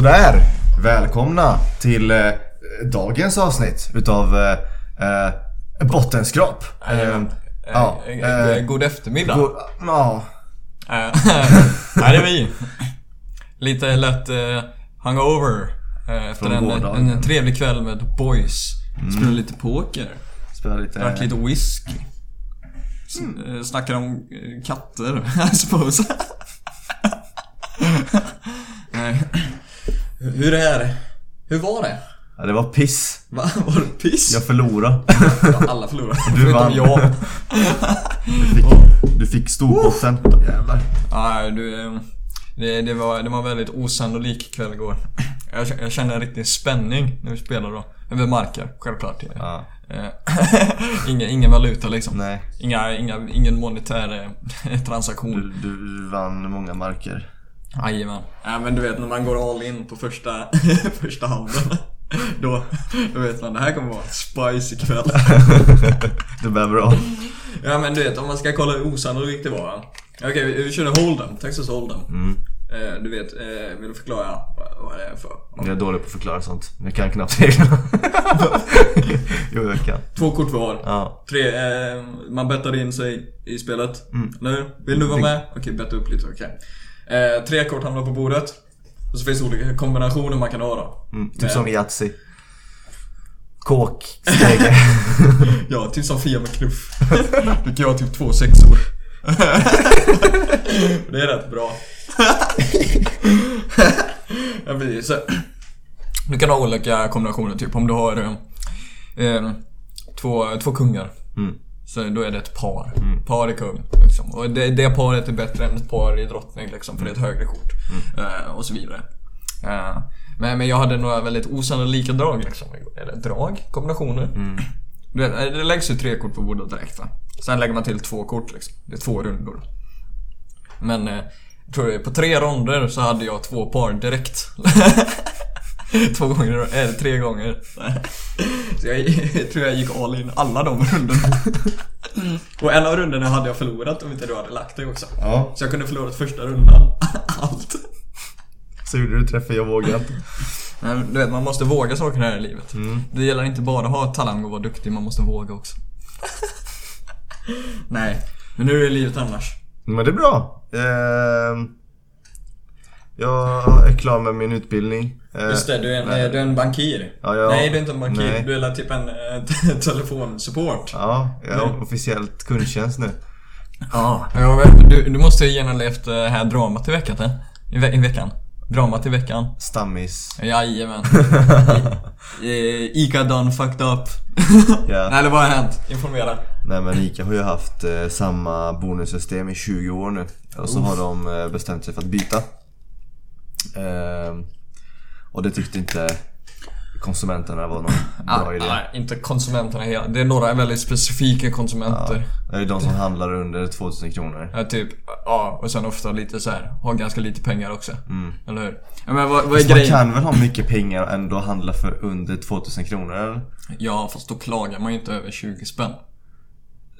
Sådär, välkomna till eh, dagens avsnitt utav eh, eh, Bottenskrap. Eh, ja, Eh, eh, God eftermiddag. go- ja, Eh, Här är vi. Lite lätt eh, hungover. eh, Efter en, gårdagen. en trevlig kväll med boys. Spelade lite poker. spelar lite... Drack lite whisky. Eh, Snackade om eh, katter, I suppose. Nej. Hur är det? Hur var det? Ja, det var piss. Va? Var det piss? Jag förlorade. Ja, alla förlorade. Du vann. jag. Du fick, du fick storbotten. Jävlar. Nej, du... eh, Det, det, var, det var en väldigt osannolik kväll igår. Jag, jag kände en riktig spänning när vi spelade då. Över marker, självklart. Ja, Eh, ingen, ingen valuta liksom. nej. Inga, inga, ingen monetär eh, transaktion. Du, du vann många marker. Jajamän. Ja men du vet när man går all in på första, första handen. Då, då vet man det här kommer vara spicy kväll. Det blev bra. Ja men du vet om man ska kolla hur osannolikt det var. Okej vi, vi körde Hold'em, Texas Hold'em. Mm. Eh, du vet, eh, vill du förklara vad, vad det är för? Jag är dålig på att förklara sånt. Jag kan knappt reglerna. jo, jag kan. Två kort var. Ja. Tre, eh, man bettar in sig i spelet. Mm. Hur? Vill du vara med? Okej, betta upp lite, okej. Eh, tre kort hamnar på bordet. Och så finns det olika kombinationer man kan ha då. Mm, typ Eh, som Yatzy. Kåk. Ja, typ som Fia med knuff. Du kan ha typ två sexor. det är rätt bra. Du kan ha olika kombinationer, typ om du har eh, eh, två, två kungar. Mm. Så då är det ett par. Par är kung. Liksom. Och det, det paret är bättre än ett par i drottning liksom, för det är ett högre kort. Eh, och så vidare. Eh, men, men jag hade några väldigt osannolika drag liksom. Eller drag? Kombinationer. Du vet, eh, det läggs ju tre kort på bordet direkt va. Sen lägger man till två kort liksom. Det är två rundor. Men jag tror det, på tre ronder så hade jag två par direkt. Två gånger, eller tre gånger. Så jag, jag tror jag gick all in alla de rundorna. Och en av rundorna hade jag förlorat om inte du hade lagt dig också. Ja, Så jag kunde förlorat första rundan. Allt. så gjorde du träffen, jag vågade inte. Men du vet, man måste våga saker här i livet. Det gäller inte bara att ha talang och vara duktig, man måste våga också. Nej, men hur är livet annars? Men det är bra. Ehm, jag är klar med min utbildning. Eh, Just det, du är en, nej. du är en bankir. Ja, ja. Nej, du är inte en bankir. Nej. Du är typ en eh, telefonsupport. Ja, jag har Nej. officiellt kundtjänst nu. Ja, du, du måste ju genomlevt det här dramat i veckan, eh? I, ve- I veckan. Dramat i veckan. Stammis. Jajamän. Ica done fucked up. Ja. Nej, eller vad har hänt? Informera. Nej men Ica har ju haft eh, samma bonussystem i 20 år nu. Och så har de eh, bestämt sig för att byta. Ehm, och det tyckte inte konsumenterna var någon bra idé. Nej, inte konsumenterna hela. Det är några väldigt specifika konsumenter. Det är de som handlar under 2000 kronor. Ja, typ, ja, och sen ofta lite så här, har ganska lite pengar också. Mm. Eller hur? Ja, men vad, vad är Fast man grejen? kan väl ha mycket pengar och ändå handla för under 2000 kronor eller? Ja, fast då klagar man ju inte över 20 spänn.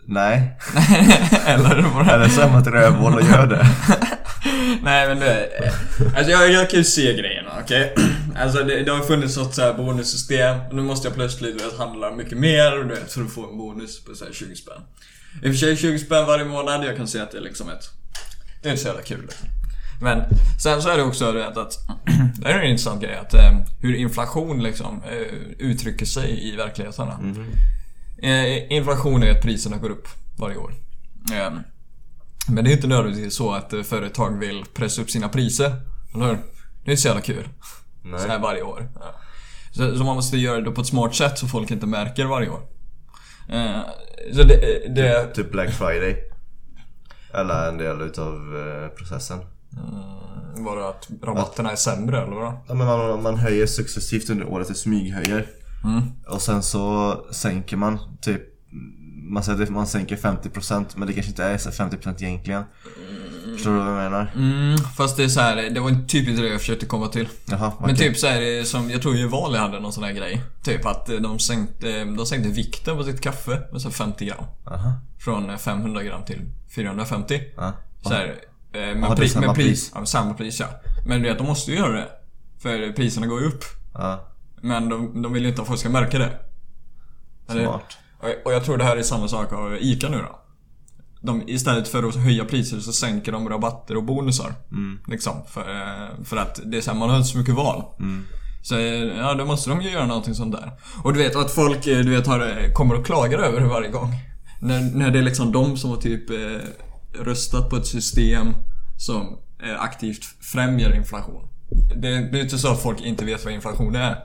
Nej. Eller det Eller så är man ett rövhål och gör det. Nej men det, alltså jag, jag kan ju se grejerna, okej? Alltså det, det har funnits något så här bonussystem och nu måste jag plötsligt du vet, handla mycket mer du vet, för att få en bonus på så här 20 spänn. I och för sig 20 spänn varje månad, jag kan säga att det är liksom ett... Det är inte så jävla kul. liksom. Men sen så är det också du vet, att det är en intressant grej att eh, hur inflation liksom eh, uttrycker sig i verkligheten. Eh, inflation är att priserna går upp varje år. Eh, men det är inte nödvändigtvis så att eh, företag vill pressa upp sina priser. Eller hur? Det är inte så jävla kul. Så här Nej. varje år. Ja. Så, så man måste göra det på ett smart sätt så folk inte märker varje år. Eh, så det, det, Typ Black Friday. Eller en del utav eh, processen. Mm, var det att rabatterna är sämre eller vadå? Ja, men man, man höjer successivt under året, det smyghöjer. Mm. Och sen så sänker man typ man säger att man sänker 50% men det kanske inte är så 50% egentligen. Förstår du vad jag menar? Mm, fast det är så här, det var en typiskt det jag försökte komma till. Jaha, Men okej. typ så är det som, jag tror ju Vali hade någon sån här grej. Typ att eh, de sänkte, de sänkte vikten på sitt kaffe med så 50 gram. Aha. Från eh, 500 gram till 450. Ja. Så här, eh, men, är pri, samma men pris, pris. Ja, samma pris ja. Men du vet, de måste ju göra det. För priserna går ju upp. Ja, Men de, de vill ju inte att folk ska märka det. Smart. Och- jag tror det här är samma sak av ICA nu då. De, istället för att höja priser så sänker de rabatter och bonusar. Liksom. För, eh, för att det är så här, man har inte så mycket val. Så eh, ja, då måste de ju göra någonting sånt där. Och du vet att folk eh, du vet, har, kommer och klagar över det varje gång. När, när det är liksom de som har typ eh, röstat på ett system som eh, aktivt främjar inflation. Det, är inte så att folk inte vet vad inflation är.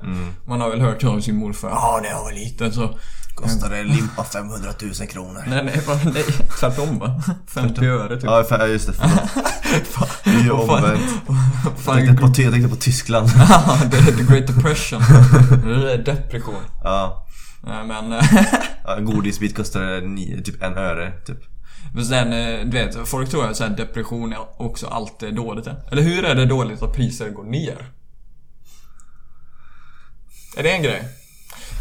Man har väl hört av sin morfar ja när jag var liten så Kostade en limpa 500 000 kronor. Nej, nej, bara, nej tvärtom va? 50 öre typ. Ja, just det. Förlåt. Det är ju omvänt. Jag tänkte på, jag tänkte på Tyskland. Ja, the great depression. Depression. Ja. Men... en godisbit kostade ni, typ en öre, typ. Men sen, eh, du vet, folk tror att så här, depression är också alltid dåligt. eh. Eller hur är det dåligt att priser går ner? Är det en grej?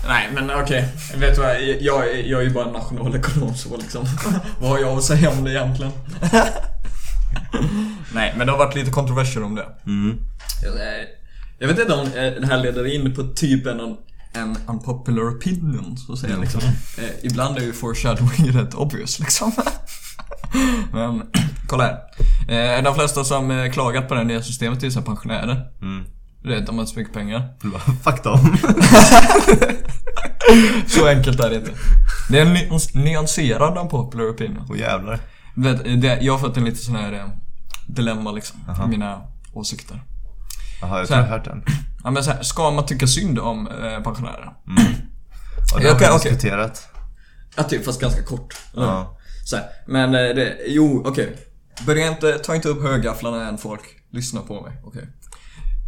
Nej men okej, vet du vad? Jag, jag är ju bara en nationalekonom så liksom. vad har jag att säga om det egentligen? Nej men det har varit lite kontroverser om det. Mm. Jag, jag vet inte om eh, det här leder in på typ en, en unpopular opinion, så att säga liksom. Eh, ibland är ju foreshadowing rätt obvious liksom. Men, kolla här. Eh, de flesta som eh, klagat på det nya systemet är här pensionärer. Mm. Du vet, de har inte så mycket pengar. Fuck dem. Så enkelt är det inte. Det är en nyans- nyanserad unpopular opinion. Åh jävlar. Du vet, det, jag har fått en lite sån här eh, dilemma liksom, i mina åsikter. Jaha, jag tror jag har hört den. Ja men så här, ska man tycka synd om eh, pensionärer? Ja, det har Okej, vi okej. diskuterat. Ja, typ fast ganska kort. Ja. Så här, men eh, det, jo, okej. Börja inte, ta inte upp högafflarna än folk lyssnar på mig, okej.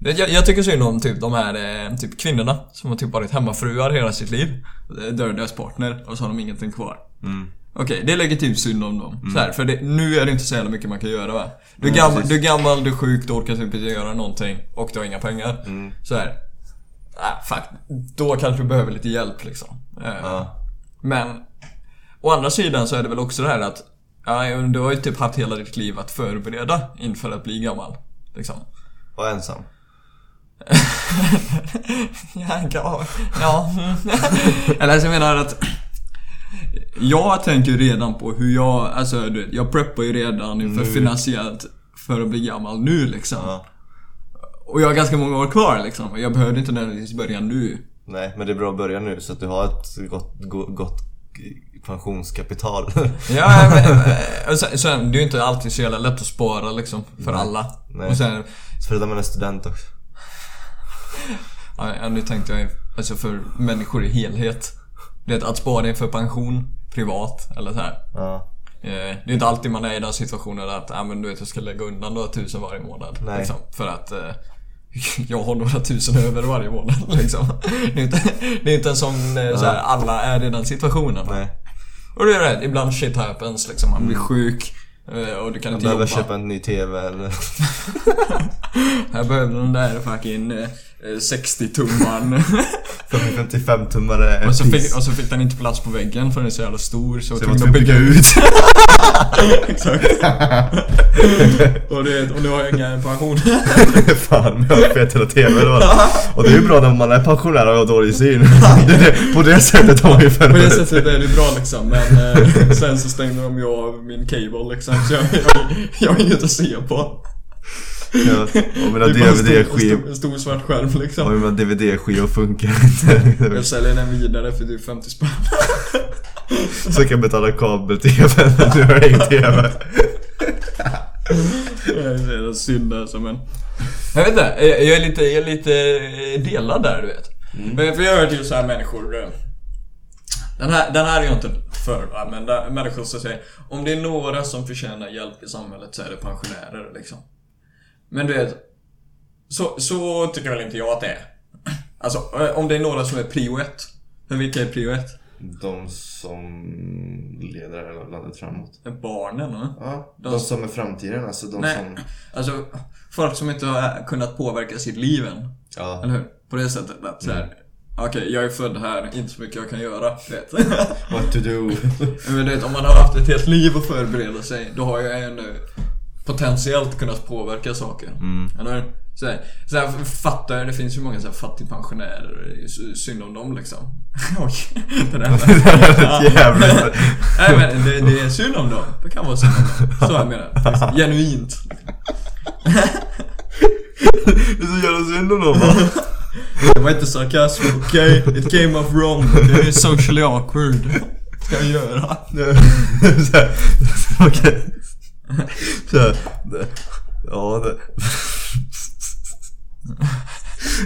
Det- Jag, jag tycker synd om typ de här eh, typ kvinnorna som har typ varit hemmafruar hela sitt liv. Eh, Dör deras partner och så har de ingenting kvar. Mm. Okej, det är legitimt synd om dem. Så här, för det, nu är det inte så jävla mycket man kan göra va? Du är, gammal, precis. du är gammal, du är sjuk, du orkar typ inte göra någonting och du har inga pengar. Mm. Så här. Ah, fuck. Då kanske du behöver lite hjälp liksom. Eh. Men å andra sidan så är det väl också det här att ja, du har ju typ haft hela ditt liv att förbereda inför att bli gammal. Liksom. Och ensam. ja, ja, ja. Eller alltså jag menar att jag tänker redan på hur jag, alltså jag preppar ju redan inför finansiellt för att bli gammal nu liksom. Ja. Och jag har ganska många år kvar liksom. Och jag behövde inte nödvändigtvis börja nu. Nej, men det är bra att börja nu så att du har ett gott, go- gott pensionskapital. Ja, men, eh, sen, sen, det är ju inte alltid så jävla lätt att spara liksom, för alla. Nej. Och sen, Förutom man är student också. ja, nu tänkte jag alltså för människor i helhet. Det är att spara inför pension, privat, eller så här. Ja. Eh, Det är inte alltid man är i den situationen att ah, men du vet, jag ska lägga undan några tusen varje månad. Nej. Liksom, för att eh, jag har några tusen över varje månad. Liksom. Det, är inte, det är inte en sån, eh, så här, alla är i den situationen. Nej. Och det är rätt, ibland shit happens liksom. Man blir sjuk eh, och du kan Jag inte behöver jobba. köpa en ny TV eller... Här behöver den där fucking eh, 60-tummaren. 55 tummare och, så fick, och så fick den inte plats på väggen för den är så jävla stor så, Så jag jag tvungen måste att bygga ut. Exakt. och, det, och nu har jag inga pension. Fan, jag har fet hela TV vad? Och det är ju bra när man är pensionär och har dålig syn. Det, det, på det sättet har man ju På det sättet är det bra liksom men eh, sen så stängde de ju av min cable liksom så jag, jag, jag har inget att se på. Ja, och mina DVD-skivor en stor svart skärm och liksom. mina DVD-skivor funkar inte. Jag säljer den vidare för typ 50 spänn. Så kan jag betala kabel-TV men nu har jag ingen TV. Det är synd alltså men... Jag vet inte, jag jag är lite, jag är lite delad där du vet. Men för jag har hört ju så här människor... eh, Den här, den här är jag inte för men där, människor som säger om det är några som förtjänar hjälp i samhället så är det pensionärer liksom. Men du vet, så, så tycker väl inte jag att det är. Alltså eh, om det är några som är prio ett. För vilka är prio ett? De som leder det här landet framåt. Barnen va? Ja, De de som är framtiden alltså. De Nej, som... alltså folk som inte har kunnat påverka sitt liv än. Ja. Eller hur? På det sättet att såhär, okej jag är född här, inte så mycket jag kan göra, vet. What to do. Men du vet, om man har haft ett helt liv att förbereda sig, då har jag ännu potentiellt kunnat påverka saker. Mm. Eller? Så här, så här, fattar jag, det finns ju många så här fattigpensionärer, sy- synd om dem liksom. Oj, det där var... Jävligt. Nej men det, det är synd om dem. Det kan vara synd om dem. Så jag menar. Genuint. Det är så jävla synd om dem va? Det var inte sarkasm, okej? It came off wrong. Det är socially awkward. Ska jag göra? Okej. Det- ja det...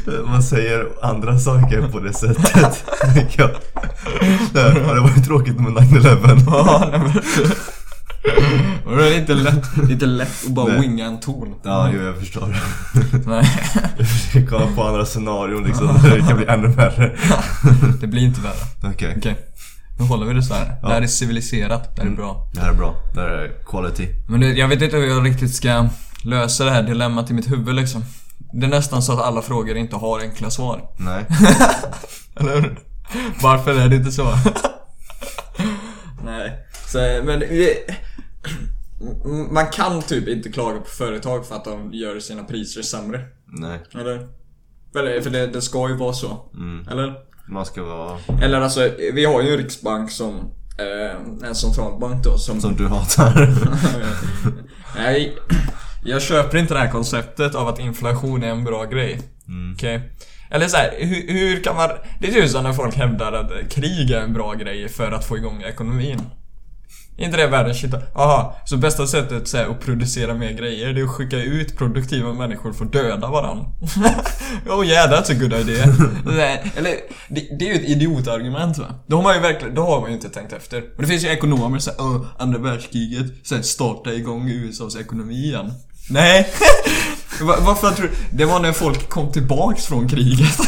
Man säger andra saker på det sättet. Där, ja, det var ju tråkigt med 9-11. Ja, nej men... Det är inte lätt, inte lätt att bara Nej. winga en ton. Ja, jo, jag förstår. Nej, Jag försöker komma på andra scenarion liksom, det kan bli ännu värre. det blir inte värre. Okej, Okej. Nu håller vi det så här. Det här är civiliserat. Det här är bra. det här är bra. Det här är quality. Men det, jag vet inte hur jag riktigt ska lösa det här dilemmat i mitt huvud liksom. Det är nästan så att alla frågor inte har enkla svar. Nej. Eller hur? Varför är det inte så? Nej. Så, men man kan typ inte klaga på företag för att de gör sina priser sämre. Nej. Eller? För, för det, det ska ju vara så. Mm. Eller? Man ska vara... Eller alltså, vi har ju en riksbank som eh, en centralbank då som... Som du hatar. Nej, jag köper inte det här konceptet av att inflation är en bra grej. Mm. Okej? Eller så här, hur, hur kan man... Det är typ som när folk hävdar att krig är en bra grej för att få igång ekonomin. Inte det världens shit? Aha, så bästa sättet så här, att producera mer grejer det är att skicka ut produktiva människor för att döda varandra. oh yeah, that's a good idea. Nej, Eller, det, det är ju ett idiotargument va? Då har man ju verkligen, då har man ju inte tänkt efter. Och det finns ju ekonomer som säger oh, andra världskriget, sen starta igång USAs ekonomi igen. Nej! Va- Varför tror du? Det var när folk kom tillbaks från kriget.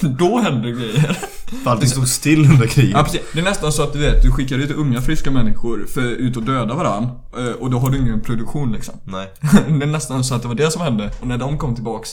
Då hände grejer. För allting stod still under kriget. Ja, precis. Det är nästan så att du vet, du skickar ut unga friska människor för ut och döda varandn eh, och då har du ingen produktion liksom. Nej. Det är nästan så att det var det som hände och när de kom tillbaks,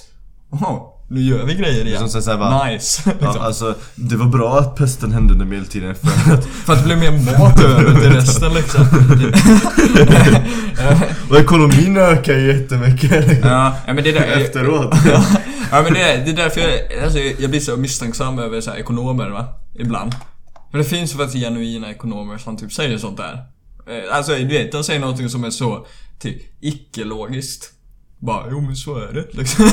oh, nu gör vi grejer igen. som så här, va? nice. Ja, liksom. alltså, det var bra att pesten hände under medeltiden för att... För att det blev mer mat över till resten liksom. Och ekonomin ökar ju jättemycket ja, ja, men det där efteråt. Ja, ja men det är, det är därför jag, alltså, jag blir så misstänksam över så här, ekonomer va, ibland. För det finns faktiskt genuina ekonomer som typ säger sånt där. Eh, Alltså du vet, de säger någonting som är så, typ, icke-logiskt. Bara, jo men så är det liksom.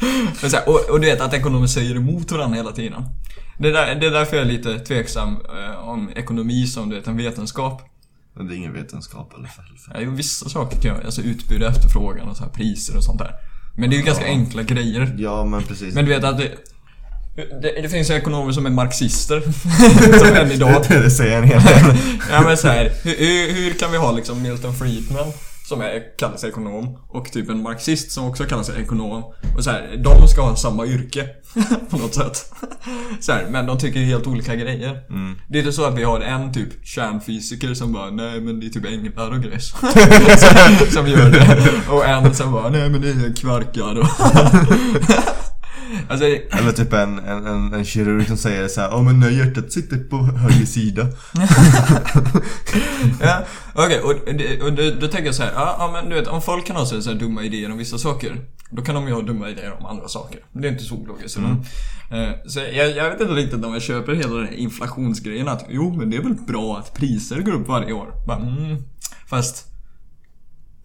men så här, och, och du vet att ekonomer säger emot varandra hela tiden. Det är, där, det är därför jag är lite tveksam eh, om ekonomi som du vet, en vetenskap. Men det är ingen vetenskap i alla fall. Ja, vissa saker kan jag, alltså utbud och efterfrågan och så här, priser och sånt där. Men det är ju ganska enkla grejer. Ja, men precis. Men du vet att det, det, det finns ju ekonomer som är marxister. som än idag. det säger en hel del. Ja men så här, hur, hur, hur kan vi ha liksom Milton Friedman som är, kallar sig ekonom och typ en marxist som också kallar sig ekonom. Och så här, de ska ha samma yrke på något sätt. Så här, men de tycker helt olika grejer. Mm. Det är inte så att vi har en typ kärnfysiker som bara nej men det är typ änglar och grejs. som, som gör det. Och en som bara nej men det är kvarkar och... alltså, Eller typ en, en, en, en kirurg som säger så här, ja men hjärtat sitter på höger sida. Ja, okej och, det- och det- då tänker jag så här, ja, ja men du vet om folk kan ha så så dumma idéer om vissa saker Då kan de ju ha dumma idéer om andra saker. Det är inte så ologiskt. Mm. Eh, Så jag, jag vet inte riktigt om jag köper hela den här inflationsgrejen att jo men det är väl bra att priser går upp varje år. Bara, mm, fast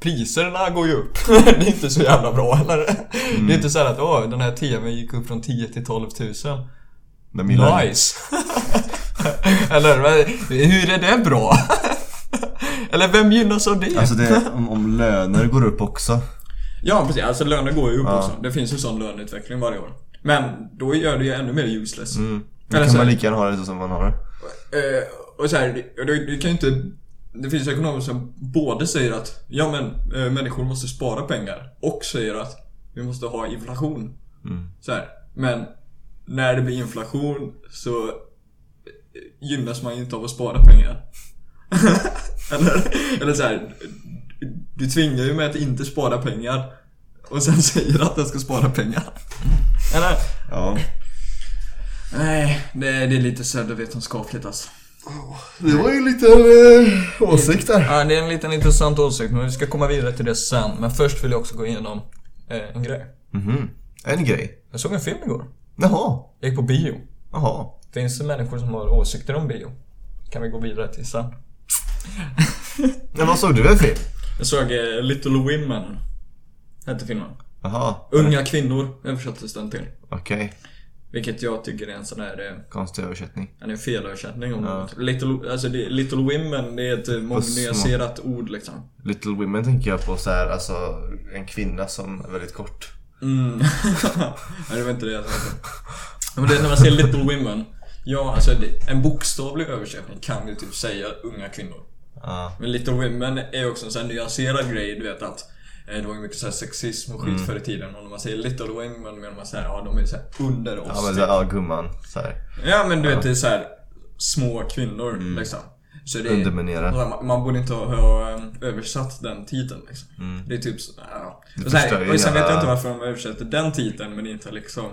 Priserna går ju upp. det är inte så jävla bra eller? Mm. Det är inte så här att åh, den här TVn gick upp från 10 till 12 000. Men Nice! Eller hur är det bra? Eller vem gynnas av det? Alltså det, om, om löner går upp också. Ja precis, alltså löner går ju upp Ja. också. Det finns ju sån löneutveckling varje år. Men då gör det ju ännu mer useless. Mm. Då kan så man lika gärna ha det så som man har det. Eh, och så här, det, det kan ju inte... Det finns ekonomer som både säger att ja men eh, människor måste spara pengar och säger att vi måste ha inflation. Mm. Så här. Men när det blir inflation så eh, gynnas man ju inte av att spara pengar. eller, eller så här, du tvingar ju mig att inte spara pengar och sen säger att jag ska spara pengar. Eller? Ja. Nej, det, det är lite pseudovetenskapligt alltså. Det var ju en liten eh, åsikt där. Ja, det är en liten intressant åsikt, men vi ska komma vidare till det sen. Men först vill jag också gå igenom eh, en grej. Mhm. En grej. Jag såg en film igår. Jaha. Jag gick på bio. Jaha. Finns det människor som har åsikter om bio? Kan vi gå vidare till sen. Men vad såg du för film? Jag såg eh, Little Women. Hette filmen. Jaha. Unga kvinnor översattes den till. Okej. Vilket jag tycker är en sån där... eh, Konstig översättning. En är felöversättning om Ja. något. Little, alltså det, little Women, det är ett eh, mångnyanserat ord liksom. Little Women tänker jag på så här, alltså en kvinna som är väldigt kort. Mm. Nej, det var inte det jag tänkte. Men det, är när man säger Little Women. Ja, alltså det, en bokstavlig översättning kan ju typ säga unga kvinnor. Ja. Men Little Women är också en sån här nyanserad grej, du vet att det var ju mycket så här sexism och skit Mm. förr i tiden och när man säger Little Women menar man såhär, ja de är så här under oss Ja men typ. ja gumman. Så här. Ja men du vet det är så här små kvinnor Mm. liksom. Så det är, Underminera. man, borde inte ha, eh, översatt den titeln liksom. Mm. Det är typ så, ja. Det Och, så här, och sen vet jag inte varför de översätter den titeln men inte liksom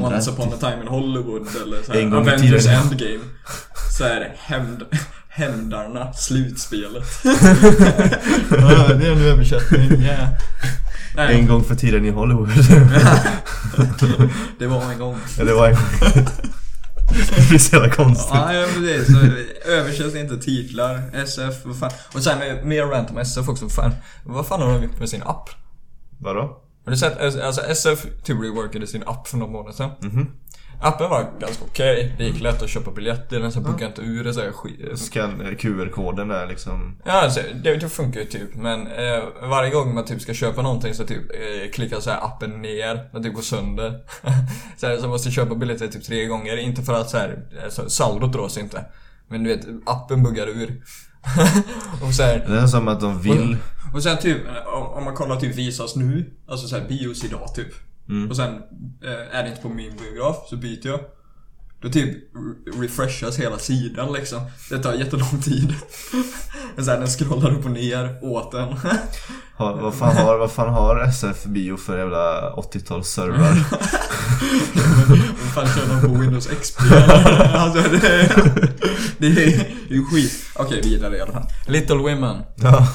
Once upon a time in Hollywood eller så här, Avengers. Endgame. Så är det hämnd, Hämndarna, slutspelet. ja, det är en översättning, yeah. Nej, En gång för tiden i Hollywood. det var en gång. ja, det var en Det blir så jävla konstigt. Ja, ja precis. Så översätts inte titlar, SF, vad fan. Och sen mer rant om SF också, fan. Vad fan har de gjort med sin app? Vadå? Har du sett, alltså SF typ reworkade sin app för några månader sedan. Mhm. Appen var ganska okej, det gick lätt att köpa biljetter, den så buggade inte ur det så här skit. Scan, eh, QR-koden där liksom. Ja, alltså, det, det funkar ju typ, men eh, varje gång man typ ska köpa någonting så typ eh, klickar så här appen ner, den typ går sönder. så, här, så måste köpa biljetter typ tre gånger, inte för att så här, alltså, saldot dras inte. Men du vet, appen buggar ur. och så här, Det är som att de vill. och sen typ, om om man kollar typ visas nu, alltså så här bios idag typ. Mm. Och sen eh, är det inte på min biograf så byter jag. Då typ re- refreshas hela sidan liksom. Det tar jättelång tid. Men sen den scrollar upp och ner åt den. Har, vad, fan har, vad fan har SF Bio för jävla 80-talsservrar? Vad fan kör de på Windows XP? alltså det är, det är ju skit. Okej, vidare i alla fall. Little Women. ja.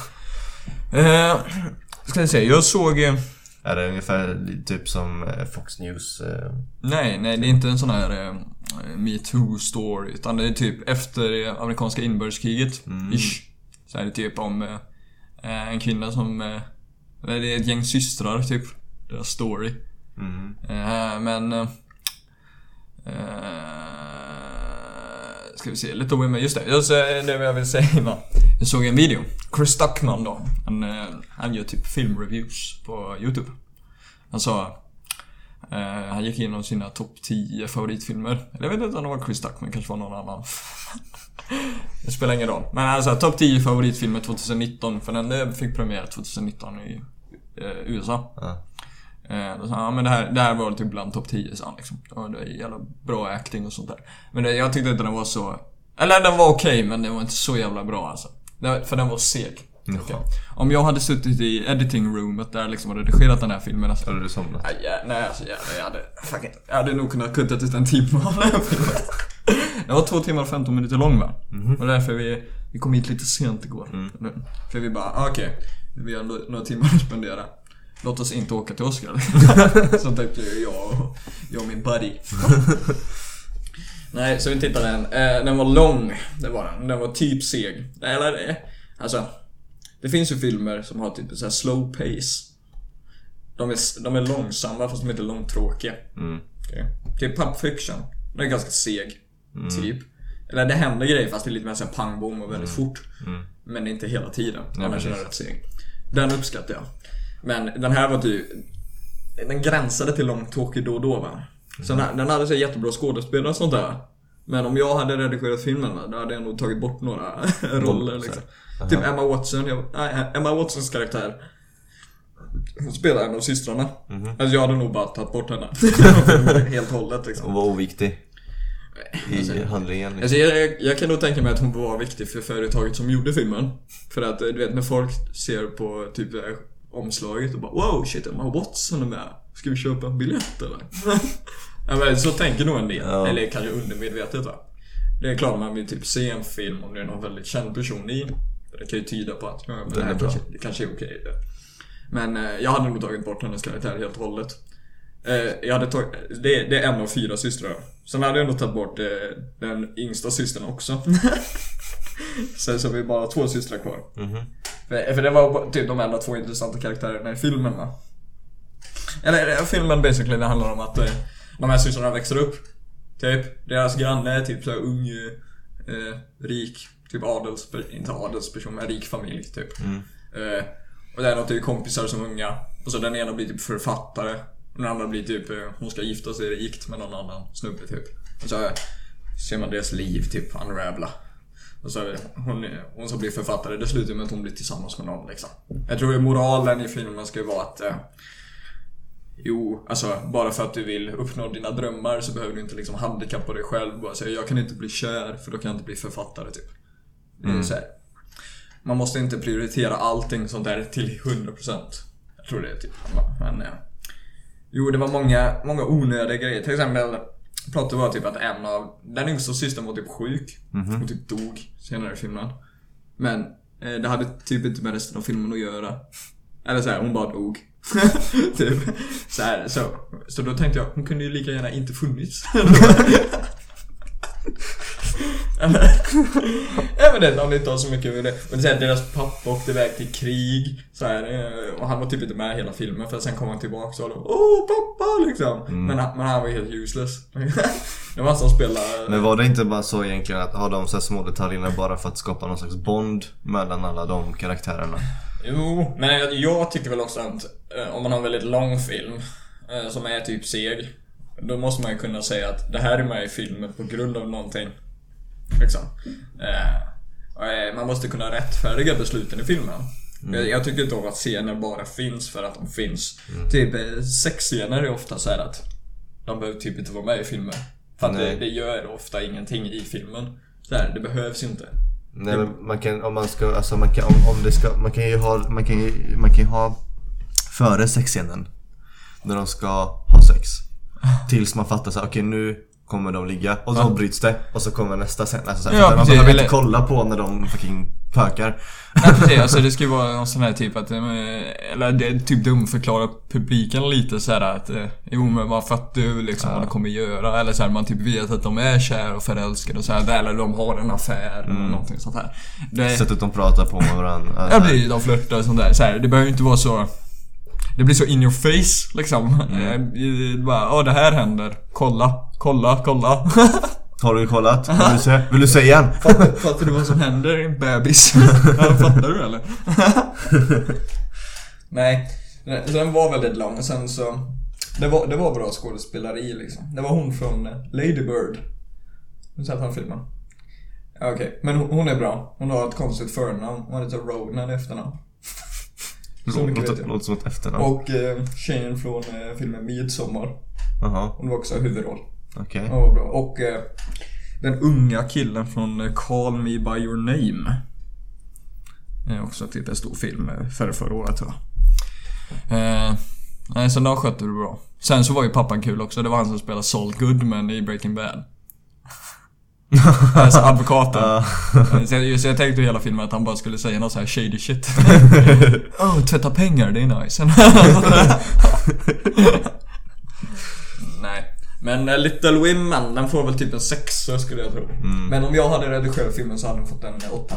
Eh, ska vi se, jag såg... Är det ungefär typ som eh, Fox News? eh, Nej, nej det är inte en sån här eh, metoo-story. Utan det är typ efter eh, amerikanska inbördeskriget. Ish. Så är det typ om en kvinna som... Eller det är ett gäng systrar typ. Deras story. Mm. Men... Eh, ska vi se, Little Women. Just det, just, eh, det var jag vill säga innan. Jag såg en video. Chris Duckman då. Han, eh, han gör typ filmreviews på YouTube. Han sa... Eh, han gick igenom sina topp 10 favoritfilmer. Eller jag vet inte om det var Chris Duckman, kanske var någon annan. det spelar ingen roll. Men alltså topp 10 favoritfilmer 2019. För den eh, fick premiär 2019 i eh, USA. Ja. Eh, då sa han, ja men det här, det här var typ bland topp 10 sa han liksom. Och det är jävla bra acting och sånt där. Men det, jag tyckte inte den var så... Eller den var okej men den var inte så jävla bra alltså. Det, för den var seg. Okej. Om jag hade suttit i editing roomet där liksom och redigerat den här filmen alltså. Hade du somnat? Nej, nej alltså jävlar, jag hade... Fucking, jag hade nog kunnat kutta ut en timme av den här filmen. Den var två timmar och 15 minuter lång va? Och därför vi, vi kom hit lite sent igår. Nu. För vi bara, ah, okej. Vi har några timmar att spendera. Låt oss inte åka till Oscar. Så tänkte jag och, jag och min buddy. Nej, så vi tittade den. Eh, den var lång, det var den. Den var typ seg. Eller, eh, alltså. Det finns ju filmer som har typ så här slow pace. De är, de är långsamma fast de är inte långtråkiga. Mm. Okay. Typ Pulp Fiction. Den är ganska seg. Typ. Eller det händer grejer fast det är lite mer såhär pang bom och väldigt fort. Mm. Men inte hela tiden. Ja, Annars är den precis. rätt seg. Den uppskattar jag. Men den här var typ... Den gränsade till långtråkig då och då va. Så den, den hade så jättebra skådespelare och sånt där. Men om jag hade redigerat filmen då hade jag nog tagit bort några roller liksom. Typ Emma Watson, jag, nej, Emma Watsons karaktär. Hon spelar en av systrarna. Alltså jag hade nog bara tagit bort henne. Helt och hållet liksom. Och var oviktig. I Alltså- handlingen. Liksom. Alltså jag, jag, jag kan nog tänka mig att hon var viktig för företaget som gjorde filmen. För att du vet när folk ser på typ här omslaget och bara Wow shit Emma Watson är med. Ska vi köpa en biljett eller? ja, men så tänker nog en del. Ja. Eller kanske undermedvetet va. Det är klart man vill typ se en film om det är någon väldigt känd person i. Det kan ju tyda på att ja, men det, här kanske, det kanske är okej. det. Men eh, jag hade nog tagit bort hennes karaktär helt och hållet. Eh, jag hade tagit, det, det är en av fyra systrar. Sen hade jag nog tagit bort eh, den yngsta systern också. Sen så har vi bara två systrar kvar. För, för det var typ de enda två intressanta karaktärerna i filmen va? Eller eh, filmen basically, det handlar om att eh, de här systrarna växer upp. Typ, deras granne är typ såhär ung, eh, rik, typ adels, inte adelsperson, men rik familj typ. Eh, och det är något typ kompisar som unga. Och så den ena blir typ författare. Och den andra blir typ, eh, hon ska gifta sig rikt med någon annan snubbe typ. Och så ser man deras liv typ unravla. Och så är hon, hon som blir författare, det slutar med att hon blir tillsammans med någon liksom. Jag tror moralen i filmen ska ju vara att eh, Jo, alltså bara för att du vill uppnå dina drömmar så behöver du inte liksom handikappa dig själv. Bara säga jag kan inte bli kär för då kan jag inte bli författare typ. Är så här. Man måste inte prioritera allting sånt där till 100%. Jag tror det är typ. Men, eh, jo, det var många, många onödiga grejer. Till exempel Plottet var typ att en av, den yngsta systern var typ sjuk. Hon typ dog senare i filmen. Men eh, det hade typ inte med resten av filmen att göra. Eller så här, hon bara dog. typ. Så, här, så, så då tänkte jag, hon kunde ju lika gärna inte funnits. Vet inte om det inte har så mycket med det. Men här, deras pappa åkte iväg till krig. Så här, eh, och han var typ inte med hela filmen för sen kom han tillbaka och då Åh pappa liksom. Men, han- men han var helt useless. det var han som spelade... Men var det inte bara så egentligen att ha de så här små detaljerna bara för att skapa någon slags bond mellan alla de karaktärerna? Jo, men jag, jag tycker väl också att eh, om man har en väldigt lång film eh, som är typ seg. Då måste man ju kunna säga att det här är med i filmen på grund av någonting. Liksom. Eh, eh, man måste kunna rättfärdiga besluten i filmen. Jag, jag tycker inte om att scener bara finns för att de finns. Typ eh, sexscener är ofta så här att de behöver typ inte vara med i filmen. För att det, det gör ofta ingenting i filmen. Så här, det behövs inte. Nej men man kan, om man ska, alltså man kan, om, om det ska, man kan ju ha, man kan ju, man kan ha före sexscenen. När de ska ha sex. Tills man fattar så här, okej nu kommer de ligga och så Ja. bryts det och så kommer nästa scen. Alltså, Ja, man precis, behöver eller- inte kolla på när de fucking pökar. Nej precis, alltså det ska ju vara någon sån här typ att, eh, eller det är typ dumförklara publiken lite så här att eh, Jo men vad fattar du liksom vad det kommer göra? Eller så här, man typ vet att de är kär och förälskade och så här, eller de har en affär eller någonting sånt här. Det, Sättet de pratar på med varandra. ja, det, de flörtar och sånt där. Så här, det behöver ju inte vara så det blir så in your face liksom. Mm. bara, ja det här händer. Kolla, kolla, kolla. Har du kollat? Vill du se? Vill du se igen? Fattar du vad som händer i en bebis? fattar du eller? Nej, den var väldigt lång och sen så... Det var, det var bra skådespeleri liksom. Det var hon från eh, Lady Bird. Du sett den filmen? Ja, Okej, men hon, hon är bra. Hon har ett konstigt förnamn. Hon heter Ronan efternamn. Låter, jag. låter som ett efternamn. Och eh, tjejen från eh, filmen Midsommar. Jaha, Hon var också huvudroll. okej. Ja, vad bra. Och eh, den unga killen från eh, Call Me By Your Name. Är också typ en stor film eh, förra, förra året tror jag. Eh, nej, så de skötte det bra. Sen så var ju pappan kul också. Det var han som spelade Saul Goodman i Breaking Bad. alltså advokaten. Ja. Så jag, så jag tänkte hela filmen att han bara skulle säga något så här shady shit. oh, tvätta pengar, det är nice. Nej. Men eh, Little Women, den får väl typ en sexa skulle jag tro. Men om jag hade redigerat filmen så hade den fått en eh, åtta.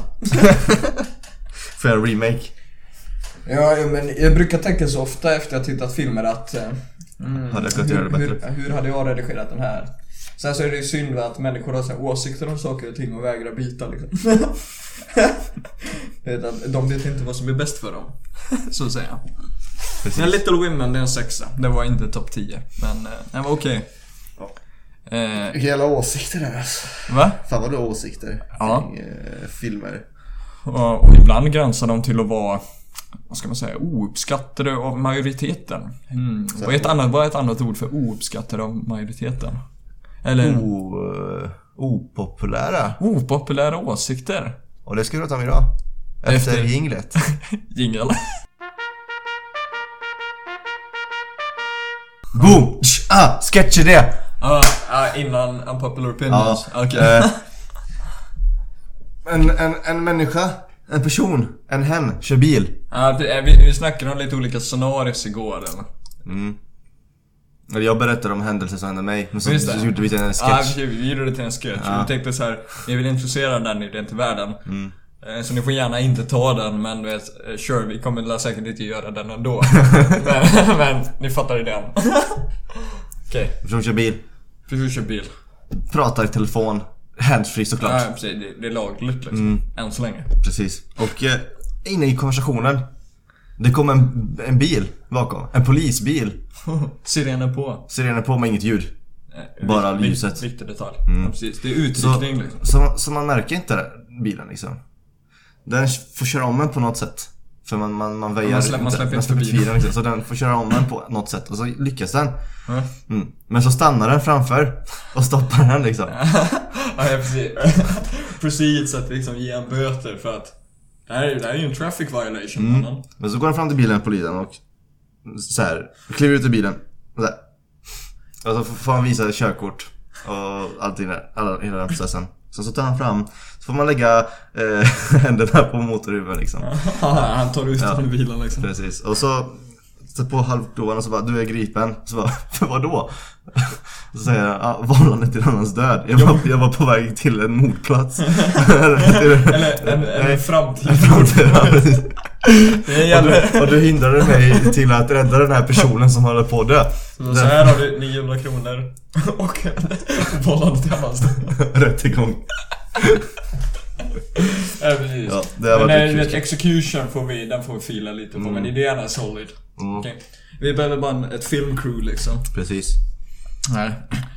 Jag en remake? Ja, men jag brukar tänka så ofta efter att jag tittat filmer att... eh, Mm, Hade jag kunnat göra det bättre? hur, hur hade jag redigerat den här? Sen så är det ju synd att människor har så här åsikter om saker och ting och vägrar byta liksom. Att de vet inte vad som är bäst för dem. Så att säga. Precis. Men Little Women, det är en sexa. Det var inte topp 10. Men eh, den var okej. Eh, Hela åsikter där alltså. va? Fan vad du har åsikter Ja. kring eh, filmer. Och, och ibland gränsar de till att vara, vad ska man säga, ouppskattade av majoriteten. Mm. Vad, är ett annat, vad är ett annat ord för ouppskattade av majoriteten? Eller O, eh, opopulära. opopulära åsikter. Och det ska du prata om idag. Efter, Efter- jinglet. Jingel. Boom! Tsch, Ah! Sketchidé! Ja, ah, innan unpopular opinions. Okej. Eh, En, en, en människa, en person, en hen, kör bil. Ja, det- vi, vi snackade om lite olika scenarios igår eller? Mm. Eller jag berättade om händelser som hände mig, men så, så gjorde vi till en Ja, sketch. vi, vi gjorde det till en sketch. Ja. Vi tänkte så här, ni vill introducera den idén till världen. Mm. Eh, Så ni får gärna inte ta den, men du vet, eh, sure, vi kommer säkert inte göra den ändå. men, men, ni fattar idén. Okej, Person kör bil, precis kör bil. pratar i telefon, handsfree såklart. Ja, precis. Det, det är lagligt liksom. Mm. Än så länge. Precis. Och eh, inne i konversationen, det kom en, en bil bakom. En polisbil. Sirenen på. Sirenen på med inget ljud. Eh, Bara vik- ljuset. Viktig detalj. Mm. Ja, precis. Det är Så, utryckning liksom. så, så man märker inte bilen liksom. Den får köra om en på något sätt. För man, man, man väjar Man släpper- man släpper inte bilen. liksom, Så den får köra om en på något sätt och så lyckas den. Ja. Mm. Men så stannar den framför och stoppar den liksom. Ja, precis. precis att liksom ge en böter för att det här, är- det här är ju en traffic violation Mm. mannen. Men så går den fram till bilen, polisen och så här, kliver ut ur bilen. Och, så här. och så får han visa körkort och allting där, alla, hela den processen. Sen så tar han fram, så får man lägga eh, händerna på motorhuven liksom. Han tar ut Ja. den ur bilen liksom. Precis. Och så, så på halvklubban och så bara, du är gripen. Så bara, för vadå? Så säger han, ah, vållande till annans död. Jag var, jag var på väg till en mordplats. Eller en, en Nej. framtid. Och, du, och du hindrade mig till att rädda den här personen som håller på att dö. Så så här har du 900 kronor och vållande till annans död. Rättegång. Ja, precis. Ja, men nej, vet, execution får vi, den får vi fila lite på, Mm. men idén är solid. Mm. Okej. Vi behöver bara en, ett filmcrew liksom. Precis. Nej.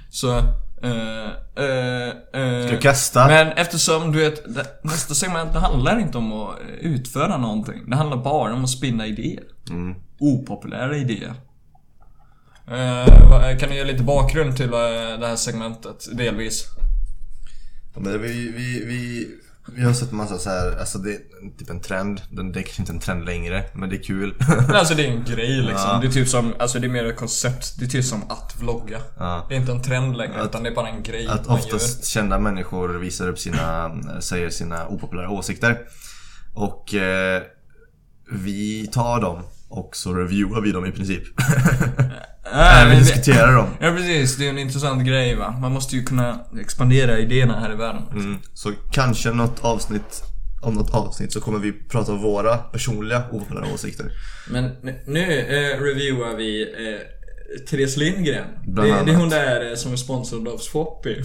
Så, eh, eh, eh, Ska du kasta? Men eftersom du vet, det, nästa segment det handlar inte om att utföra någonting. Det handlar bara om att spinna idéer. Mm. Opopulära idéer. Kan du ge lite bakgrund till det här segmentet, delvis? Ja, men vi, vi, vi, vi har sett massa så här, alltså det är typ en trend. Den- Det är kanske inte en trend längre, men det är kul. Men alltså det är en grej liksom. Ja. Det är typ som, alltså det är mer ett koncept. Det är typ som att vlogga. Ja. Det är inte en trend längre, Att- utan det är bara en grej Att man oftast kända människor visar upp sina, säger sina opopulära åsikter. Och eh, vi tar dem och så reviewar vi dem i princip. gör. Nej, Äh, vi diskuterar dem. Ja precis, det är en intressant grej va. Man måste ju kunna expandera idéerna här i världen. Mm. Så kanske något avsnitt, om något avsnitt så kommer vi prata om våra personliga opopulära åsikter. Men nu- nu eh, reviewar vi eh, Therese Lindgren. Det, det är hon där eh, som är sponsrad av Swappy.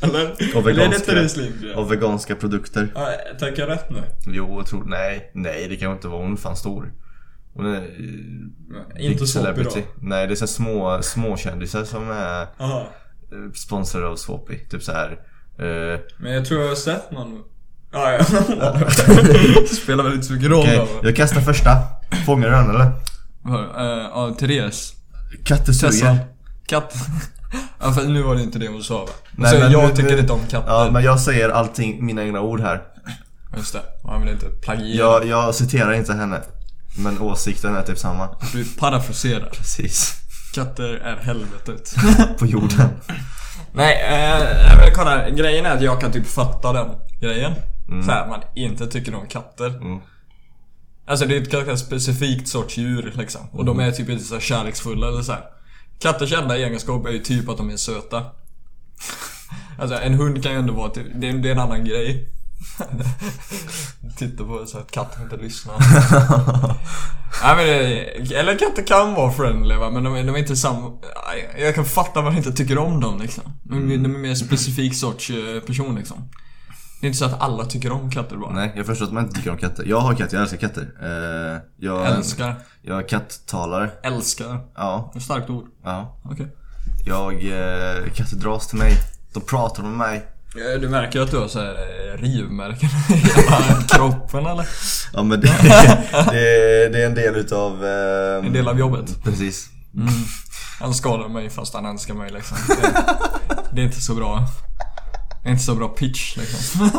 Eller? Och Eller veganska, Lindgren? och veganska produkter. Ja, tänker jag rätt nu? Jo, jag tror, nej, nej det kan inte vara. Hon är fan stor. Hon är eh, Inte big Swappy då? Nej, det är så små, små kändisar som är Aha. eh, sponsrade av Swappy. Typ så här. Eh, Men jag tror jag har sett någon... Ja, ja. det spelar väl inte så mycket roll Okej, då. jag kastar första. Fångar du den eller? Uh, ja, Therese. Katter Tessan. suger. Katt. ja, för nu var det inte det hon sa va? Nej, men jag nu- tycker nu- inte om katter. Ja, men jag säger allting, mina egna ord här. Just det. Han vill inte plagiera. Jag, jag citerar inte henne. Men åsikten är typ samma. Du parafraserar. Precis. Katter är helvetet. På jorden. Nej, eh, men kolla. Grejen är att jag kan typ fatta den grejen. Mm. Så här, man inte tycker om katter. Mm. Alltså det är ett ganska specifikt sorts djur liksom. Och de är typ inte så kärleksfulla eller så här. Katters enda egenskap är ju typ att de är söta. Alltså en hund kan ju ändå vara typ, det är, det är en annan grej. Titta på så att katten inte lyssnar. Nej men det, eller katter kan vara friendly va, men de, de är inte samma... Jag kan fatta varför man inte tycker om dem liksom. De, är- de är mer specifik sorts eh, person liksom. Det är inte så att alla tycker om katter bara. Nej, jag förstår att man inte tycker om katter. Jag har katt, jag älskar katter. Eh, jag, Älskar. Jag är kattalare. Älskar. Ja, Ett starkt ord. ja. Okej. Jag, eh, katter dras till mig. De pratar med mig. Eh, Du märker att du har så här eh, rivmärken i hela kroppen eller? Ja men det, det, det är en del utav... Eh, En del av jobbet. Precis. Mm. Han skadar mig fast han älskar mig liksom. Det, det är inte så bra. Inte så bra pitch liksom.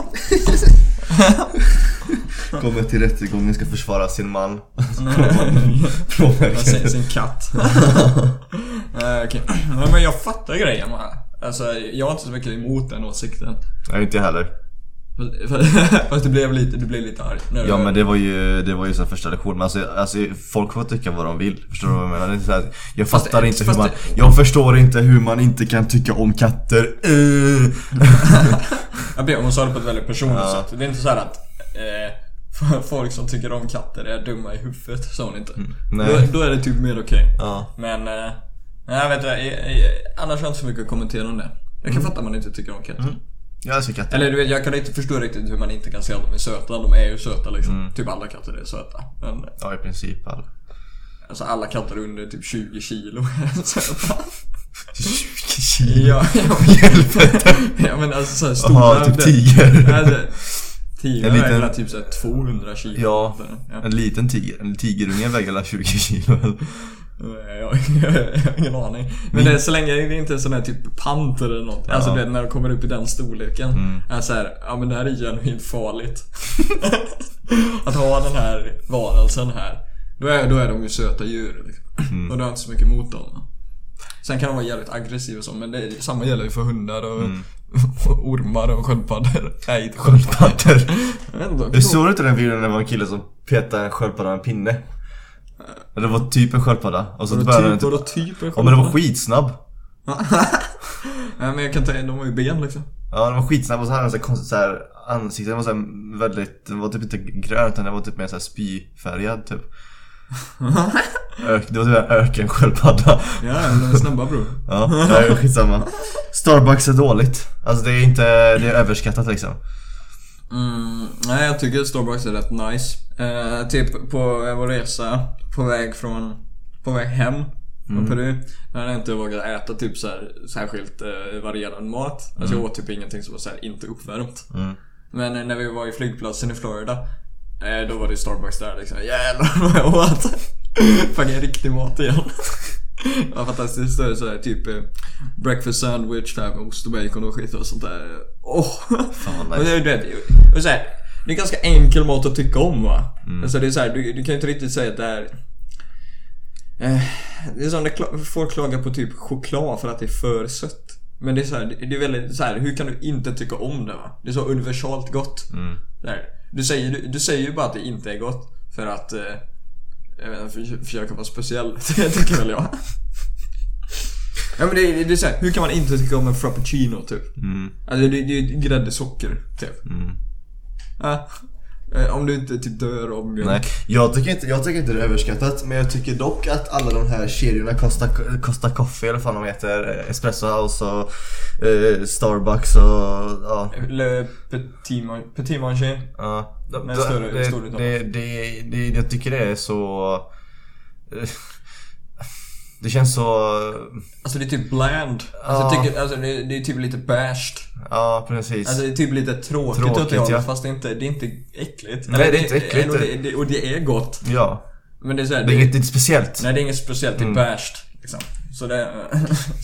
Kommer till rättegången, ska försvara sin man. Säger sin katt. Okej. Nej, Men jag fattar grejen va. Alltså jag har inte så mycket emot den åsikten. Nej, inte jag heller. Fast- du blev lite, du blev lite arg. Ja men det var ju, det var ju så första lektionen. Men alltså, alltså folk får tycka vad de vill. Förstår du vad jag menar? Det är så här, jag Fast fattar inte hur man, det- jag förstår inte hur man inte kan tycka om katter. Uh. Jag ber, hon sa det på ett väldigt personligt Ja. sätt. Det är inte så här att eh, folk som tycker om katter är dumma i huvudet, sa hon inte. Mm. nej. Då, då är det typ mer okej. Ja. Men, eh, jag vet inte, annars har jag inte så mycket att kommentera om det. Jag kan fatta att man inte tycker om katter. Jag älskar katter. Eller du vet, jag kan inte förstå riktigt hur man inte kan säga att de är söta. De är ju söta liksom. Typ alla katter är söta. Men Ja i princip alla. alltså alla katter under typ 20 kilo är söta. 20 kilo. Ja, ja, ja men alltså såhär stora... Jaha, typ tiger. Alltså, tiger En liten- väger typ såhär 200 kilo. Ja, ja. en liten tiger. En tigerunge väger alla 20 kilo? Jag, jag, jag har ingen aning. Men det är så länge det inte är sån här typ panter eller något. Alltså Ja. det, när de kommer upp i den storleken. Mm. Är så här, ja men det här är genuint farligt. att ha den här varelsen här. Då är, då är de ju söta djur liksom. Mm. Och du har inte så mycket emot dem. Sen kan de vara jävligt aggressiva och så, men det, samma gäller ju för hundar och, Mm. ormar och sköldpaddor. Nej, inte sköldpaddor. Du såg inte den videon när det var en kille som petade en sköldpadda med en pinne? Det var typ en sköldpadda. Och så Vadå började den typ, typ... typ en Ja men det var sköldpadda? skitsnabb. Nej men jag kan tänka, de har ju ben liksom. Ja den var skitsnabb och så hade den så här konstigt så här ansikte. Den var så här väldigt, den var typ inte grön utan den var typ mer så här spyfärgad typ. Ök, det var typ en ökensköldpadda. Ja, de är snabba bror. Ja, det är skitsamma. Starbucks är dåligt. Alltså det är inte, det är överskattat liksom. Mm, nej, jag tycker Starbucks är rätt nice. Eh, typ på vår resa, på väg från, på väg hem från Peru. När jag inte vågat äta typ så här, särskilt eh, varierad mat. Alltså jag åt typ ingenting som var så här, inte uppvärmt. Mm. Men eh, när vi var i flygplatsen i Florida, eh, då var det Starbucks där liksom. Jävlar vad jag åt! Fucking riktig mat igen. Ja fantastiskt. Det är så här, typ eh, breakfast sandwich där med ost och bacon och skit och sånt där. Åh! Fan vad nice. det, är- du vet, och så här, det är ganska enkel mat att tycka om va? Alltså det är så här, du, du kan ju inte riktigt säga att det är... Eh, det är som när folk klagar på typ choklad för att det är för sött. Men det är så här, det det är väldigt så här, hur kan du inte tycka om det va? Det är så universalt gott. Mm. Du, säger, du, du säger ju bara att det inte är gott för att... Eh, jag vet inte, för, försöka vara speciell. Det tycker väl jag. Ja men det, det är så här, hur kan man inte tycka om en frappuccino typ? Mm. Alltså det, det är ju grädde socker, typ. Mm. Ja. Eh, Om du inte typ dör av mjölk. Nej, jag tycker, inte, jag tycker inte det är överskattat men jag tycker dock att alla de här kedjorna Costa, Costa Coffee eller vad de heter eh, Espresso House och eh, Starbucks och ja, Le petit, man, petit manger. ja de- större- det, större utav. det, det, det, Jag tycker det är så eh, Det känns så Alltså det är typ bland. Alltså, Ja. tycker, alltså det, det är typ lite bashed. Ja precis Alltså det är typ lite tråkigt, Tråkigt, åt det hållet, ja. fast det är inte, det är inte äckligt. Nej, Eller det är inte äckligt. Och det, och det är gott. Ja, Men det är såhär, det är inget, det är inte speciellt Nej det är inget speciellt, det är Mm. bashed. Liksom. Så det,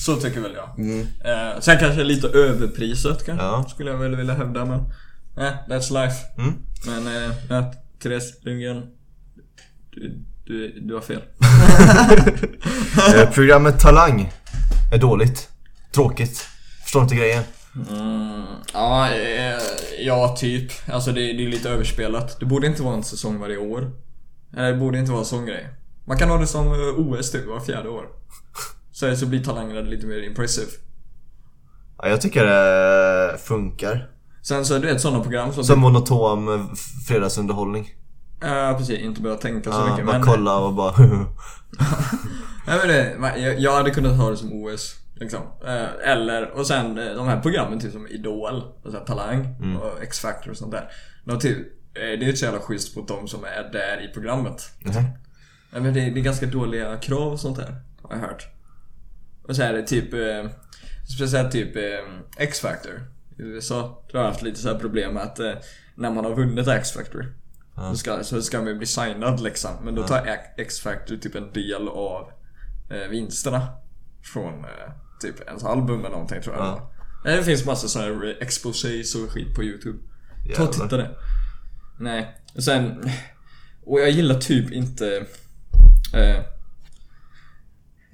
så tycker väl jag. mm. Eh, sen kanske lite överprisat kanske, Ja. skulle jag väl vilja hävda men... Eh, that's life. Mm. Men, eh, Therese Lundgren. Du, du, du har fel. eh, Programmet Talang är dåligt Tråkigt Förstår inte grejen Mm, ja, eh, ja, typ. Alltså det, det är lite överspelat. Det borde inte vara en säsong varje år. Eller det borde inte vara en sån grej. Man kan ha det som eh, OS typ, var fjärde år. Så, så blir talangerna lite mer impressive. ja, Jag tycker det funkar Sen så är det ett sådana program som... Som monotom eh, fredagsunderhållning Ja, precis. Inte behöva tänka så Ja, mycket. bara Men, kolla och bara Nej, men det, jag, jag hade kunnat ha det som OS. Liksom. Eh, Eller, och sen eh, de här programmen typ som Idol, och så här, Talang Mm. och X-Factor och sånt där. De typ, eh, det är ju inte så jävla schysst mot de som är där i programmet. Nej. Ja, men det, det är ganska dåliga krav och sånt där, har jag hört. Och så är det typ, eh, speciellt typ eh, X-Factor i USA. Har jag haft lite så här problem med att eh, när man har vunnit X-Factor Ja. så, ska, så ska man ju bli signad liksom. Men då tar X-Factor typ en del av eh, vinsterna från eh, typ ens album eller någonting tror jag. Ja. Eh, Det finns massa sådana här exposés och skit på YouTube. Ta och titta det. Nej, och sen... Och jag gillar typ inte... Eh,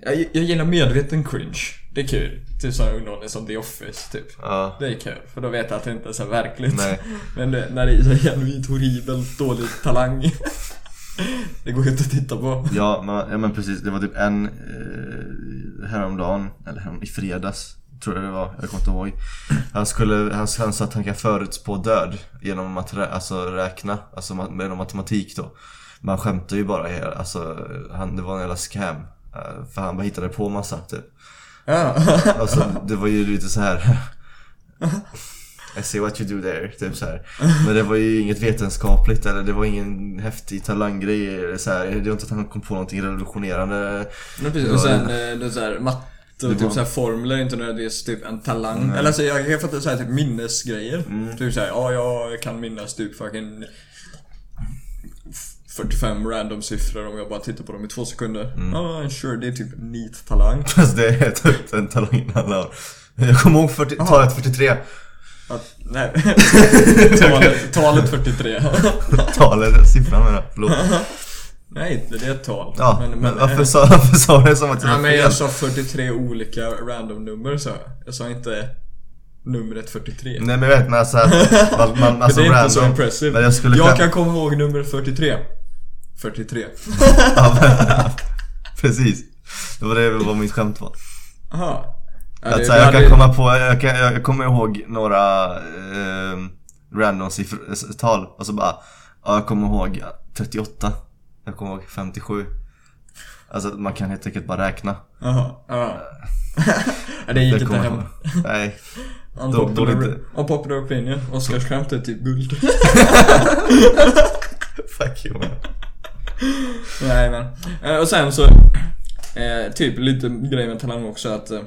Jag, jag gillar medveten cringe. Det är kul. Typ sån underhållning som The Office, typ. Ja. Det är kul, för då vet jag att det inte är så verkligt. Nej. Men det, när det är så genuint horribelt dålig talang. det går ju inte att titta på. Ja men, ja, men precis, det var typ en eh, häromdagen, eller härom, i fredags Tror jag det var, jag kommer inte ihåg Han skulle, han, han sa att han kan förutspå död genom att rä, alltså, räkna, alltså med matematik då Man skämtar ju bara, alltså, han, det var en jävla scam eh, För han bara hittade på massa typ Ja. Alltså det var ju lite så här. I see what you do there, typ så här. Men det var ju inget vetenskapligt eller det var ingen häftig talanggrej eller så här. Det var inte att han kom på någonting revolutionerande Men precis, och sen eh, det så här, matte och typ var- så här formler inte nödvändigtvis typ en talang. Nej. Eller alltså jag kan fatta så här typ minnesgrejer. Mm. Typ såhär, ja jag kan minnas typ fucking 45 random siffror om jag bara tittar på dem i två sekunder. Mm. Ja, sure, det är typ neat talang. Fast det är typ den talangen han har. Jag kommer ihåg 40, talet 43. Att, nej. talet, talet 43. Talet, siffran menar jag. Förlåt. nej, inte det är ett tal. Ja, men, varför, sa, varför sa du det som att det Ja, men jag sa 43 olika random nummer sa jag. Jag sa inte numret 43. Nej men jag vet men såhär, man, man, alltså det är inte så random. impressive. Men jag jag kan komma ihåg nummer 43. 43. Ja, men, Precis. Det var det vad mitt skämt var. Aha. Ja, det- så här, jag kan hade- komma på, jag, kan, jag kommer ihåg några eh, random siffror, tal och så bara Ja jag kommer ihåg 38 Jag kommer ihåg 57 Alltså man kan helt enkelt bara räkna Jaha, ja. ja, det gick inte hem. Nej Unpopular, dåligt. unpopular opinion. Oscars skämt är typ guld. Fuck you man Nej men. Eh, Och sen så, eh, typ lite grej med talang också att eh,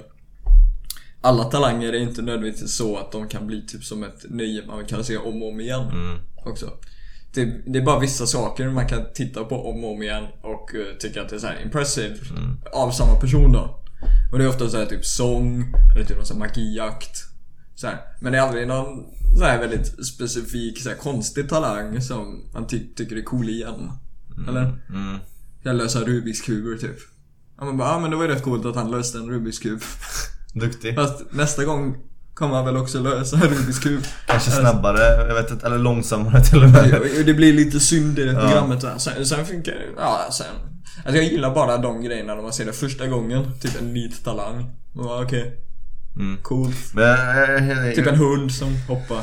alla talanger är inte nödvändigtvis så att de kan bli typ som ett nöje man kan se om och om igen mm. också. Det, det är bara vissa saker man kan titta på om och om igen och tycka att det är så impressive av samma person då. Och det är ofta så här typ sång, eller typ någon här magijakt. Så här. Men det är aldrig någon så här väldigt specifik så här konstig talang som man ty- tycker är cool igen. Eller? Mm. Jag lösa Rubiks kuber typ. Ja men bara, ja men det var ju rätt coolt att han löste en Rubiks kub. Duktig Fast nästa gång kommer han väl också lösa en Rubiks kub. Kanske snabbare, jag vet inte, eller långsammare till och med det blir lite synd i det Ja. programmet där. Sen, sen funkar det, ja sen. Alltså jag gillar bara de grejerna när man ser det första gången. Typ en neat talang. Och bara, Okej, mm. coolt. Men, eh, eh, Typ en hund som hoppar.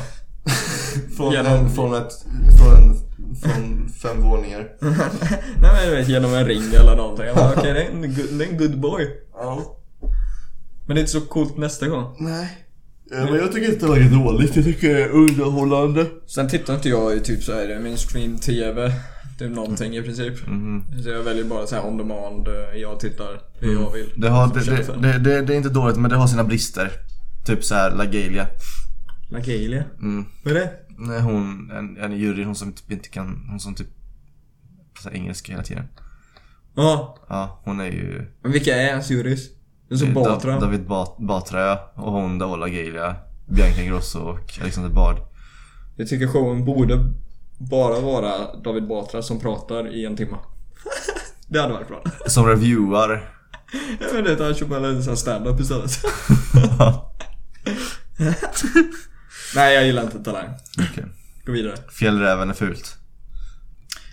från, en, från ett, från, en, från fem våningar Nej men du vet, genom en ring eller någonting. Jag bara, Okej, det, är en good- det är en good boy. Ja Men det är inte så coolt nästa gång. Nej Men jag tycker inte det var dåligt, jag tycker det är underhållande Sen tittar inte jag i typ så här mainstream TV. Typ någonting i princip. Mhm. Så jag väljer bara så här on demand. eh, Jag tittar det jag vill. Det, har, det, det, det, det, det är inte dåligt men det har sina brister Typ såhär Lagalia Lagalia? mm. Vad är det? Nej hon, en, en jury, hon som typ inte kan, hon som typ pratar engelska hela tiden Ja. Ja, hon är ju Men vilka är ens jurys? Det är så eh, Batra. Da- David Bat- Batra ja. och hon Daola Lagalia Bianca Ingrosso och Alexander Bard Jag tycker showen borde bara vara David Batra som pratar i en timme. det hade varit bra. Som reviewar Jag vet inte, han kör bara en sån stand-up istället. Nej, jag gillar inte Talang. Okej. Gå vidare. Fjällräven är fult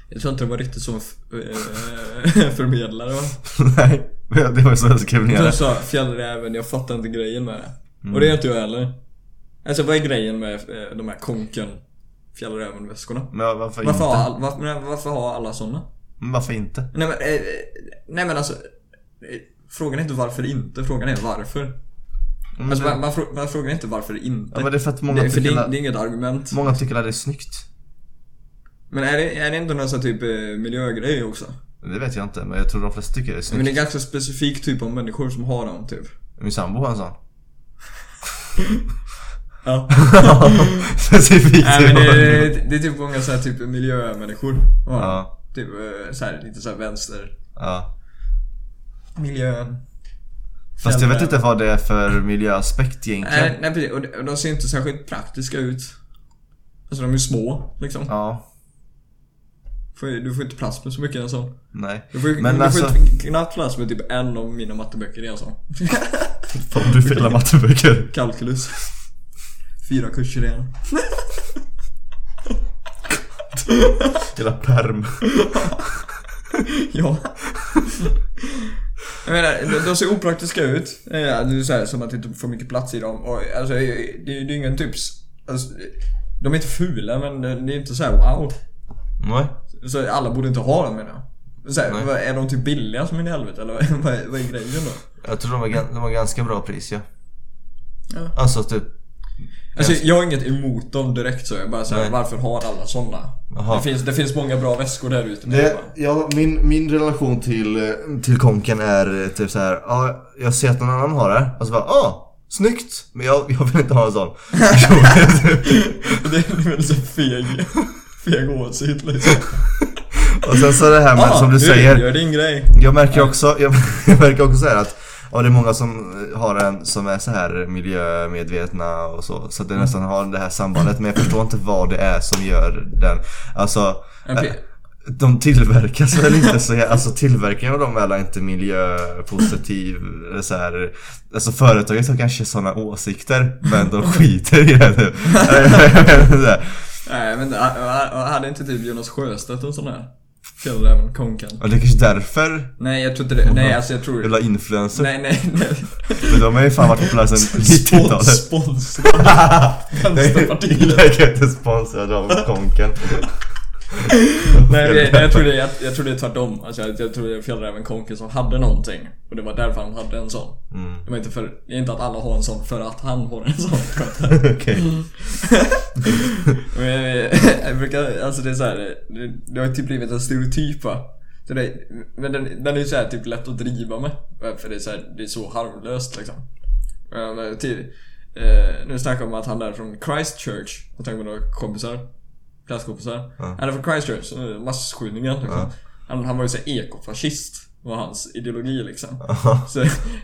Jag tror inte det var riktigt som eh, förmedlare va? Nej, det var så jag skrev ner De det sa fjällräven, jag fattar inte grejen med det. Mm. Och det är inte jag heller. Alltså vad är grejen med eh, de här konken fjällräven-väskorna? Men varför, Varför har, inte? all, varför, men varför har alla såna? Men varför inte? Nej men, eh, nej men alltså Frågan är inte varför inte, frågan är varför. Men Alltså det- man, man, frå- man frågar inte varför inte. Ja men det är för att många det, det, tycker är- det är inget argument. Många tycker att det är snyggt Men är det, är det inte någon sån typ eh, miljögrej också? Det vet jag inte, men jag tror de flesta tycker det är Men snyggt det är ganska specifik typ av människor som har dem typ. Min sambo har en sån Ja. Specifikt Nej men det, det, det är typ många så här typ miljömänniskor. Ja. Ja, Typ eh, så här, lite så här vänster. ja Miljön. Fast jag vet inte vad det är för miljöaspekt egentligen Nej, nej precis. Och de, ser inte särskilt praktiska ut. Alltså de är små liksom. Ja du får inte plats med så mycket i en sån. Nej. Du får, Men du alltså- får inte knappt plats med typ en av mina matteböcker i en sån. Fan du felar matteböcker. Kalkylus. Fyra kurser i en. Hela perm. Ja. Jag menar, de- ser opraktiska ut. Ja, Det är så här, som att det inte får mycket plats i dem. Och, alltså, det, är ingen typs... Alltså, de är inte fula men det är inte så här wow. Nej. Så alla borde inte ha dem menar jag. Så här, vad, är de typ billiga som in i helvete eller vad, vad, är, grejen då? Jag tror de var, de var ganska bra pris ja. Ja. Alltså typ. Alltså jag har inget emot dem direkt så jag bara säger varför har alla sådana? Det finns, det finns många bra väskor där ute. Det, ja, min, min relation till, eh, till konken är eh, typ så här. Ja, jag ser att någon annan har det. Och så bara, ah, snyggt! Men jag, jag vill inte ha en sån. det är väldigt så feg, feg åsikt liksom. och sen så det här med, som du säger. Gör din grej. Jag märker också, jag, jag märker också så här att Ja, det är många som har en som är så här miljömedvetna och så. Så att det nästan har det här sambandet. Men jag förstår inte vad det är som gör den. Alltså, En eh, de tillverkas väl inte så Alltså tillverkningen av dem är väl inte miljöpositiv så här. Alltså företaget har kanske sådana åsikter men de skiter i det. Här. Nej men äh, hade inte typ Jonas Sjöstedt en sån här? Fjällräven, konken. Och det är kanske därför Nej jag tror inte det. Nej alltså jag tror... Jävla influencer. Nej nej nej. Men de har ju fan varit populära sedan Spons, 90-talet. sponsrad. Vänsterpartiet. Jag är inte sponsrad av Konken. Nej jag, jag, tror det, jag, jag tror det är tvärtom. Alltså, jag, jag tror det är Fjällräven Konken som hade någonting. Och det var därför han hade en sån. Mm. Det var inte för, det inte att alla har en sån för att han har en sån. Okej. Men jag, jag brukar, alltså det är så här, det, det har typ blivit en stereotyp va. Så det, men den, den är ju så här typ lätt att driva med. För det är så, här, det är så harmlöst liksom. Eh, men Till, eh, nu snackar vi om att han är från Christchurch. Jag tänker på några kompisar. Klasskompisar. Ja. Han är från Christchurch, massskjutningen liksom. Ja. Han, han var ju så här ekofascist. Var hans ideologi liksom. Aha. Så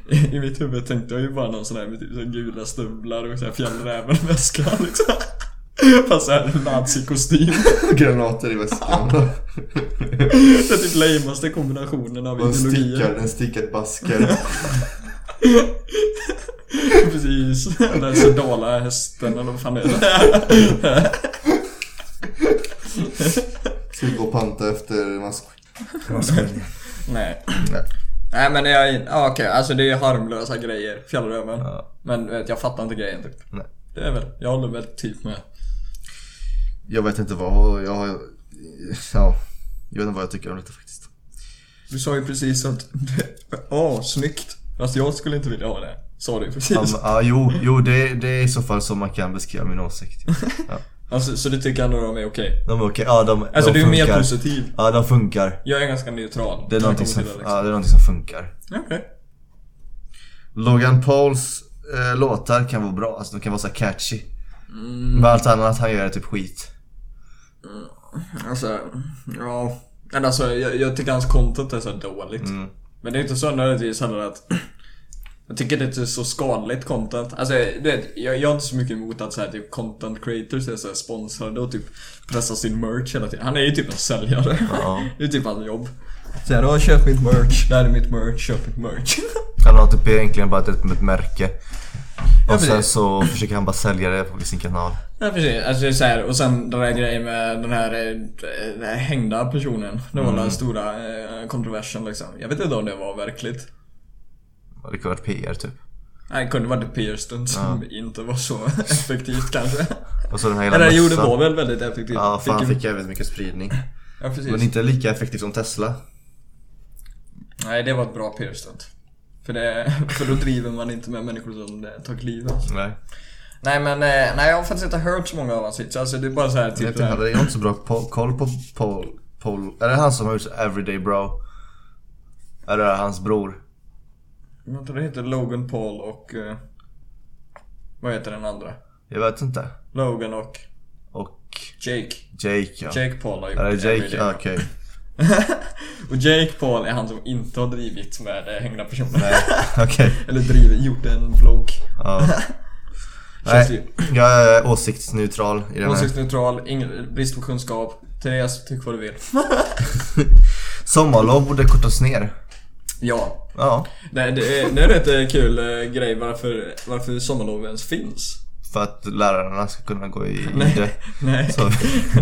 i, mitt huvud tänkte jag ju bara någon sån här med typ så gula stövlar och så här fjällrävenväska liksom. Fast såhär nazikostym. Granater i väskan. Det är typ lamaste kombinationen av Och en stickad, ideologier. en stickad basker. Precis. Den Sedala hästen eller vad fan är det? Ska gå och panta efter mask. Nej. Nej. Nej men jag, ja, okej, alltså det är harmlösa grejer, fjällräven. Ja. Men vet, jag fattar inte grejen typ. Nej. Det är väl, jag håller väl typ med. Jag vet inte vad, jag har... Ja. Jag vet inte vad jag tycker om detta faktiskt. Du sa ju precis att, åh snyggt. Fast jag skulle inte vilja ha det. Sa du precis. Ja, men, ja, jo, jo det, det är i så fall så man kan beskriva min åsikt. Ja. Alltså, så du tycker ändå de är okej? De är okej, ja de, Alltså de du är mer positiv. Ja, de funkar. Jag är ganska neutral. Det är någonting som, liksom. ja, det är någonting som funkar. Okej. Logan Pauls eh, låtar kan vara bra, alltså de kan vara så här catchy. Mm. Men allt annat han gör är typ skit. Alltså, ja. Men alltså jag, jag tycker hans content är så här dåligt. Mm. Men det är inte så nödvändigtvis heller att Jag tycker det är så skadligt content. Alltså du vet, jag, jag har inte så mycket emot att så här, typ content creators är så här sponsrade och typ pressar sin merch hela tiden. Han är ju typ en säljare. Ja. Det är typ hans jobb. Såhär, då köp mitt merch, det här är mitt merch, köp mitt merch. Han har typ egentligen bara ett, ett märke. Ja, Och sen precis. så försöker han bara sälja det på sin kanal. Ja precis, alltså det är så här, och sen den där grejen med den här, eh, den här hängda personen. Det var den stora eh, kontroversen liksom. Jag vet inte om det var verkligt. Och det kan vara PR typ. Nej, det kunde varit PR-stunt som inte var så effektivt kanske. Och så den här hela Eller jo, det mössan. var väl väldigt effektivt. Ja, fan han ju- fick jävligt mycket spridning. Ja, precis. Men inte lika effektivt som Tesla. Nej, det var ett bra PR-stunt. För, det, för då driver man inte med människor som tar livet. Alltså. Nej. Nej men, eh, nej jag har faktiskt inte hört så många av hans hits. Alltså det är bara så här Jag typ det inte, jag har inte så bra koll på Paul. Paul. Är det han som har gjort Everyday Bro? Är det hans bror? Vänta, det heter Logan Paul och... Eh, vad heter den andra? Jag vet inte. Logan och Och Jake. Jake ja. Jake Paul har gjort Är det Jake? Okej. Och Jake Paul är han som inte har drivit med eh, hängda personer. Nej, okej. Eller drivit, gjort en vlogg. Ja. Nej, jag är åsiktsneutral i den här. Åsiktsneutral, ingen, brist på kunskap. Therese, tyck vad du vill. Sommarlov borde kortas ner. Ja. Ja. Nej, det är, det är rätt eh, kul eh, grej varför, varför sommarlov ens finns. För att lärarna ska kunna gå i Nej. det. Nej. Så,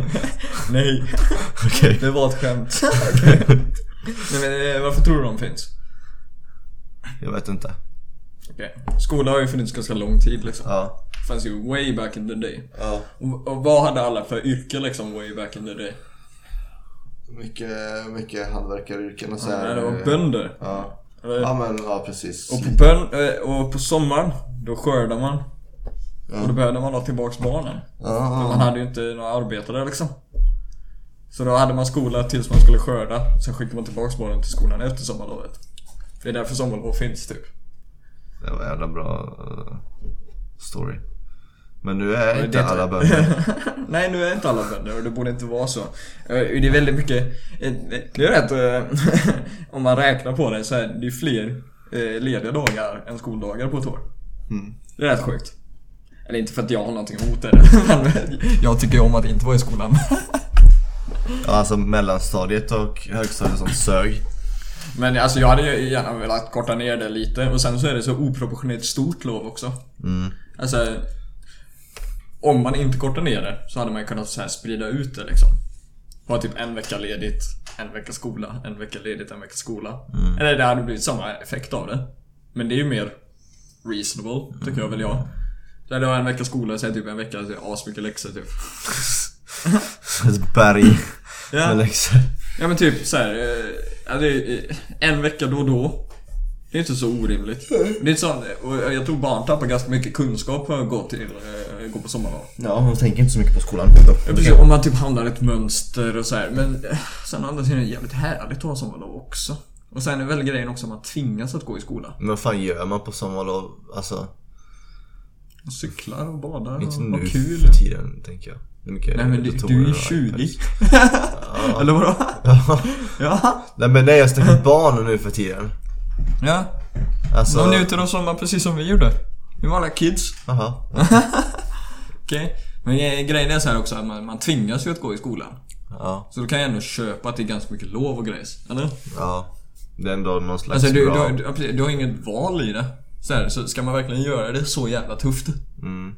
Nej. okej. Det var ett skämt. Nej men eh, varför tror du de finns? Jag vet inte. Okej. Skola har ju funnits ganska lång tid liksom. Ja. Fanns ju way back in the day. Ja. Och, och vad hade alla för yrke liksom way back in the day? Mycket, mycket hantverkaryrken och så Ja, det var bönder. Ja. Ja men ja precis. Och på, bön, eh, och på sommaren, då skördar man. Ja. Och då behövde man ha tillbaks barnen. För man Ja. hade ju inte några arbetare liksom. Så då hade man skola tills man skulle skörda. Sen skickade man tillbaks barnen till skolan efter sommarlovet. Det är därför sommarlov finns typ. Det var en jävla bra eh, story. Men nu är det inte är alla bönder. Nej, nu är inte alla bönder och det borde inte vara så. Eh, Det är väldigt mycket... eh, Det är rätt... eh, Om man räknar på det så är det är fler lediga dagar än skoldagar på ett år. Mm. Det är rätt sjukt. Eller inte för att jag har någonting emot det. Men jag tycker om att inte vara i skolan. Ja, alltså mellanstadiet och högstadiet som sög. Men alltså jag hade ju gärna velat korta ner det lite och sen så är det så oproportionerligt stort lov också. Mm. Alltså... Om man inte kortar ner det så hade man ju kunnat så här sprida ut det liksom. Ha typ en vecka ledigt, en vecka skola, en vecka ledigt, en vecka skola. Eller det hade blivit samma effekt av det. Men det är ju mer reasonable, tycker jag väl jag. Så hade jag en vecka skola, det typ en vecka asmycket läxor typ. Ett berg Ja. med läxor. Ja men typ så här, eh, alltså, eh, en vecka då och då. Det är inte så orimligt. Det är inte så, och jag tror barn tappar ganska mycket kunskap för att gå till, eh, gå på sommarlov. Ja, hon tänker inte så mycket på skolan. Precis, om man typ handlar ett mönster och så här. Men eh, sen å andra sidan är det jävligt härligt att ha sommarlov också. Och sen är väl grejen också att man tvingas att gå i skola. Men vad fan gör man på sommarlov? Alltså, Man cyklar och badar inte och nu har kul. för tiden tänker jag. Mycket Nej men du, du är och 20. iPads. Eller vadå? Ja. Ja. Nej men nej, jag snackar barn nu för tiden. Ja. Alltså, De njuter av sommaren precis som vi gjorde. Vi var alla kids. Jaha. Okej. Men eh, grejen är så här också att man, man tvingas ju att gå i skolan. Ja, Så då kan jag ändå köpa att det är ganska mycket lov och grejs. Eller? ja. Det är ändå någon slags Alltså du, bra... du, du, du har inget val i det. Så, här, så ska man verkligen göra det så jävla tufft? Mm.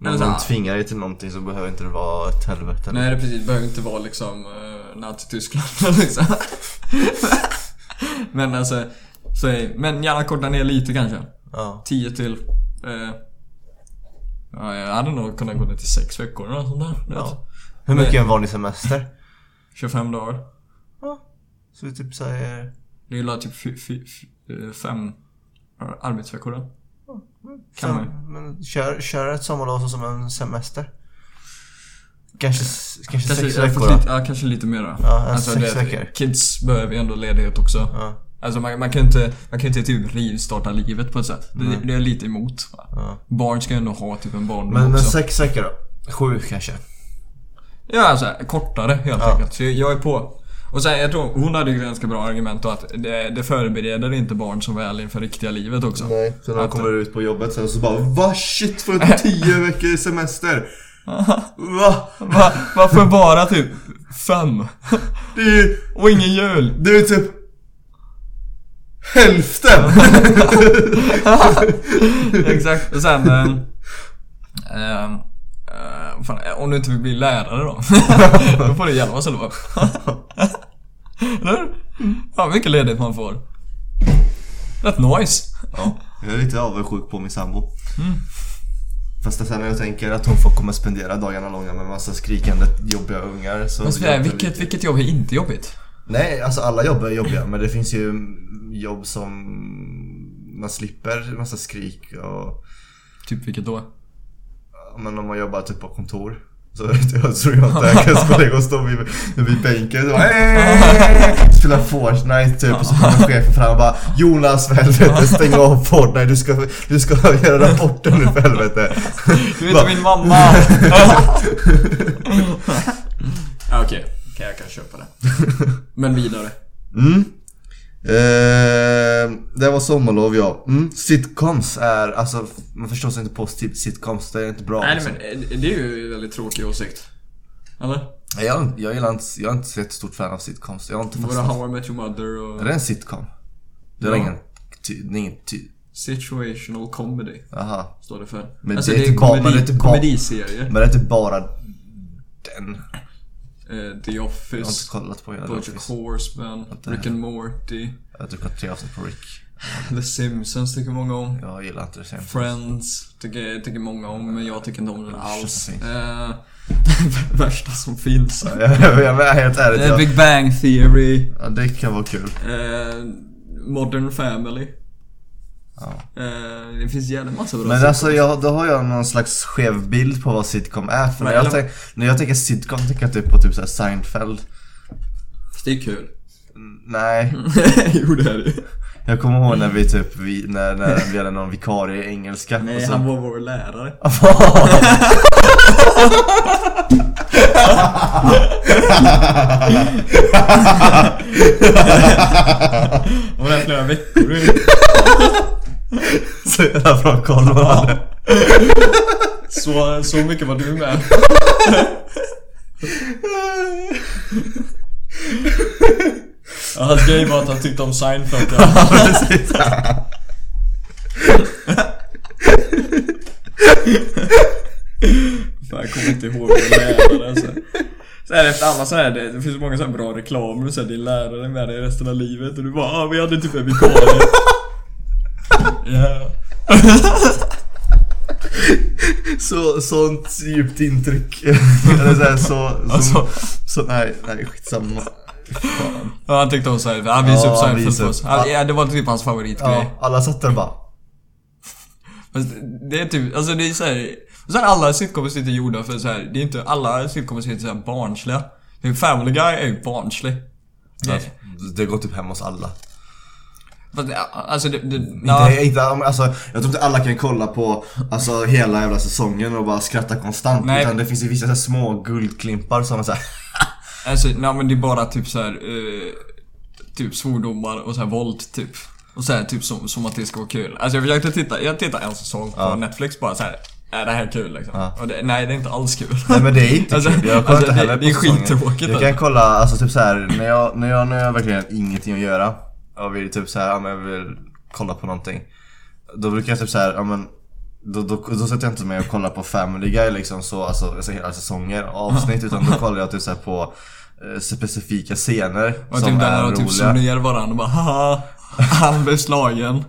Eller Men om de tvingar dig till någonting så behöver inte det vara ett helvete. Nej det precis, det behöver inte vara liksom uh, Nazityskland liksom. Men alltså, så, men gärna korta ner lite kanske. Ja. 10 till... eh, ja, jag hade nog kunnat gå ner till 6 veckor eller något sånt där. ja. Hur mycket är en vanlig semester? 25 dagar. Så vi typ säger... Det är typ 5 arbetsveckor då. Kan man men kör, kör ett sommarlov som en semester. Kanske, s- kanske, sex ja, veckor lite, ja, kanske lite mer då. Ja, sex det- veckor. Kids behöver ju ändå ledighet också. Ja, Alltså man, man kan inte, man kan inte typ rivstarta livet på ett sätt. Det, det är jag lite emot. Ja. Barn ska ändå ha typ en barndom Men, men också. sex veckor då? Sju kanske? Ja, alltså kortare helt Ja. enkelt. Så jag, jag är på. Och sen, jag tror hon hade ju ganska bra argument då att det, det förbereder inte barn så väl inför riktiga livet också. Nej, så när de kommer ut på jobbet sen så bara Va shit, får du tio veckor semester? Va? Va, varför bara typ fem? Det är ju, Och ingen jul? det är typ hälften! Exakt. Och sen... Eh, eh, eh, fan, om du inte vill bli lärare då? då får du hjälpa oss lov. Eller? Ja, mycket ledigt man får. Rätt nice. ja, jag är lite avundsjuk på min sambo. Fast sen när jag tänker att hon får komma och spendera dagarna långa med massa skrikande jobbiga ungar så... Jag inte vilket, vilket jobb är inte jobbigt? Nej, alltså alla jobb är jobbiga men det finns ju jobb som man slipper massa skrik och... Typ vilket då? Men om man jobbar typ på kontor så jag tror jag inte jag kan spela och stå vid, vid bänken och bara, "Hey!" Spela Fortnite typ och så kommer chefen fram och bara Jonas för helvete stäng av Fortnite du ska, du ska göra rapporten nu för helvete Du är inte min mamma! Okej, Okej, jag kan köpa det. Men vidare. Mm. Eh, det var sommarlov ja. Mm. Sitcoms är, alltså man förstår sig inte på sit- sitcoms, det är inte bra Nej liksom. men eh, det är ju en väldigt tråkig åsikt. Eller? Jag, jag gillar inte, jag är inte så jättestort fan av sitcoms. Jag har inte fastnat. How I Met Your Mother och Är det en sitcom? Det är Ja. ingen, ty, det är ingen ty, Situational Comedy. Aha. Står det för. Men alltså det är inte bara- komedi, komediserie. Men det är inte bara den. Eh, The Jag har inte Office, kollat på hela Office. Horseman, Inte Rick and Morty, Jag har typ kollat tre avsnitt på Rick. The Simpsons tycker många om. Jag gillar inte det sen. Friends tycker, tycker många om, men jag tycker inte om den alls. Eh, värsta som finns. Jag, jag, jag är helt ärligt. Eh, Jag, Big Bang Theory, ja, det kan vara kul. eh, Modern Family. Ja. Eh, det finns jävligt massa bra Men alltså jag, då har jag någon slags skev bild på vad sitcom är. För när Men jag, tänk, när jag tänker sitcom tänker jag typ på typ såhär Seinfeld. Det är kul. Nej. jo det är det Jag kommer ihåg när vi typ, vi, när, när vi hade någon vikarie i engelska. Nej, och så- han var vår lärare. Var där flera veckor. Så jävla bra koll man hade. Så, så mycket var du med. Ja, hans grej var att han tyckte om Seinfeld. Ja. Precis. Fan, jag kommer inte ihåg vad lärare alltså. Så här efter alla så här, det, det finns så många så bra reklamer så här, din lärare är med dig resten av livet och du bara ah, vi hade typ en vikarie. Ja. Så, sånt djupt intryck. Eller så, här, så, så, Alltså. så, nej, nej skitsamma. Fan. Ja, han tyckte om Seinfeld. Han visade Ja, upp Seinfeld upp. oss. Han, ja, det var typ hans favoritgrej. Ja, alla satt där och bara. Fast det är typ, alltså det är såhär... Så här, alla sitcoms är inte gjorda för så här, det är inte, alla sitcoms är inte såhär barnsliga. Typ Family Guy är ju barnslig. Det, Alltså, det går typ hem hos alla. Fast, alltså det, Inte, ja, inte, alltså, jag tror inte alla kan kolla på alltså, hela jävla säsongen och bara skratta konstant. Nej. Utan det finns ju vissa så här, små guldklimpar som är såhär. alltså, nej men det är bara typ så här, eh, typ svordomar och så här våld typ. Och så här, typ som, som att det ska vara kul. Alltså jag försökte titta, jag tittade en säsong på Ja. Netflix bara så här. Är det här kul liksom? Ja. Det, nej det är inte alls kul. Nej men det är inte Alltså, kul. Jag kollar alltså, inte heller det, det är på skittråkigt. Jag alltså. kan kolla, alltså typ så här när jag, när jag, när jag verkligen har ingenting att göra och vill typ så här, ja men jag vill kolla på någonting. Då brukar jag typ så här, ja men då, då, då sätter jag inte mig och kollar på Family Guy liksom så, alltså, alltså hela säsonger och avsnitt utan då kollar jag typ så här på eh, specifika scener Och som typ där är när de typ roliga. ner varandra och bara haha. Han blev slagen.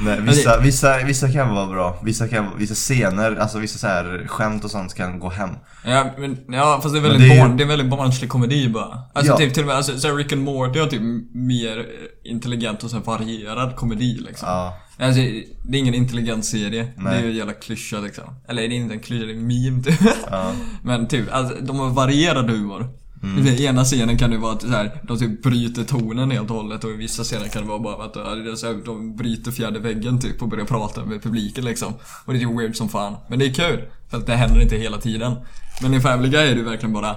Nej, vissa, vissa, vissa kan vara bra, vissa, kan, vissa scener, alltså vissa så här skämt och sånt kan gå hem. Ja, men, ja fast det är Men väldigt det är ju- barn, det är väldigt barnslig komedi bara. Alltså Ja. typ till och med, alltså, så här, Rick and Morty har typ mer intelligent och så här varierad komedi liksom. Ja. Alltså, det är ingen intelligent serie. Det Nej. är ju en jävla klyscha liksom. Eller det är inte en klyscha, det är en meme typ. Ja. Men typ, alltså, de har varierad humor. Mm. I ena scenen kan det vara att så här, de typ bryter tonen helt och hållet och i vissa scener kan det vara bara att här, de bryter fjärde väggen typ och börjar prata med publiken liksom. Och det är ju weird som fan. Men det är kul. För att det händer inte hela tiden. Men i Family Guy är det verkligen bara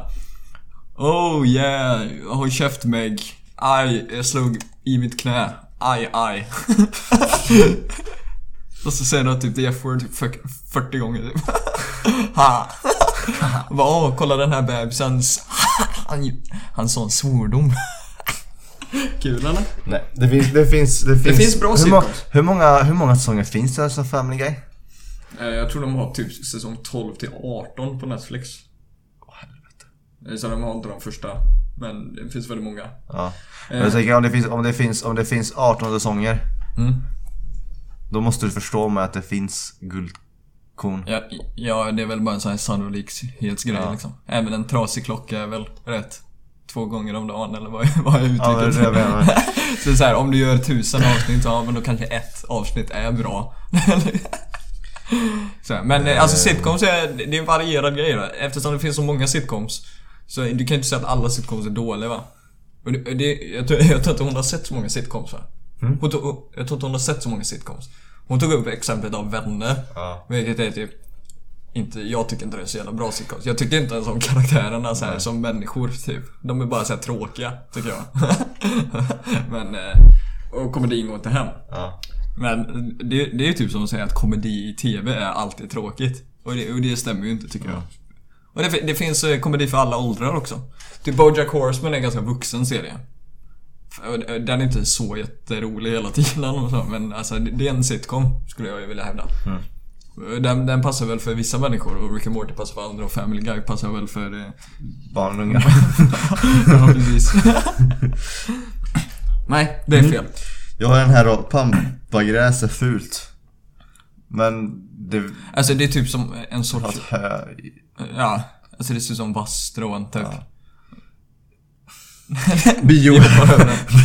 Oh yeah, håll käft Meg. Aj, jag slog i mitt knä. Aj, aj. och så säger de typ the F-word typ 40 gånger typ. ha. Bara, åh, kolla den här bebisen. Han, han sa en svordom. Kul eller? Nej, det finns, det finns, det finns, finns bra hur, må, hur många, hur många säsonger finns det alltså Family Guy? Eh, Jag tror de har typ säsong 12 till 18 på Netflix. Åh helvete. Eh, Så de har inte de första. Men det finns väldigt många. Ja. Men Eh. jag tänker om det finns, om det finns, om det finns 18 säsonger. Mm. Då måste du förstå med att det finns guldkorn. Ja, ja, det är väl bara en sån här sannolikhetsgrej Ja. liksom. Även en trasig klocka är väl rätt. Två gånger om dagen eller vad, vad jag Ja, det är uttrycker. det så, så här, om du gör tusen avsnitt, ja men då kanske ett avsnitt är bra. så men eh, alltså sitcoms är, det är en varierad grej då. Eftersom det finns så många sitcoms. Så du kan ju inte säga att alla sitcoms är dåliga va? Och det, det, jag, tror, jag tror inte hon har sett så många sitcoms va? Hon tog, jag tror inte hon har sett så många sitcoms. Hon tog upp exemplet av Vänner. Ja. Vilket är typ inte, jag tycker inte det är så jävla bra sitcoms. Jag tycker inte ens om karaktärerna så här, som människor typ. De är bara så här tråkiga, tycker jag. Men, eh, och komedin går inte hem. Ja. Men det, det är ju typ som att säga att komedi i TV är alltid tråkigt. Och det, och det stämmer ju inte tycker jag. Och det, det finns eh, komedi för alla åldrar också. Typ Bojack Horseman är en ganska vuxen serie. Och Den är inte så jätterolig hela tiden och så, men alltså det är en sitcom skulle jag vilja hävda. Den, den passar väl för vissa människor och Rick and Morty passar för andra och Family Guy passar väl för... eh, Barn och unga. ja, precis. Nej, det är fel. Jag har den här då, pampagräs är fult. Men det... Alltså det är typ som en sorts... Hö... Ja, alltså det ser ut som vasstrån typ. Ja. Bio...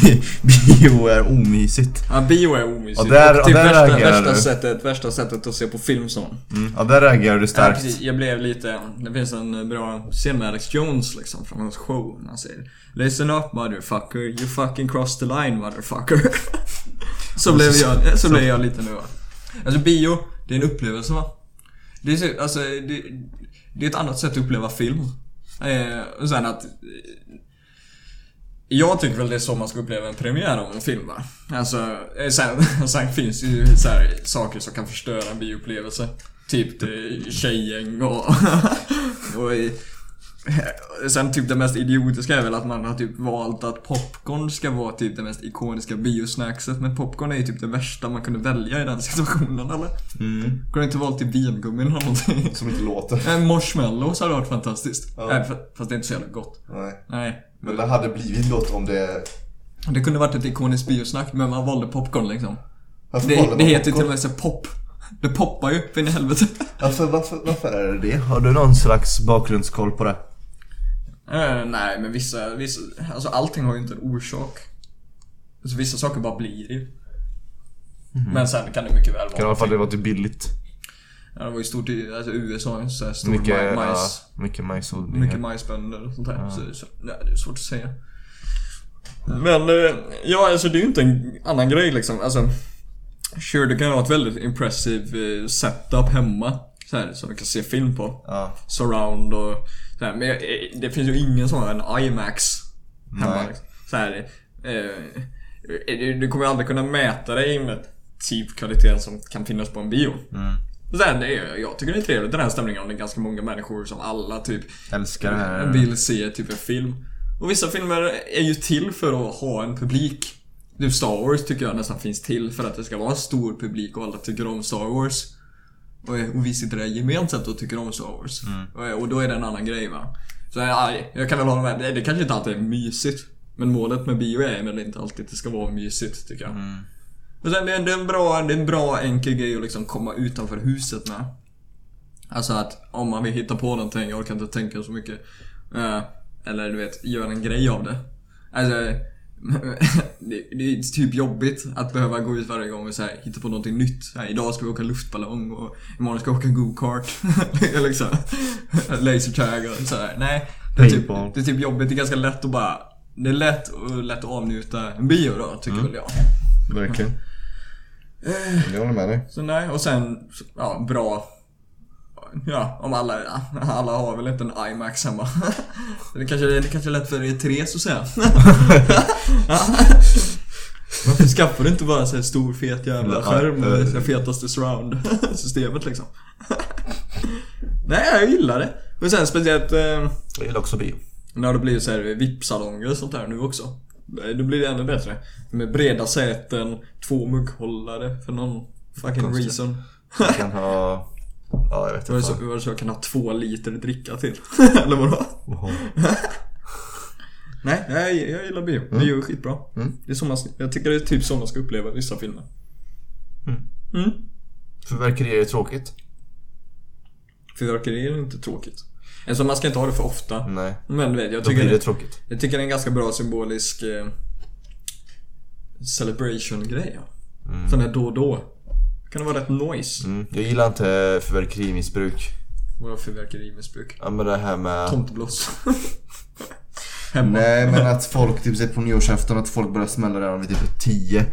Bi- Bio är omysigt. Ja, bio är omysigt. Och där- och och typ där värsta, reagerar värsta, du. sättet, värsta sättet att se på film sån. Mm. Ja, där reagerar du Ja, starkt. precis. Jag blev lite... Det finns en bra scen med Alex Jones liksom från hans show. När han säger Listen up motherfucker, you fucking crossed the line motherfucker. så blev jag, så blev jag lite nu va. Alltså bio, det är en upplevelse va. Det är, så- alltså, det, det är ett annat sätt att uppleva film. Eh, och sen att... eh, Jag tycker väl det är så man ska uppleva en premiär av en film va. Alltså, eh, sen, sen finns det ju så här, saker som kan förstöra en bioupplevelse. Typ det, tjejgäng och... och i, sen typ det mest idiotiska är väl att man har typ valt att popcorn ska vara typ det mest ikoniska biosnackset. Men popcorn är ju typ det värsta man kunde välja i den situationen eller? Mm. Kunde inte valt typ vingummin eller någonting? Som inte låter. En marshmallows hade varit fantastiskt. Ja. Fa- fast det är inte så jävla gott. Nej. Nej. Men det hade blivit gott om det... Det kunde varit ett ikoniskt biosnack, men man valde popcorn liksom. Varför Det, valde det man heter till popcorn? och med så pop. Det poppar ju, för in i helvete. Varför, varför, varför är det det? Har du någon slags bakgrundskoll på det? Eh, nej, men vissa, vissa, alltså allting har ju inte en orsak. Alltså vissa saker bara blir ju. Men sen kan det mycket väl vara Mhm. Kan i alla fall det var typ billigt. Ja, det var ju stort i alltså, USA, så här stor Mycket, maj- majs. ja, mycket majsodlingar. Mycket majsbönder och sånt där. Så, så, nej, det är svårt att säga. Men, eh, ja alltså det är ju inte en annan grej liksom. Alltså, sure det kan vara ett väldigt impressive eh, setup hemma. Så här, som vi kan se film på. Ja. Surround och så här, Men eh, det finns ju ingen sån här en IMAX hemma. Nej. Liksom. Så här, eh, du, kommer aldrig kunna mäta dig med typ kvaliteten som kan finnas på en bio. Mm. Sen, det är, jag tycker det är trevligt den här stämningen om det är ganska många människor som alla typ Älskar det här. vill se typ en film. Och vissa filmer är ju till för att ha en publik. Typ Star Wars tycker jag nästan finns till för att det ska vara en stor publik och alla tycker om Star Wars. Och, och vi sitter där gemensamt och tycker om Star Wars. Och, och då är det en annan grej va. Så ja, jag kan väl hålla med. Det, det kanske inte alltid är mysigt. Men målet med bio är väl inte alltid att det ska vara mysigt tycker jag. Och sen det, är- en bra, det är en bra enkel grej att liksom komma utanför huset med. Alltså att om man vill hitta på någonting, jag orkar inte tänka så mycket. Eh, eller du vet, göra en grej av det. Alltså, det, det är typ jobbigt att behöva gå ut varje gång och så här, hitta på någonting nytt. Här, idag ska vi åka luftballong och imorgon ska vi åka go-kart. liksom. Lasertag och sådär. Nej, det är, typ, det är typ jobbigt. Det är ganska lätt att bara... Det är lätt, och lätt att avnjuta en bio då, tycker väl jag. Verkligen. Jag håller med dig. Så nej, och sen, ja, bra. Ja, om alla, alla har väl inte en IMAX hemma. Det kanske, det kanske är lätt för er tre så att säga. Varför skaffar du inte bara så här stor fet jävla skärm med det fetaste surround-systemet liksom? Nej, jag gillar det. Och sen speciellt eh, Jag gillar också bio. när det blir så här VIP-salonger och sånt där nu också. Då blir det ännu bättre. Med breda säten, två mugghållare för någon fucking Konstigt. reason. Jag kan ha... Ja, jag vet Var det, inte. så, var det så jag kan ha två liter dricka till? Eller vadå? Oho. Nej, jag, jag gillar bio. Bio är skitbra. Det är så man, jag tycker det är typ så man ska uppleva vissa filmer. Mm. Fyrverkerier är tråkigt. Fyrverkerier är inte tråkigt. Alltså man ska inte ha det för ofta. Nej. Men vet, jag Då tycker, blir det det, tråkigt. jag tycker det är en ganska bra symbolisk eh, celebration-grej. Ja. Sån här då och då. Kan det vara rätt noise? Mm. Jag gillar inte fyrverkerimissbruk. Vadå fyrverkerimissbruk? Ja men det här med... Tomtebloss. Hemma. Nej men att folk, typ säg på nyårsafton, att folk börjar smälla redan vid typ 10.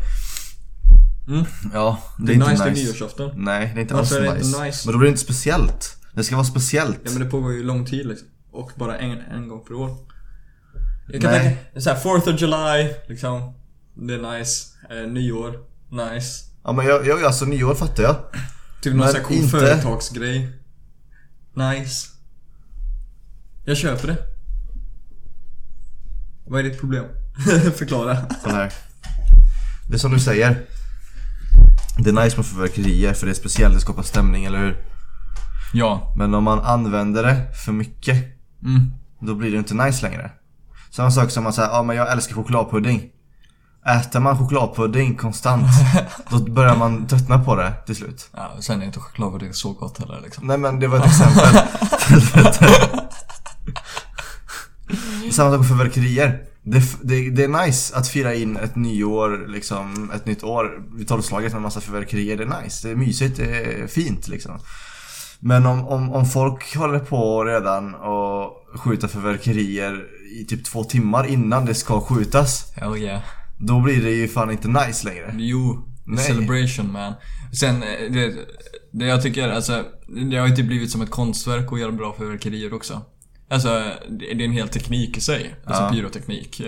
Mm. Ja, det Det är, är inte nice nice. till nyårsafton. Nej, det är inte Varför alls är det nice. inte nice? Men då blir det inte speciellt. Det ska vara speciellt. Ja men det pågår ju lång tid liksom. Och bara en, en gång per år. Jag kan Nej. tänka, såhär 4th of July, liksom. Det är nice. Eh, nyår, nice. Ja men jag, jag, alltså nyår fattar jag. Typ någon sån här cool inte- företagsgrej. Nice. Jag köper det. Vad är ditt problem? Förklara. Kolla här. Det är som du säger. Det är nice med fyrverkerier för det är speciellt, det skapar stämning, eller hur? Ja. Men om man använder det för mycket, Mm. då blir det inte nice längre. Samma sak som att säga, ja men jag älskar chokladpudding. Äter man chokladpudding konstant, då börjar man tröttna på det till slut. Ja, sen är inte chokladpudding så gott heller liksom. Nej men det var ett exempel. Samma sak med fyrverkerier. Det, det, det är nice att fira in ett nyår, liksom, ett nytt år vid tolvslaget med massa fyrverkerier. Det är nice, det är mysigt, det är fint liksom. Men om, om, om folk håller på redan och skjuter fyrverkerier i typ två timmar innan det ska skjutas. Hell yeah. Då blir det ju fan inte nice längre. Jo, Nej. celebration man. Sen, eh, det, det jag tycker, alltså, det har ju inte blivit som ett konstverk att göra bra fyrverkerier också. Alltså, det det är en hel teknik i sig. Alltså Ja. pyroteknik.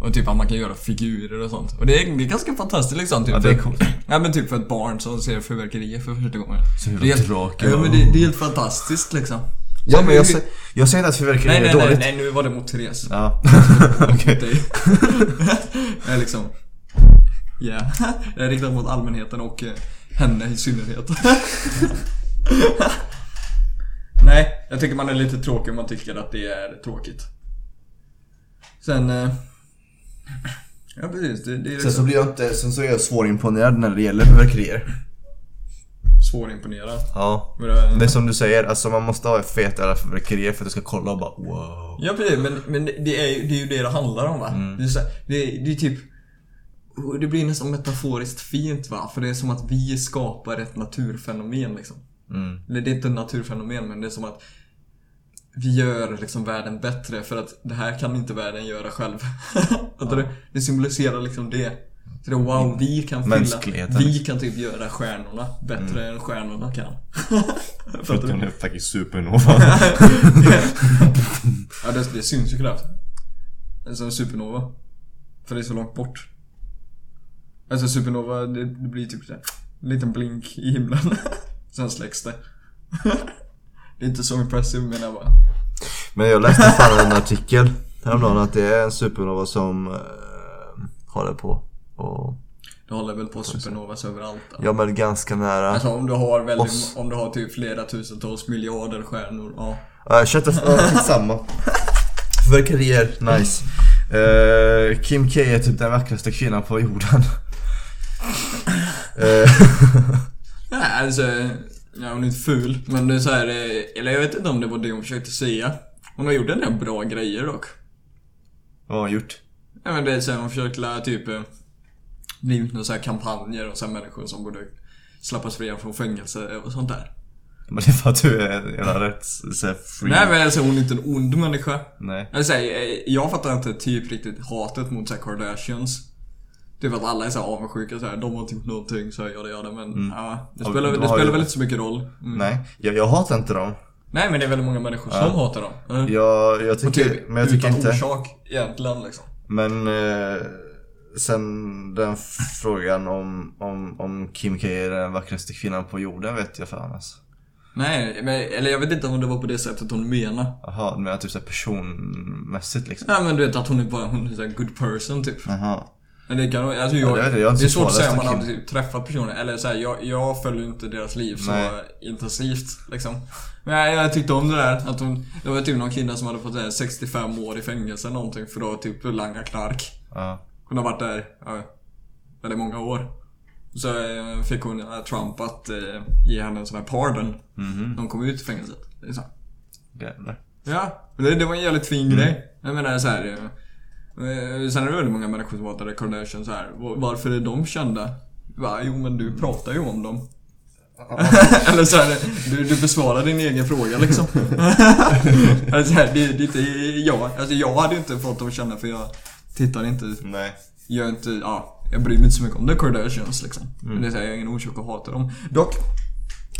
Eh, Och typ att man kan göra figurer och sånt. Och det är, det är ganska fantastiskt liksom. Typ, Ja, det är coolt. Ja men typ för ett barn som ser fyrverkerier för första gången. Så Det är, drake ja, men det, det är helt fantastiskt liksom. Ja men jag, jag säger inte att fyrverkerier Nej, är nej, nej, dåligt. nej, nu var det mot Therese. Ja. Okej. Nej, liksom. Ja. Jag är riktad mot allmänheten och eh, henne i synnerhet. Nej, jag tycker man är lite tråkig om man tycker att det är tråkigt. Sen... Ja precis, det, det är Sen liksom så blir jag inte, sen så är jag svårimponerad när det gäller fyrverkerier. svårimponerad. Ja. Men, Det är som du säger, alltså man måste ha feta fyrverkerier för att du ska kolla och bara wow. Ja precis, men, men det, är, ju- det är ju det det handlar om va? Det, är så, det, det är typ... Det blir nästan metaforiskt fint va? För det är som att vi skapar ett naturfenomen liksom. Mm. Eller det är inte ett naturfenomen men det är som att vi gör liksom världen bättre för att det här kan inte världen göra själv. Du? Det symboliserar liksom det. Så det är wow, vi kan fylla, vi kan typ göra stjärnorna bättre än stjärnorna kan. Du? är fucking supernova. Ja, det, det syns ju knappt. Alltså en supernova. För det är så långt bort. Alltså supernova, det, det blir typ en liten blink i himlen. Sen släcks det. Det är inte så impressive menar jag bara. Men jag läste fan en artikel häromdagen att det är en supernova som uh, håller på och Det håller väl på supernovas överallt. då. Ja men ganska nära. Alltså om du har väldigt, Oss. om du har typ flera tusentals miljarder stjärnor, ja. Uh, Kött uh, samma. Fyrverkerier, nice. Eh, Kim K är typ den vackraste kvinnan på jorden. Eh, Nej, alltså, ja, hon är inte ful. Men det är så här, eh, eller jag vet inte om det var det hon försökte säga. Hon har gjort en del bra grejer dock. vad har hon gjort? Ja men det är så här, hon försöker lära typ eh, Blivit några så här kampanjer och så här människor som borde släppas fria från fängelse och sånt där. Men det är för att du är en jävla rätt så free. Nej men alltså hon är inte en ond människa. Nej. Alltså, eh, jag fattar inte typ riktigt hatet mot så här Kardashians. Typ att alla är så avundsjuka så här, de har typ någonting så här, ja det gör det men ja, det Ja, spelar, de det spelar väl inte så mycket roll. Mm. Nej, jag, jag hatar inte dem. Nej men det är väldigt många människor som hatar dem. Mm. Jag, jag tycker, typ men jag tycker utan inte. orsak egentligen liksom. Men eh, sen den frågan om, om, om Kim K är den vackraste kvinnan på jorden vet jag fan alltså. Nej, men, eller jag vet inte om det var på det sättet hon menade. Jaha, du menar typ såhär personmässigt liksom? Nej men du vet att hon är bara hon är så här good person typ. Jaha. Men det kan alltså Ja, jag, det jag har inte det är svårt att säga om man aldrig typ träffat personer. Eller så här, jag, jag följer inte deras liv så Nej. intensivt liksom. Men jag, jag tyckte om det där. Att hon, det var typ någon kvinna som hade fått så här, 65 år i fängelse eller någonting för att typ langa knark. Ja. Hon har varit där ja, väldigt många år. Så eh, fick hon eh, Trump att eh, ge henne en sån här pardon. Mhm. När hon kom ut i fängelset. Det är så. Jävlar. Ja, det, det var en jävligt fin grej. Jag menar så här. Eh, Sen är det väldigt många människor som hatar Kardashian så här. "Va- Varför är de kända? Va, jo men du pratar ju om dem. Eller så här, du, du besvarar din egen fråga liksom. alltså, här, det, det är inte jag. Alltså jag hade inte fått dem kända för jag tittar inte, Nej. gör inte, ja. Jag bryr mig inte så mycket om The Kardashians liksom. Men det är så här, jag har ingen orsak att hata dem. Dock,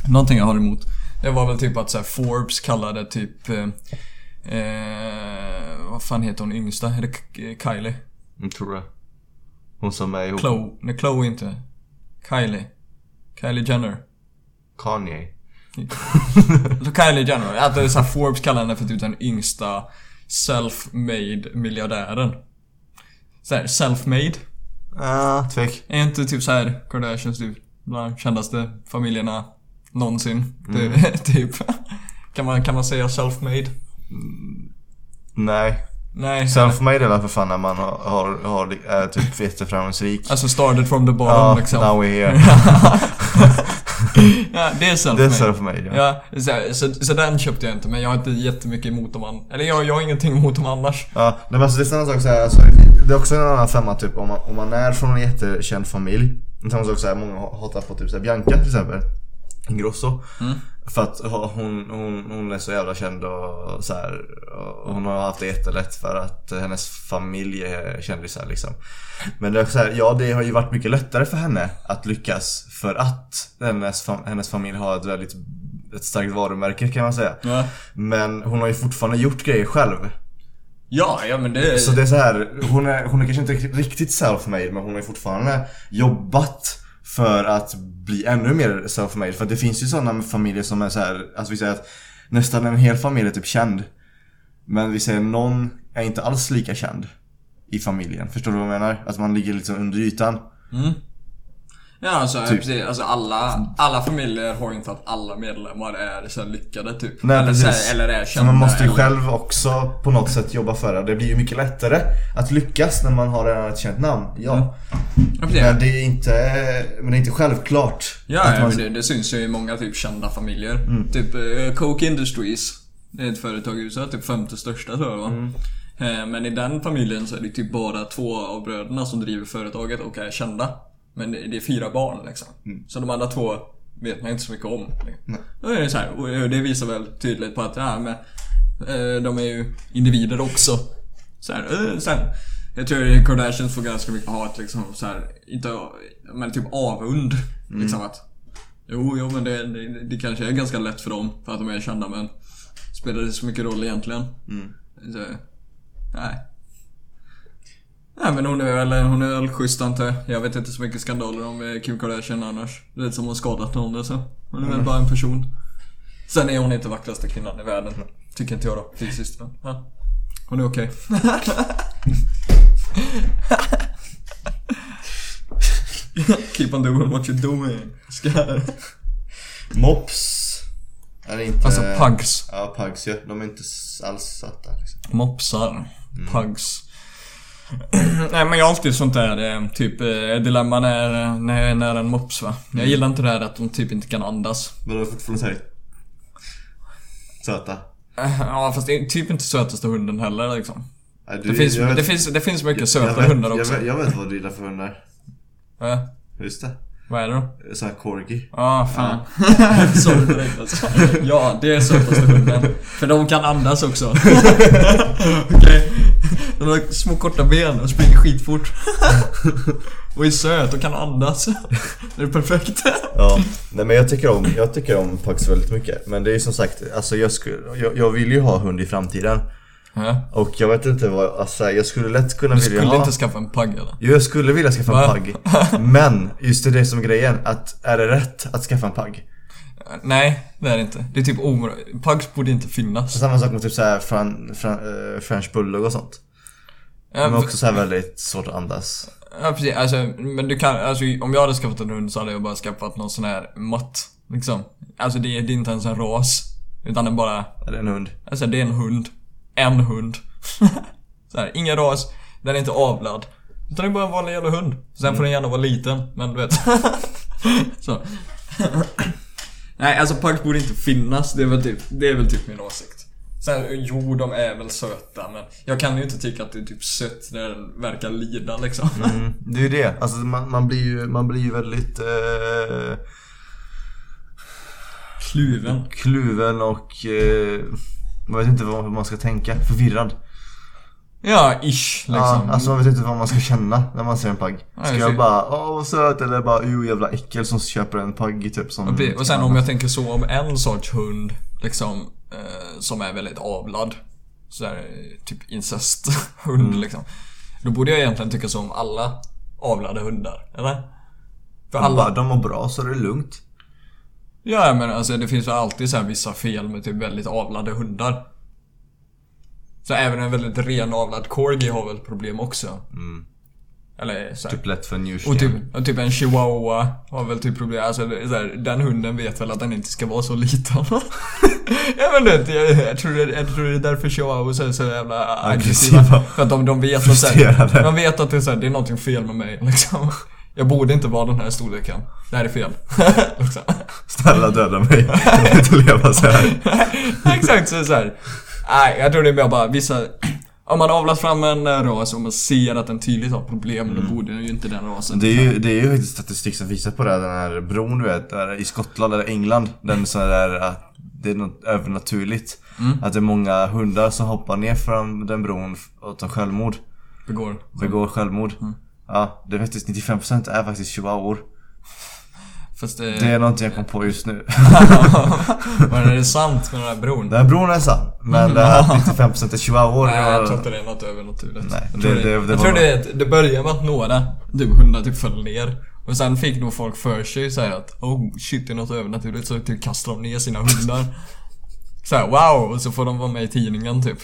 någonting jag har emot. Det var väl typ att så Forbes kallade typ eh, eh, vad fan heter hon yngsta? Är det Kylie? Jag tror det. Hon som är ihop Chloe? Nej, Chloe inte. Kylie. Kylie Jenner. Kanye. Så Kylie Jenner, att det är så här Forbes kallar henne för typ den yngsta self-made miljardären. Så här, self-made. Ja, tvek. Är inte typ så här Kardashians typ bland kändaste familjerna någonsin? Mm. Typ. Kan man, kan man säga self-made? Nej. Nej. Self-made är väl för fan när man har, har, har är typ jätteframgångsrik. Alltså started from the bottom Ja, liksom. now we're here. ja, det är self-made. Det är self-made ja. Ja, så, så, så den köpte jag inte men jag har inte jättemycket emot dem an- Eller jag, jag har ingenting emot dem annars. Ja, nej, men alltså det är samma sak såhär, alltså, det är också en annan femma typ om man, om man är från en jättekänd familj. Samma sak såhär, många hatar på typ såhär, Bianca till exempel. Ingrosso. För att hon, hon, hon är så jävla känd och så här, och hon har haft det jättelätt för att hennes familj är kändisar liksom. Men det är så här, ja det har ju varit mycket lättare för henne att lyckas för att hennes, hennes familj har ett väldigt ett starkt varumärke kan man säga. Ja. Men hon har ju fortfarande gjort grejer själv. Ja, ja men det... Så det är så här, hon är, hon är kanske inte riktigt self-made men hon har ju fortfarande jobbat för att bli ännu mer self-made. För det finns ju sådana familjer som är så här, alltså vi säger att nästan en hel familj är typ känd. Men vi säger någon är inte alls lika känd i familjen. Förstår du vad jag menar? Att man ligger liksom under ytan. Mm. Ja, alltså, Typ. precis, alltså alla, alla familjer har inte att alla medlemmar är så lyckade typ. Nej, eller, så precis. här, eller är Så kända. man måste ju eller- själv också på något sätt jobba för det. Det blir ju mycket lättare att lyckas när man har redan ett känt namn. Ja. Ja, precis. Men det är inte, men det är inte självklälart. Ja, ja man- det, det syns ju i många typ kända familjer. Mm. Typ eh, Coke Industries. Det är ett företag i USA, typ femte största tror jag va? Mm. Eh, Men i den familjen så är det typ bara två av bröderna som driver företaget och är kända. Men det, är fyra barn liksom. Mm. Så de andra två vet man inte så mycket om. Då är det så här, och det visar väl tydligt på att ja, men, eh, de är ju individer också. Så här, eh, sen, jag tror Kardashians får ganska mycket hat liksom. Så här, inte, men typ avund. Liksom att Jo, jo men det, det, det kanske är ganska lätt för dem för att de är kända men Spelar det så mycket roll egentligen? Så, nej. Nej men hon är väl, hon är väl schysst antar jag. Jag vet inte så mycket skandaler om eh, Kim Kardashian annars. Det är som har skadat någon eller så. Hon är väl bara en person. Sen är hon inte vackraste kvinnan i världen. Tycker inte jag då, fysiskt. Men, ja. Hon är okej. Keep on doing what you're doing. Ska... Mops. Är inte... Alltså pugs. Ja, pugs ja. De är inte alls söta liksom. Mopsar. Pugs. Nej men jag har alltid sånt där eh, typ eh, dilemma när, när, när en mops va. Jag gillar inte det här att de typ inte kan andas. Men de är fortfarande såhär... Söta. Ja fast det är typ inte sötaste hunden heller liksom. Nej, du- Det finns, jag vet- det finns, det finns mycket jag söta vet- hundar också. Jag vet, jag vet vad du gillar för hundar. Ja, Just det. vad är det då? Såhär corgi. Ja, ah, fan. Så direkt alltså. Ja, det är sötaste hunden. För de kan andas också. Okej. De har små korta ben och springer skitfort. Och är söt och kan andas. Det är perfekt. Ja, nej men jag tycker om, jag tycker om pugs väldigt mycket. Men det är ju som sagt, alltså jag, skulle, jag, jag vill ju ha hund i framtiden. Ja. Och jag vet inte vad, alltså jag skulle lätt kunna Du vilja skulle ha... inte skaffa en pagg eller? Jo, jag skulle vilja skaffa en pug. Men, just det, det som är grejen. Att, är det rätt att skaffa en pug? Nej, det är det inte. Det är typ omöjligt. Pugs borde inte finnas. Samma sak med typ såhär fran, fran, eh, French bulldog och sånt. De är också såhär väldigt svårt att andas. ja precis. Alltså, men du kan, alltså om jag hade skaffat en hund så hade jag bara skaffat någon sån här mått. Liksom. Alltså det, är- det är inte ens en ras. Utan det är bara, Är det en hund? alltså det är en hund. En hund. så här, ingen ras. Den är inte avlad. Utan det är bara en vanlig jävla hund. Sen får den gärna vara liten, men du vet. så. Nej, alltså pugs borde inte finnas. Det är väl typ, det är väl typ min åsikt. Sen, jo, de är väl söta, men jag kan ju inte tycka att det är typ sött när den verkar lida liksom. Mm, det är ju det. Alltså man, man blir ju, man blir ju väldigt eh, Kluven. kluven och eh, man vet inte vad man ska tänka. Förvirrad. Ja, ish liksom. Ja, alltså man vet inte vad man ska känna när man ser en pug. Ska Nej, jag bara åh vad söt eller bara oh jävla äckel som köper en pug typ som... Och sen om jag tänker så om en sorts hund, liksom, eh, som är väldigt avlad. Så där, eh, typ incesthund liksom. Då borde jag egentligen tycka så om alla avlade hundar, eller? För Alla... Bara, de mår bra så är det lugnt. Ja men alltså det finns ju alltid så här vissa fel med typ väldigt avlade hundar. Så även en väldigt renavlad corgi har väl problem också. Eller så här. Typ lätt för njursken. Och typ, och typ en chihuahua har väl typ problem. Alltså så här, den hunden vet väl att den inte ska vara så liten. jag vet inte, jag, jag, tror det, jag tror det är därför chihuahuas är så jävla aggressiva. Aggressiva. För att de, de vet att så här, de vet att det är, så här, det är någonting fel med mig liksom. Jag borde inte vara den här storleken. Det här är fel. liksom. Snälla döda mig. Jag vill inte leva så här. Exakt så, så här. Nej, jag tror det är mer bara vissa... Om man avlat fram en eh, ras och man ser att den tydligt har problem, då borde ju inte den rasen... Det är ju, det är ju faktiskt statistik som visar på det här, den här bron du vet, där i Skottland eller England. Den så där att det är något övernaturligt. Att det är många hundar som hoppar ner från den bron och tar självmord. begår. Begår självmord. Ja, det är faktiskt 95% är faktiskt chihuahuor. Fast det... Det är någonting jag kom på just nu. Men är det sant med den här bron? Den här bron är sann. Men det här att 95% är chihuahuor. Nej, jag tror inte det är något övernaturligt. Nej, jag tror det- det, det jag tror det, det börjar med att några typ hundar typ föll ner. Och sen fick nog folk för sig så här att oh shit det är något övernaturligt så typ kastar de ner sina hundar. Så här, wow! Och så får de vara med i tidningen typ.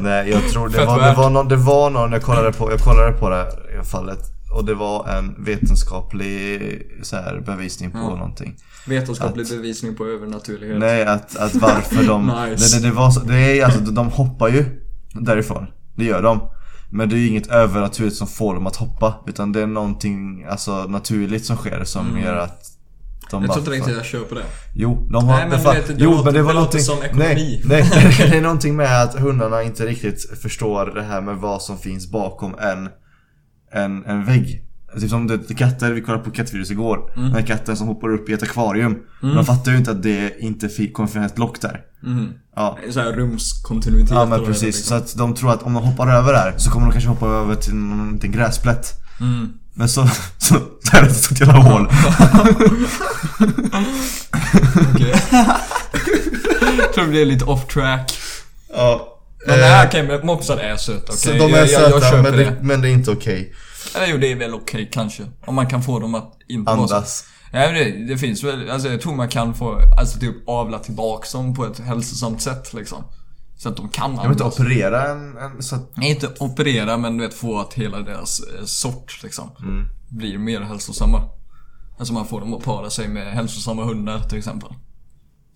Nej, jag tror det var, det var någon, det var någon, jag kollade på, jag kollade på det här fallet. Och det var en vetenskaplig så här, bevisning på någonting. Vetenskaplig bevisning på övernaturlighet. Nej, att, att varför de... Nice. det, det, det var så, det är alltså, de hoppar ju därifrån. Det gör de. Men det är ju inget övernaturligt som får dem att hoppa. Utan det är någonting alltså, naturligt som sker som gör att de Mm. Jag tror inte riktigt jag köper det. Jo, de har... Nej, men vet, det jo, låter- men det var någonting... som ekonomi. Nej, nej, det är någonting med att hundarna inte riktigt förstår det här med vad som finns bakom en, en, en vägg. Typ som det, katter, vi kollade på kattvirus igår. Mm. Den här katten som hoppar upp i ett akvarium. De fattar ju inte att det inte kommer finnas ett lock där. Mhm. Ja. Så här rumskontinuitet. Ja men precis, liksom. så att de tror att om de hoppar över där så kommer de kanske hoppa över till någon liten gräsplätt. Mm. Men så, så, så är det ett stort jävla hål. Okej. Jag tror det är lite off track. Ja. Men eh, nej okej, men mopsar är söta. Så de är jag, jag, jag söta men, det. det, men det är inte okej. Eller jo, det är väl okej kanske. Om man kan få dem att inte. Andas. Men det, det finns väl, alltså jag tror man kan få, alltså typ avla tillbaks dem på ett hälsosamt sätt liksom. Så att de kan Jag vill inte andas. operera en, en så att, Nej, inte operera men du vet få att hela deras eh, sort liksom Mm. blir mer hälsosamma. Alltså man får dem att para sig med hälsosamma hundar till exempel.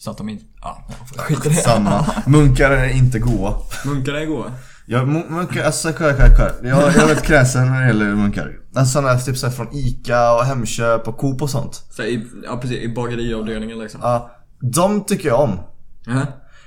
Så att de inte, ja, i det. samma. Munkar är inte goa. Munkar är goda. Jag, mun- munkar, alltså kolla, kolla, kolla. Jag, jag är väldigt kräsen när det gäller munkar. Alltså sådana typ så här från Ica och Hemköp och Coop och sånt. Så i, ja precis, i bageriavdelningen liksom. Ja, de tycker jag om. Ja.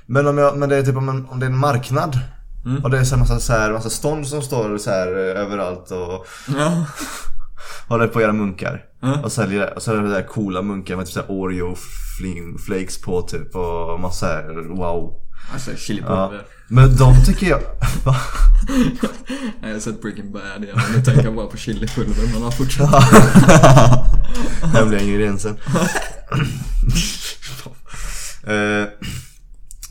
Men om, jag, men det är typ om, en, om det är en marknad. Mm. Och det är så här massa, så här, massa stånd som står så här eh, överallt och Ja. håller på att göra munkar. Mm. Och säljer det. Och så är det där coola munkar med typ så här Oreo fling, flakes på typ och massa här, wow. Alltså Ja. chilipulver. Men de tycker jag... Va? Nej, jag har sett Breaking Bad igen. Nu tänker jag bara på chilipulver men har fortsatt. Hemliga ingrediensen. Eh,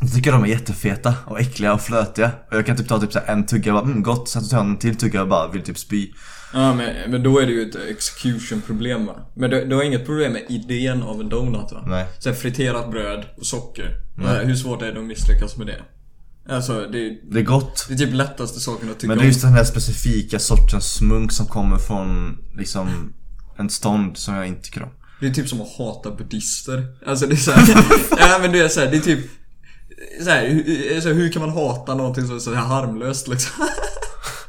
Jag tycker de är jättefeta och äckliga och flötiga. Och jag kan typ ta typ så en tugga och bara mm gott. Sen så tar jag en till tugga och bara vill typ spy. Ja men, men då är det ju ett execution problem va? Men du, du har inget problem med idén av en donut va? Nej. Så här, friterat bröd och socker. Hur svårt är det att misslyckas med det? Alltså det är, Det är gott. det är typ lättaste saken att tycka Men det är just den här specifika sortens smunk som kommer från liksom en stånd som jag inte tycker om. Det är typ som att hata buddhister. Alltså det är såhär, ja men det är såhär, det är typ så här, hur, så här, hur kan man hata någonting som är så här harmlöst liksom?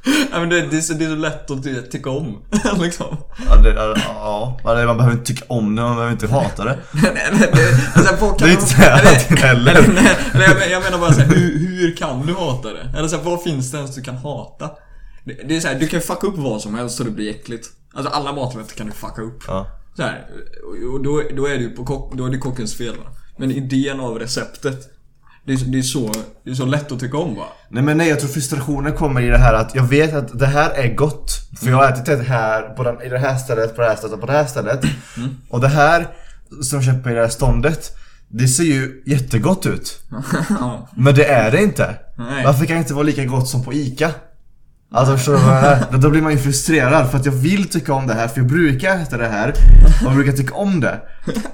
ja men det, det, är så, det är så lätt att ty- tycka om, liksom. Ja, det, ja, man behöver inte tycka om det, man behöver inte hata det. nej, nej, det, alltså, folk Det kan är inte såhär eller- antingen eller. nej, eller jag, jag menar bara såhär, hur, hur kan du hata det? Eller såhär, vad finns det ens du kan hata? Det, det är såhär, du kan fucka upp vad som helst så det blir äckligt. Alltså alla maträtter kan du fucka upp. Ja. Så här, och- och då, då är det ju på kock, då är det kockens fel va? Men idén av receptet det är, det, är så, det är så lätt att tycka om va? Nej men nej, jag tror frustrationen kommer i det här att jag vet att det här är gott. För jag har ätit det här på den, i det här stället, på det här stället och på det här stället. Och det här som jag köper i det här ståndet, det ser ju jättegott ut. Men det är det inte. Nej. Varför kan det inte vara lika gott som på ICA? Alltså förstår du vad jag menar? Då blir man ju frustrerad för att jag vill tycka om det här för jag brukar äta det här och brukar tycka om det.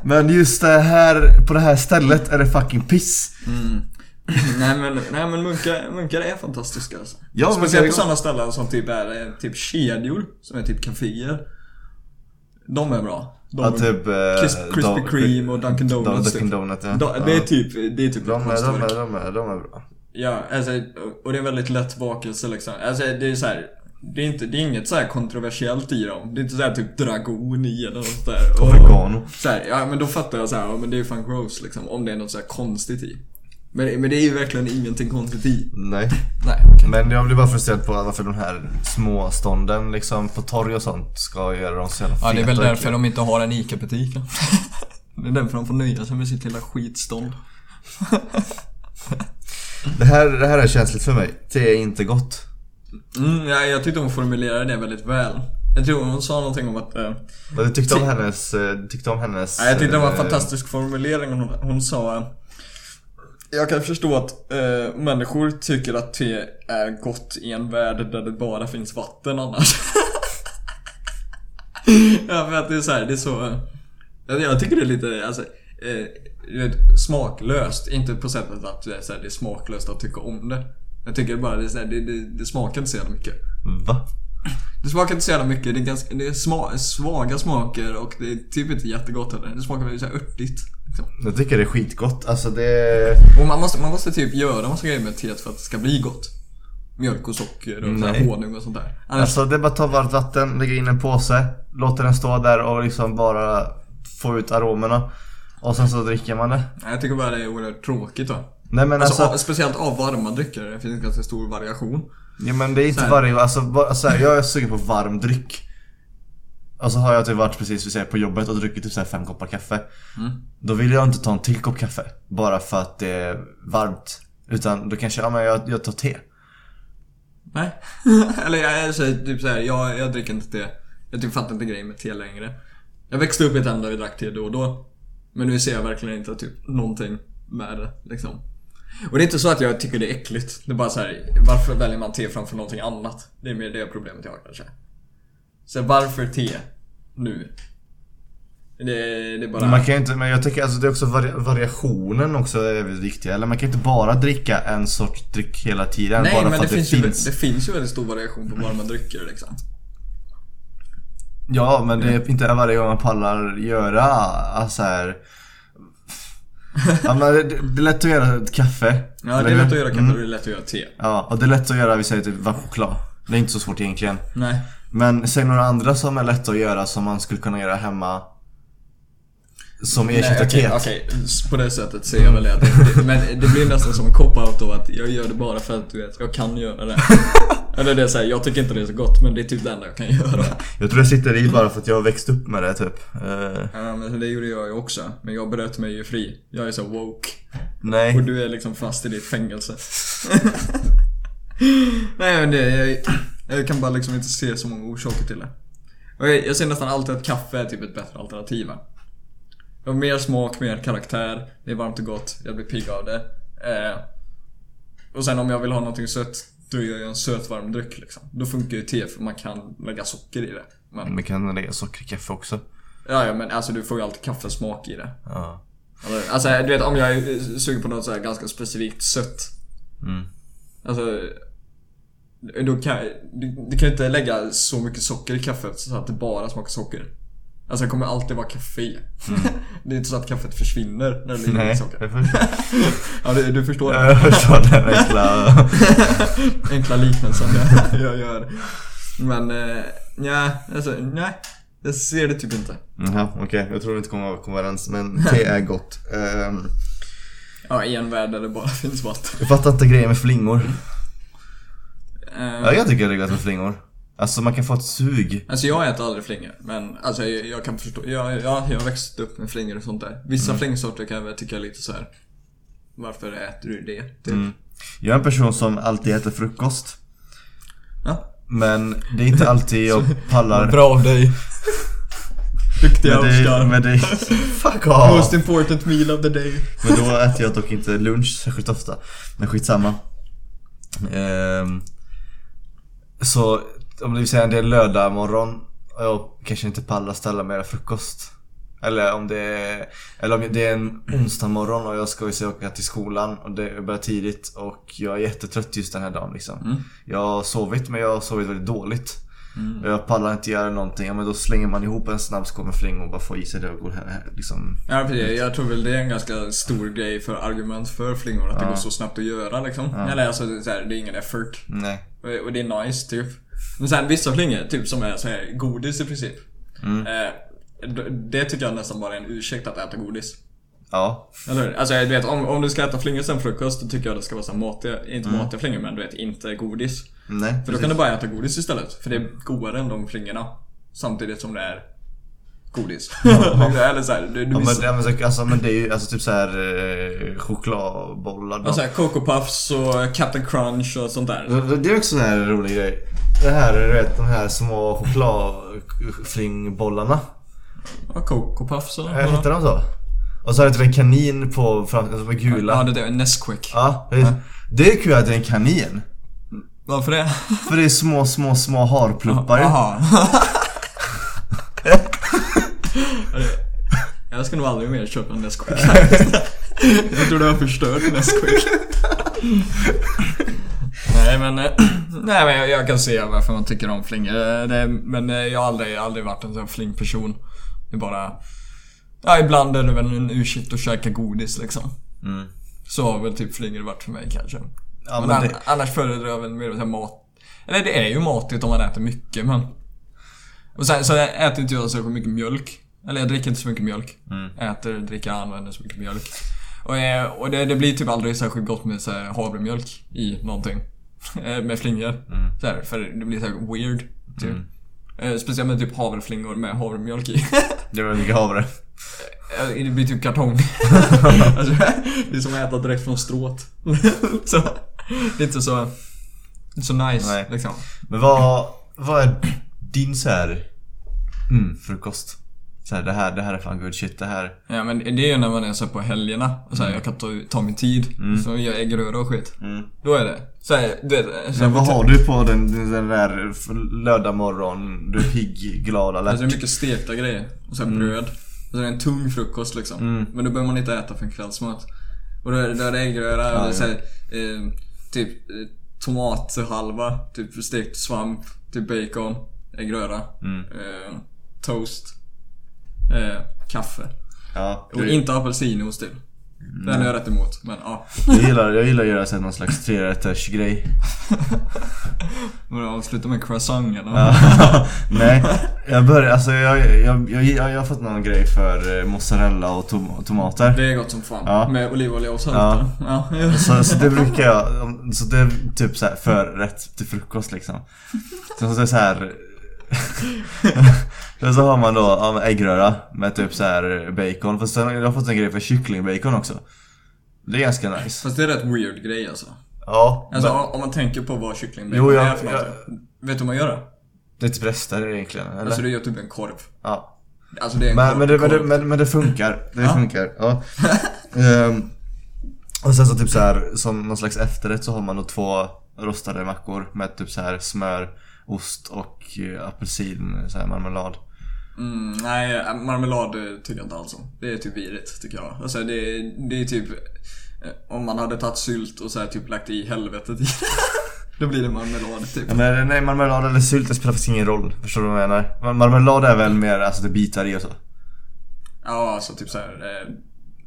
Men just det här, på det här stället är det fucking piss. nej men, nej men munkar, munkar är fantastiska alltså. Ja, Speciellt på sådana ställen som typ är eh, typ kedjor, som är typ kaféer. De är bra. De, Ja, typ... eh, Kris- Krispy Kreme och Dunkin' Donuts, Dunkin' typ. Donut ja. de, det är Ja. typ, det är typ De är, de, är, de, är, de är bra. Ja, alltså, och det är väldigt lätt bakelse liksom. Alltså det är så här. Det är, inte, det är inget så här kontroversiellt i dem. Det är inte så här typ dragon i eller något sånt där. Oregano. Så här, ja men då fattar jag så här, ja men det är ju fan gross liksom. Om det är något så här konstigt i. Men, men det är ju verkligen ingenting konstigt i. Nej. Nej, okej. Men jag blir bara frustrerad på varför de här små stånden liksom på torg och sånt ska göra dem så jävla Ja, det är väl feta därför de inte har en ICA-butik. det är därför de får nöja sig med sitt lilla skitstånd. Det här, det här är känsligt för mig. Det är inte gott. Mm, ja, jag tyckte hon formulerade det väldigt väl. Jag tror hon sa någonting om att... Eh, du tyckte om hennes, eh, du tyckte om hennes... ja, jag tyckte det var en eh, fantastisk formulering. Hon, hon sa... Jag kan förstå att eh, människor tycker att te är gott i en värld där det bara finns vatten annars. ja, för att det är så här, det är så... eh, jag- Jag tycker det är lite, alltså... Eh, vet, smaklöst. Inte på sättet att det är, så här, det är smaklöst att tycka om det. Jag tycker bara det, är så här, det, det, det smakar inte så jävla mycket. Va? Det smakar inte så jävla mycket. Det är, ganska, det är sma, svaga smaker och det är typ inte jättegott heller. Det smakar väldigt så här örtigt. Liksom. Jag tycker det är skitgott. Alltså det... Och man måste, man måste typ göra massa grejer med teet för att det ska bli gott. Mjölk och socker och honung och sånt där. Annars, Alltså det är bara att ta varmt vatten, lägga in en påse, låta den stå där och liksom bara få ut aromerna. Och sen så dricker man det. jag tycker bara det är oerhört tråkigt då. Nej men Alltså, alltså, speciellt av varma drycker. Det finns ganska stor variation. ja, men det är inte här. varje, alltså, va- så här, jag är sugen på varm dryck. Och så har jag typ varit precis vi säger, på jobbet och druckit typ så här fem koppar kaffe. Mm. Då vill jag inte ta en till kopp kaffe. Bara för att det är varmt. Utan då kanske, ja men jag, jag tar te. Nej. Eller jag är så, typ så här, jag, jag dricker inte te. Jag typ fattar inte grejen med te längre. Jag växte upp i ett hem där vi drack te då och då. Men nu ser jag verkligen inte typ någonting med det liksom. Och det är inte så att jag tycker det är äckligt. Det är bara så här, varför väljer man te framför någonting annat? Det är mer det problemet jag har kanske. Så varför te? Nu? Det, det är bara... Man kan inte, men jag tycker alltså det är också vari, variationen också är väldigt viktig. Eller man kan inte bara dricka en sorts dryck hela tiden Nej bara men för det att det finns. Ju, det finns ju väldigt stor variation på varma drycker liksom. Ja men det är inte varje gång man pallar göra alltså här. Ja men det, det är lätt att göra ett kaffe. Ja det är lätt att göra kaffe Mm. och det är lätt att göra te. Ja och det är lätt att göra, vi säger typ varm choklad. Det är inte så svårt egentligen. Nej. Men säg några andra som är lätta att göra som man skulle kunna göra hemma. Som ersätter okej, teet. okej. På det sättet ser jag väl det. Men det blir nästan som en cop-out då att jag gör det bara för att du vet, jag kan göra det. Eller det är såhär, jag tycker inte det är så gott men det är typ det enda jag kan göra. Jag tror det sitter i bara för att jag har växt upp med det typ. Eh, Ja men det gjorde jag ju också. Men jag bröt mig ju fri. Jag är så woke. nej. Och du är liksom fast i ditt fängelse. Nej men det, jag, jag kan bara liksom inte se så många orsaker till det. Och jag, jag ser nästan alltid att kaffe är typ ett bättre alternativ. va? Det har mer smak, mer karaktär, det är varmt och gott, jag blir pigg av det. Eh, och sen om jag vill ha någonting sött, då gör jag en söt varm dryck liksom. Då funkar ju te för man kan lägga socker i det. Men, Man kan lägga socker i kaffe också. ja, ja men alltså du får ju alltid kaffesmak i det. Ja. Alltså du vet om jag är sugen på något så här ganska specifikt sött. Mm. Alltså då kan, du, du kan ju inte lägga så mycket socker i kaffet så att det bara smakar socker. Alltså det kommer alltid vara kaffe i. det är inte så att kaffet försvinner när det ligger Nej, i socker. Ja, du, du förstår jag förstår den enkla... enkla liknelsen jag, jag gör. Men, eh, ja, alltså nej. Jag ser det typ inte. Jaha, okej. Jag tror vi inte kommer att komma överens, men te är gott. Ehm, Ja, i en värld där det bara finns vatten. jag fattar inte grejen med flingor. Eh, Ja, jag tycker det är gott med flingor. Alltså man kan få ett sug. Alltså jag äter aldrig flingor, men alltså jag, jag kan förstå. Jag, jag, jag har växt upp med flingor och sånt där. Vissa Mm. flingsorter kan jag väl tycka lite så här. Varför äter du det? Typ. Mm. Jag är en person som alltid äter frukost. Ja. Men det är inte alltid jag pallar. Bra av dig. Duktiga Men det, Oskar. men det, fuck off! Most important meal of the day. Men då äter jag dock inte lunch särskilt ofta. Men skitsamma. Ehm, Så om det vill säga en del lördag morgon och jag kanske inte pallar ställa mig frukost. Eller om det är, eller om det är en onsdag morgon och jag ska ju åka till skolan och det börjar tidigt och jag är jättetrött just den här dagen liksom. Mm. Jag har sovit men jag har sovit väldigt dåligt. Och jag pallar inte göra någonting, ja men då slänger man ihop en flingor och bara får i sig det och går här, här liksom. Ja precis, jag tror väl det är en ganska stor grej för argument för flingor att det Ja. går så snabbt att göra liksom. Ja. Eller alltså det är, det är ingen effort. Nej. Och det är nice typ. Men sen vissa flingor, typ som är så här godis i princip. Mm. Eh, det tycker jag nästan bara är en ursäkt att äta godis. Ja. Eller hur? Alltså jag vet, om, om du ska äta flingor sen frukost, då tycker jag det ska vara så matiga, inte Mm. matiga flingor men du vet, inte godis. Nej. För då kan du bara äta godis istället. För det är godare än de flingorna. Samtidigt som det är godis. Eller såhär, du, du Ja, men, ja, men, så- alltså, men det är ju alltså typ såhär eh, chokladbollar. Och såhär Coco Puffs och Captain Crunch och sånt där. Det- Det är också en här rolig grej. Det här, du vet de här små chokladflingbollarna. Ja, Coco Puffs eller Äh, Heter de så? Och så har det typ en kanin på framsidan som är gula. Ja, det är Nesquik. Ja, det, det är kul att det är en kanin. Varför det? För det är små, små, små harpluppar ju. Jaha. Jag ska nog aldrig mer köpa en Nesquik. jag tror du har förstört Nesquik. nej men, eh, nej men jag, jag kan se varför man tycker om flingor. Eh, Det, men eh, jag har aldrig, aldrig varit en sån flingperson. Det är bara... Ja, ibland är det väl en ursäkt att käka godis liksom. Mm. Så har väl typ flingor varit för mig kanske. Ja, men men det, annars föredrar jag väl mer mat... Eller det är ju matigt om man äter mycket men... Och sen så äter inte jag så mycket mjölk. Eller jag dricker inte så mycket mjölk. Mm. Äter, dricker, använder så mycket mjölk. Och, eh, och det, det blir typ aldrig särskilt gott med så havremjölk i någonting. Eh, med flingor. Mm. Så här, för det blir så weird. Typ. Eh, Speciellt med typ havreflingor med havremjölk i. det väl mycket havre. Eh, Det blir typ kartong. alltså, det är som att äta direkt från strået. så, det är inte så, så nice Nej. liksom. Men vad, vad är din så här mm, frukost? Så här, det här, det här är fan good shit, det här. Ja men det är ju när man är så här på helgerna och så här, jag kan ta, ta min tid. Så gör äggröra och skit. Mm. Då är det. Så här, det, så Men vad har du på den, den där lördag morgon? Du är pigg, glad, Alltså det alert? är mycket stekta grejer. Och så här bröd. Och så är det en tung frukost liksom. Mm. Men då behöver man inte äta för en kvällsmat. Och då är det, då är det äggröra, Ja, och så här, eh, typ eh, tomathalva, typ stekt svamp, typ bacon, äggröra, Mm. eh, toast, eh, kaffe. Ja, Och du, inte apelsinost till. Den är jag rätt emot, men ja. jag, gillar, jag gillar att göra så någon slags trerätters grej. Avsluta med croissant eller? Ja. Nej, jag börjar, alltså jag, jag, jag, jag, jag har fått någon grej för eh, mozzarella och tom, tomater. Det är gott som fan. Ja. Med olivolja och salt. Ja. Ja. Så, så det brukar jag, så det är typ så här förrätt till frukost liksom. Sen så är det så här. Sen så har man då ja, äggröra med typ så här bacon. Fast sen har jag fått en grej för kycklingbacon också. Det är ganska nice. Fast det är rätt weird grej alltså. Ja, Alltså men om man tänker på vad kycklingbacon Jo, jag- är för någonting. Vet du hur man gör det? det är typ rester egentligen, eller? Alltså det är typ en korv. ja. Alltså det är en Men, korv. men, det, men, det, men, men det funkar. Det Ja. funkar. Ja. Ehm, och sen så typ så här som någon slags efterrätt så har man då två rostade mackor med typ så här smör, ost och eh, apelsin, så här marmelad. Mm, nej, marmelad eh, tycker jag inte alls om. Det är typ virigt tycker jag. Alltså det, det är typ... eh, Om man hade tagit sylt och så här, typ lagt i helvetet i Då blir det marmelad typ. Ja, men nej, marmelad eller sylt det spelar faktiskt ingen roll. Förstår du vad jag menar? Mar- Marmelad är väl mer alltså det bitar i och så. Ja, alltså typ så här eh,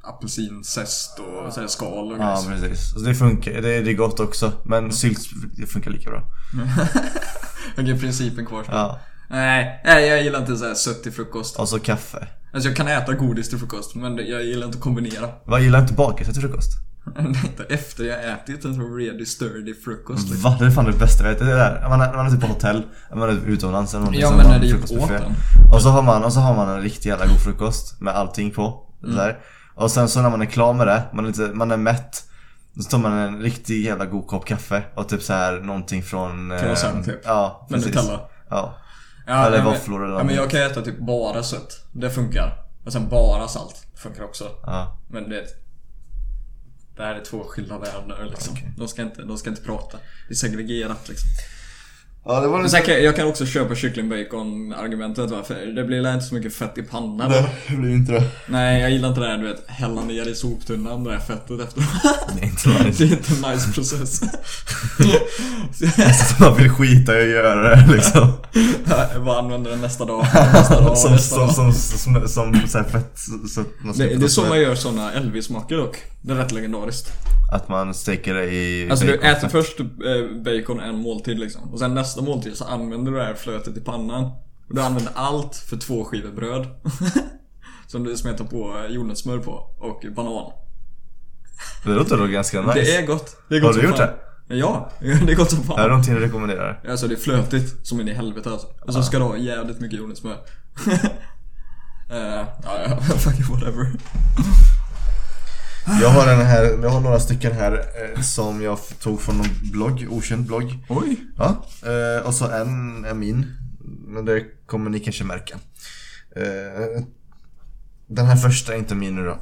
apelsinzest och så här skal och Ja precis. Så det funkar, det, det är gott också. Men sylt det funkar lika bra. Okej, principen kvarstår. Ja. Nej, nej, jag gillar inte så här sött till frukost. Och så kaffe. Alltså jag kan äta godis till frukost, men jag gillar inte att kombinera. Vad gillar inte bakelser till frukost? inte efter jag ätit en så ready sturdy frukost. Liksom. Va? Det är fan det bästa jag vet. Det är där. Man är, man är typ på hotell, man är utomlands eller någonting Ja, men när det frukostbuffé. båten. Och så har man, och så har man en riktig jävla god frukost med allting på. Mm. Och sen så när man är klar med det, man är, lite, man är mätt. Då tar man en riktig jävla god kopp kaffe och typ så här någonting från... eh, Croissant, typ. Ja, Med precis. Nutella. Ja. Ja, Eller men- våfflor eller Ja men jag kan äta typ bara sött. Det funkar. Och sen bara salt. Det funkar också. ja. Men det... Det här är två skilda världar liksom. Okej. De, ska inte, de ska inte prata. Det är segregerat liksom. Ja, det var lite... sen kan, jag kan också köpa kyckling-bacon-argumentet va? För det blir inte så mycket fett i pannan. Nej, det blir inte det. Nej, jag gillar inte det här du vet, hälla ner i soptunnan det där fettet efter. Det är inte nice. Det är inte en nice process. Man vill skita i att göra det liksom. jag bara använder den nästa dag, nästa dag, Som, nästa som, dag. som, som, som, som så fett... Så att man Det, det är så man gör såna Elvis-mackor dock. Det är rätt legendariskt. Att man steker det i Alltså du baconfett. äter först eh, bacon en måltid liksom. Och sen nästa måltid så använder du det här flötet i pannan. Och du använder allt för två skivor bröd. Som du smetar på jordnötssmör på. Och banan. Det låter då ganska nice. Det är gott. Det är Har gott du som gjort fan. Ja, det är gott som Det är fan. någonting du rekommenderar. Alltså det är flötigt som in i helvete alltså. Och så ska du ha jävligt mycket jordnötssmör. Eh, ja, ja, fucking whatever. Jag har den här, jag har några stycken här eh, som jag tog från någon blogg, okänd blogg. Oj. Ja, eh, och så en är min. Men det kommer ni kanske märka. Eh, den här första är inte min nu då.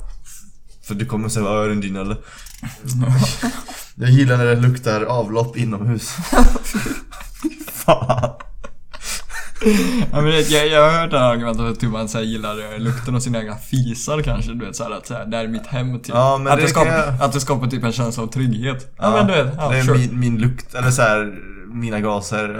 För du kommer säga, är den din eller? Jag gillar när det luktar avlopp inomhus. Fan. Ja, men jag, jag har hört det här argumentet att typ man så här, gillar lukten av sina egna fisar kanske. Du vet såhär att så här, det här är mitt hem typ. Ja, att, det det skapar, jag- att det skapar typ en känsla av trygghet. Ja, men du vet, ja, det är sure. min, min lukt, eller så här, mina gaser.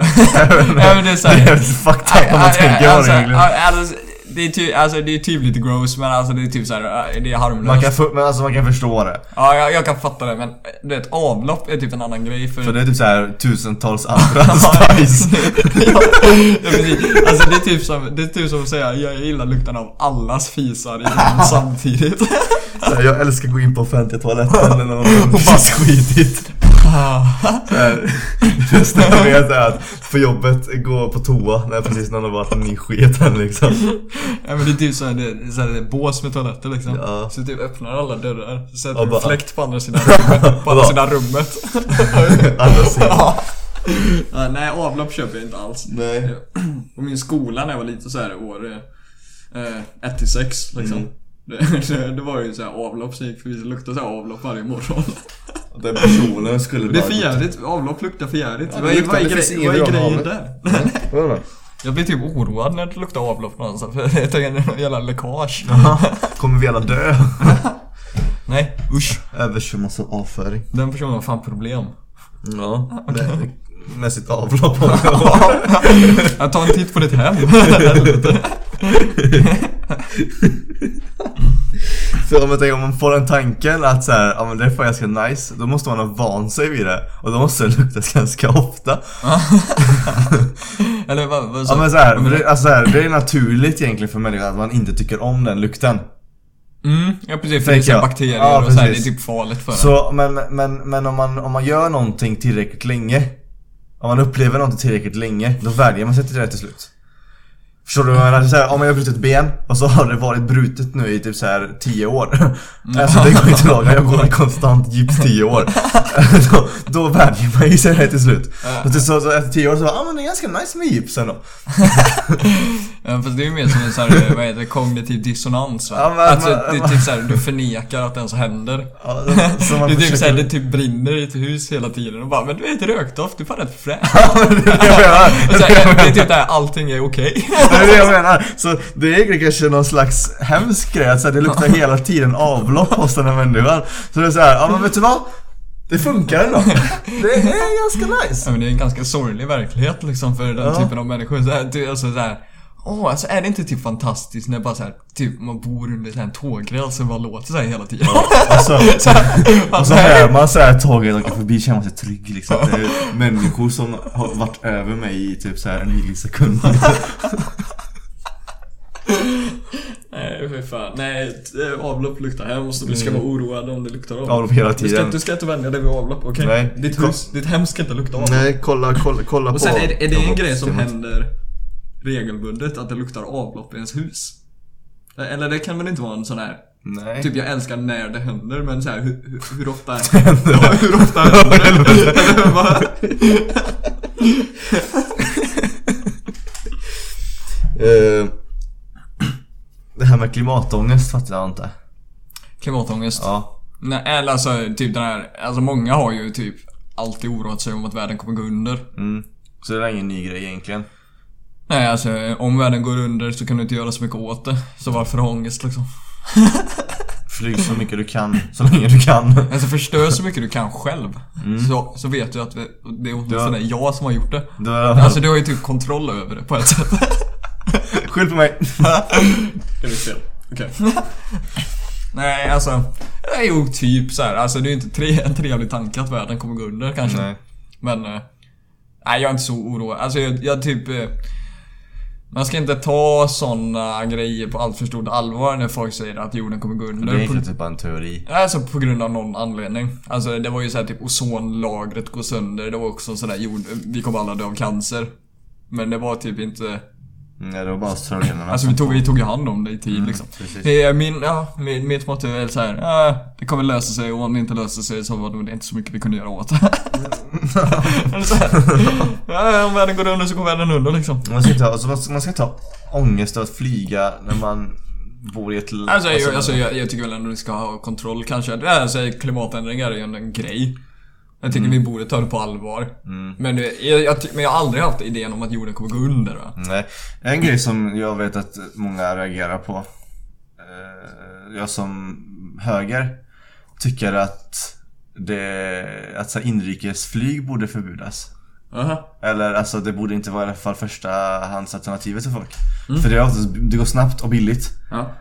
Ja, men det är så här- Det är fucked up om man tänker på det det är typ, alltså det är typ lite gross men alltså det är typ såhär, det är harmlöst. Man kan, få- men alltså man kan förstå det. Ja, jag, jag kan fatta det men du vet avlopp är typ en annan grej för... För det är typ så här tusentals andra spice. ja, ja, precis. Alltså det är typ som, det är typ som att säga jag gillar lukten av allas fisar i samtidigt. Så här, Jag älskar att gå in på offentliga toaletten eller någon precis skitigt. Så här, Det bästa jag vet är att på jobbet gå på toa när precis någon har varit ny sketen liksom. Ja men det är typ såhär, det är, såhär, det är bås med toaletter liksom. Ja. Så typ öppnar alla dörrar, så sätter Och du bara- fläkt på andra sidan rummet. På andra sidan rummet. Alla ser. ja. ja, nej avlopp köper jag inte alls. Nej. På min skola när jag var lite så här år 1 till 6 liksom. Mm. Det, det, det var ju så här avlopp som gick förbi, det luktade så här avlopp varje morgon. Den personen skulle Det är bara- för jävligt, avlopp luktar för jävligt. Ja, vad, är, vad, är grej, vad är grejen där? Då? Jag blir typ oroad när det luktar avlopp någonstans för jag tänker det är någon jävla läckage. Kommer vi alla dö? Nej, usch. Överkör massa avföring. Den personen har fan problem. Ja. Med, med sitt avlopp. Jag tar en titt på ditt hem. För om jag tänker, om man får den tanken att så här, ja men det är fan ganska nice, då måste man ha vant sig vid det. Och då måste det luktas ganska ofta. Eller vad, vad Ja men så här, det, alltså, så här, det är naturligt egentligen för människan att man inte tycker om den lukten. Mm, ja precis. För det är så jag. bakterier Ja, och så här, det är precis. typ farligt för en. Så, men, men, men om, man, om man gör någonting tillräckligt länge Om man upplever någonting tillräckligt länge, då värjer man sig till det till slut Förstår du vad jag menar? Så här, om jag har brutit ett ben och så har det varit brutet nu i typ så här 10 år. Alltså det går inte laga, jag går i konstant gips 10 år. Då, då värjer man ju sig till slut. Och till så, så efter 10 år så, ja ah, men det är ganska nice med gips ändå Ja, fast det är ju mer som en sån här, vad heter det, kognitiv dissonans va? Ja, men- alltså, men- det är typ såhär, du förnekar att det ens händer. ja, så Det är typ försöker- såhär, det typ brinner i ett hus hela tiden och bara, men du vet rökdoft, du är fan rätt fräsch. Ja, men det är det jag menar. Och så här, Det är typ där allting är okej. Det är det jag menar. Så det är egentligen kanske någon slags hemsk grej att så det luktar hela tiden avlopp hos den här människan. Så det är så här, ja men vet du vad? Det funkar ändå. Det är ganska Ja nice. men det är en ganska sorglig verklighet liksom för den Ja. typen av människor. Så här, alltså såhär, Åh, alltså är det inte typ fantastiskt när bara såhär, typ man bor under så här en tågräls och bara låter såhär hela tiden? Alltså, Så här, och så hör man så här tåget åka förbi känner man sig trygg liksom. Det är människor som har varit över mig i typ så här en millisekund. Nej fy fan. Nej, t- avlopp luktar hemskt och du ska vara oroad om det luktar avlopp. Avlopp hela Du ska, tiden. du ska inte vänja dig vid avlopp, okej? Nej. Ditt hus, ditt hem ska inte lukta avlopp. Nej, kolla, kolla, kolla på Och sen är det, är det en grej som händer regelbundet, att det luktar avlopp i ens hus? Eller det kan väl inte vara en sån här Nej. Typ jag älskar när det händer men så här, hur, hur, hur ofta ja, hur ofta händer det? Eh, det här med klimatångest fattar jag inte. Klimatångest? Ja. Nej, eller alltså typ den här, alltså många har ju typ alltid oroat sig om att världen kommer gå under. Mm. Så det är ingen ny grej egentligen. Nej, alltså om världen går under så kan du inte göra så mycket åt det. Så varför ha ångest liksom? Flyg så mycket du kan, så länge du kan. Alltså förstör så mycket du kan själv. Så, så vet du att vi- det är åtminstone jag som har gjort det. Du har Alltså du har ju typ kontroll över det på ett sätt. Skyll på mig. Det är fel. Okej. Nej, alltså. Det är ju typ så här. Alltså det är ju inte tre, en trevlig tanke att världen kommer gå under kanske. Nej. Men... eh, Nej, jag är inte så oroad. Alltså jag, jag typ... Man ska inte ta såna grejer på allt för stort allvar när folk säger att jorden kommer gå under. Det är egentligen typ bara en teori. Alltså på grund av någon anledning. Alltså det var ju så här typ ozonlagret går sönder. Det var också sådär jord... Vi kommer alla dö av cancer. Men det var typ inte... Nej, det var bara australierna. Alltså vi tog, vi tog ju hand om det i tid liksom. precis. Är min, ja, min, mitt motto är så här. Ja, det kommer lösa sig och om det inte löser sig så var det inte så mycket vi kunde göra åt det. Ja, om världen går under så går världen under liksom. Man ska inte ha, alltså, man ska- man ska inte ha ångest av att flyga när man bor i ett... l- Alltså, jag, alltså jag, jag tycker väl ändå vi ska ha kontroll kanske. Alltså, klimatändringar är ju ändå en grej. Jag tycker vi borde ta det på allvar. Men, det- jag, jag, men jag har aldrig haft idén om att jorden kommer gå under va? Nej. En grej som jag vet att många reagerar på. Eh, jag som höger tycker att det, att så inrikesflyg borde förbjudas. Aha. Eller alltså det borde inte vara i alla fall första handsalternativet för folk. För det, är oftast, det går snabbt och billigt. Ja.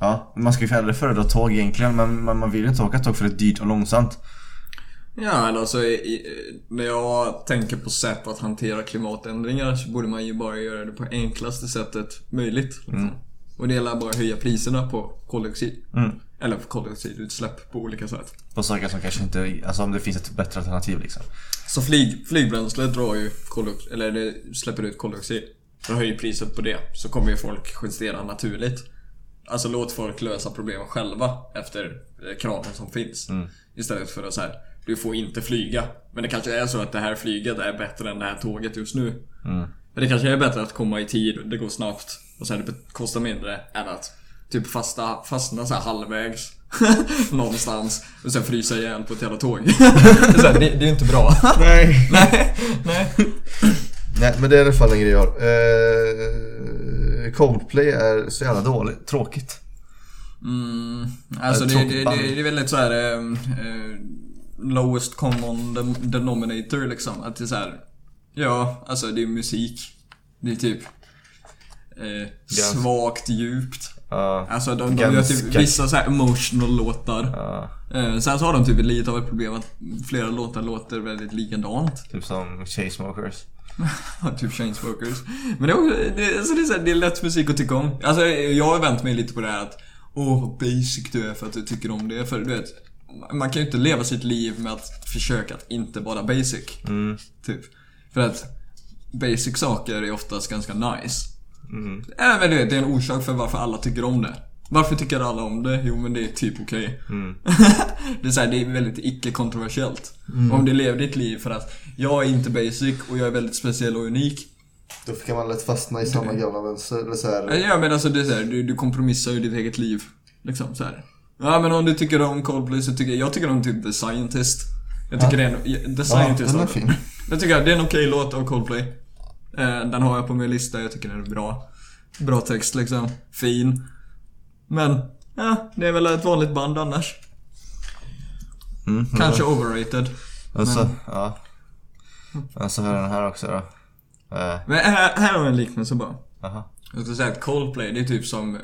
Ja, man ska ju hellre föredra tåg egentligen men man, man vill inte åka tåg för det är dyrt och långsamt. Ja, men alltså när jag tänker på sätt att hantera klimatändringar så borde man ju bara göra det på enklaste sättet möjligt. Liksom. Och det gäller bara att höja priserna på koldioxid. Mm. Eller på koldioxidutsläpp på olika sätt. På saker som kanske inte, alltså om det finns ett bättre alternativ liksom. Så flyg, flygbränsle drar ju koldioxid, eller det släpper ut koldioxid. Så höjer priset på det, så kommer ju folk justera naturligt. Alltså låt folk lösa problemen själva efter eh, kraven som finns. Istället för att så här, du får inte flyga. Men det kanske är så att det här flyget är bättre än det här tåget just nu. Men det kanske är bättre att komma i tid, det går snabbt och sen det kostar mindre än att typ fasta, fastna så här halvvägs någonstans och sen frysa ihjäl på ett jävla tåg. det, är så här, det, det är ju inte bra. Nej. nej, nej. Nej men det är i alla fall en grej jag har. Eh, Coldplay är så jävla dåligt, tråkigt. Mm, alltså det, det, det, det är väldigt så här eh, eh, lowest common denominator liksom. Att det är så här, ja, alltså det är musik. Det är typ eh, svagt djupt. Ja. Alltså de, de gör typ vissa så här emotional låtar. ja. Eh, sen så har de typ lite av ett problem att flera låtar låter väldigt likadant. Typ som Chainsmokers. Ja, typ Chainsmokers. Men det är, också, det, alltså det, är så här, det är lätt musik att tycka om. Alltså jag har vänt mig lite på det här att Åh vad basic du är för att du tycker om det. För du vet, man kan ju inte leva sitt liv med att försöka att inte vara basic. Mm. Typ. För att basic saker är oftast ganska nice. Mm. Äh, men du vet, det är en orsak för varför alla tycker om det. Varför tycker alla om det? Jo men det är typ okej. Mm. det, är så här, det är väldigt icke-kontroversiellt. Om du lever ditt liv för att jag är inte basic och jag är väldigt speciell och unik. Då kan man lätt fastna i samma gamla vänster, eller så här. Ja men alltså det är så här, du, du kompromissar ju ditt eget liv. Liksom så här. Ja men om du tycker om Coldplay så tycker jag, jag tycker om typ The Scientist. Jag tycker det är en, The Ja, Scientist. den är fin. Jag tycker det är en okej låt av Coldplay. Eh, den har jag på min lista, jag tycker den är bra. Bra text liksom, fin. Men, ja, det är väl ett vanligt band annars. Mm. Kanske overrated. Alltså, ja. Alltså har jag den här också då. Eh, Men här, här har jag en liknelse bara. Jaha. Jag skulle säga att Coldplay, det är typ som eh,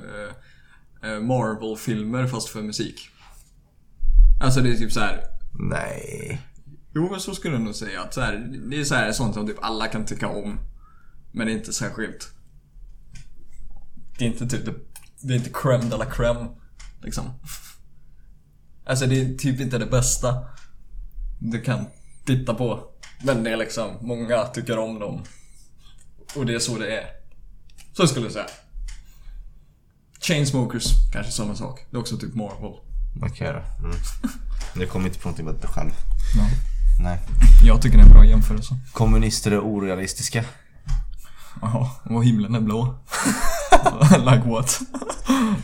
Marvel-filmer fast för musik. Alltså det är typ så här. Nej. Jo men så skulle jag nog säga att så här, det är så här sånt som typ alla kan tycka om. Men det är inte särskilt. Det är inte typ det, det är inte crème de la crème. Liksom. Alltså det är typ inte det bästa du kan titta på. Men det är liksom, många tycker om dem. Och det är så det är. Så skulle jag säga. Chainsmokers, kanske samma sak. Det är också typ Marvel. Okej då. Mm. Jag kommer inte på någonting bättre själv. Ja. Nej. Jag tycker det är en bra jämförelse. Kommunister är orealistiska. Jaha, och himlen är blå. like what?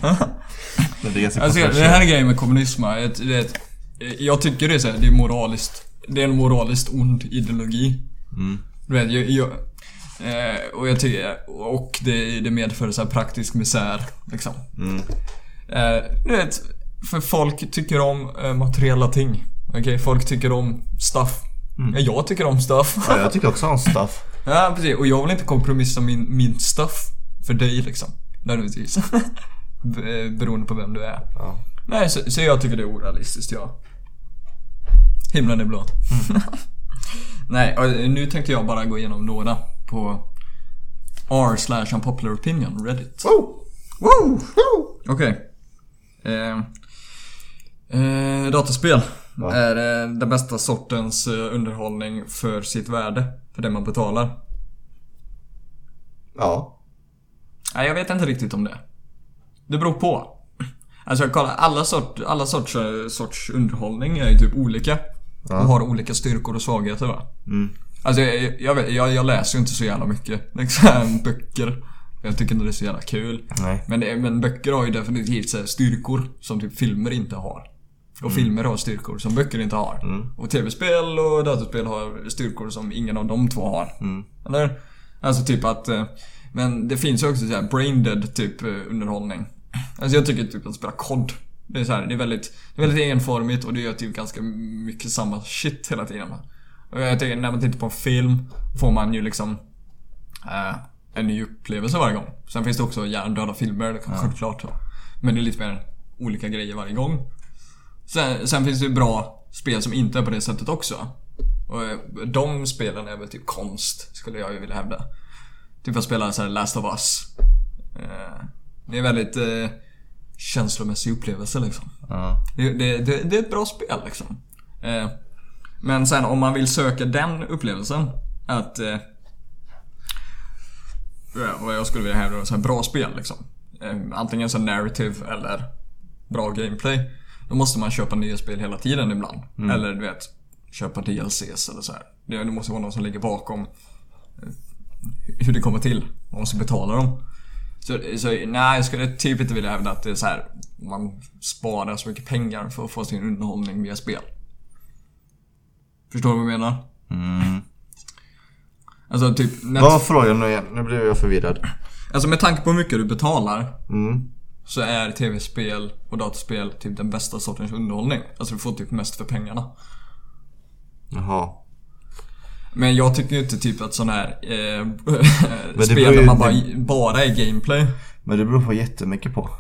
Det Alltså, det här grejen med kommunism, det ett, jag tycker det är så här, det är moraliskt. Det är en moraliskt ond ideologi. Mm. Du vet, jag... jag eh, och jag tycker... Och det, det medför så praktisk misär, liksom. Mm. Eh, du vet, för folk tycker om eh, materiella ting. Okej, folk tycker om stuff. Ja, jag tycker om stuff. Ja, jag tycker också om stuff. Ja, precis. Och jag vill inte kompromissa min, min stuff för dig liksom. Nödvändigtvis. Beroende på vem du är. Ja. Nej, så, så jag tycker det är orealistiskt, ja. Himlen är blå. Nej, och nu tänkte jag bara gå igenom några på r slash unpopular opinion, Reddit. Oh! Woo! Okej. Eh, eh, dataspel Va? är eh, den bästa sortens eh, underhållning för sitt värde. För det man betalar. Ja. Nej, jag vet inte riktigt om det. Det beror på. Alltså kolla, alla, sort, alla sorts, eh, sorts underhållning är ju typ olika. Ja. Och har olika styrkor och svagheter va. Mm. Alltså jag, jag, jag, jag läser ju inte så jävla mycket liksom, böcker. Jag tycker inte det är så jävla kul. Nej. Men, det, men böcker har ju definitivt så styrkor som typ filmer inte har. Och filmer har styrkor som böcker inte har. Mm. Och tv-spel och dataspel har styrkor som ingen av de två har. Mm. Eller? Alltså typ att... eh, Men det finns ju också så här braindead typ eh, underhållning. Alltså jag tycker typ att spela kod. Det är så här, det är väldigt, det är väldigt enformigt och det gör typ ganska mycket samma shit hela tiden. Jag tycker när man tittar på en film får man ju liksom eh, en ny upplevelse varje gång. Sen finns det också hjärndöda filmer, det kan självklart. så. Men det är lite mer olika grejer varje gång. Sen, sen finns det ju bra spel som inte är på det sättet också. Och eh, de spelen är väl typ konst, skulle jag ju vilja hävda. Typ att spela så här Last of Us. Eh, Det är en väldigt eh, känslomässig upplevelse liksom. Ja. Det, det, det, det är ett bra spel liksom. Men sen om man vill söka den upplevelsen, att... eh, Vad jag skulle vilja hävda så här bra spel liksom. Eh, Antingen så narrative eller bra gameplay. Då måste man köpa nya spel hela tiden ibland. Eller du vet, köpa DLCs eller så här. Det, det måste vara någon som ligger bakom eh, hur det kommer till. Man måste betala dem. Så, så nej, jag skulle typ inte vilja hävda att det är så här. Man sparar så mycket pengar för att få sin underhållning via spel. Förstår du vad jag menar? Mm. Alltså typ... Net- Vad var frågan nu igen? Nu blev jag förvirrad. Alltså med tanke på hur mycket du betalar Mm. så är tv-spel och dataspel typ den bästa sortens underhållning. Alltså du får typ mest för pengarna. Jaha. Men jag tycker ju inte typ att sån här eh, spel där man bara, bara är gameplay. Men det beror på jättemycket på.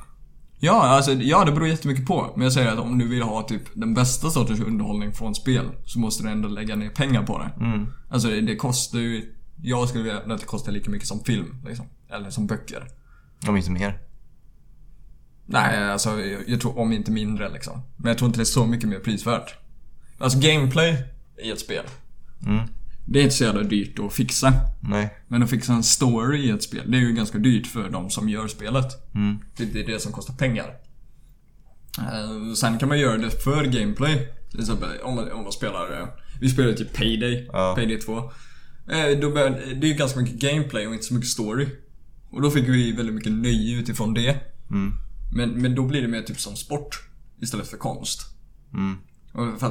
Ja, alltså, ja, det beror jättemycket på. Men jag säger att om du vill ha typ den bästa sortens underhållning från spel så måste du ändå lägga ner pengar på det. Mm. Alltså det, det kostar ju... Jag skulle vilja att det kostar lika mycket som film, liksom. Eller som böcker. Om inte mer. Nej, alltså jag, jag tror om inte mindre liksom. Men jag tror inte det är så mycket mer prisvärt. Alltså gameplay i ett spel. Mm. Det är inte så jävla dyrt att fixa. Nej. Men att fixa en story i ett spel, det är ju ganska dyrt för de som gör spelet. Mm. Det, det är det som kostar pengar. Eh, sen kan man göra det för gameplay. Till exempel om man, om man spelar... eh, vi spelar typ Payday. Ja. Payday 2. Eh, då, bör- det är ju ganska mycket gameplay och inte så mycket story. Och då fick vi väldigt mycket nöje utifrån det. Mm. Men, men då blir det mer typ som sport istället för konst. Mm.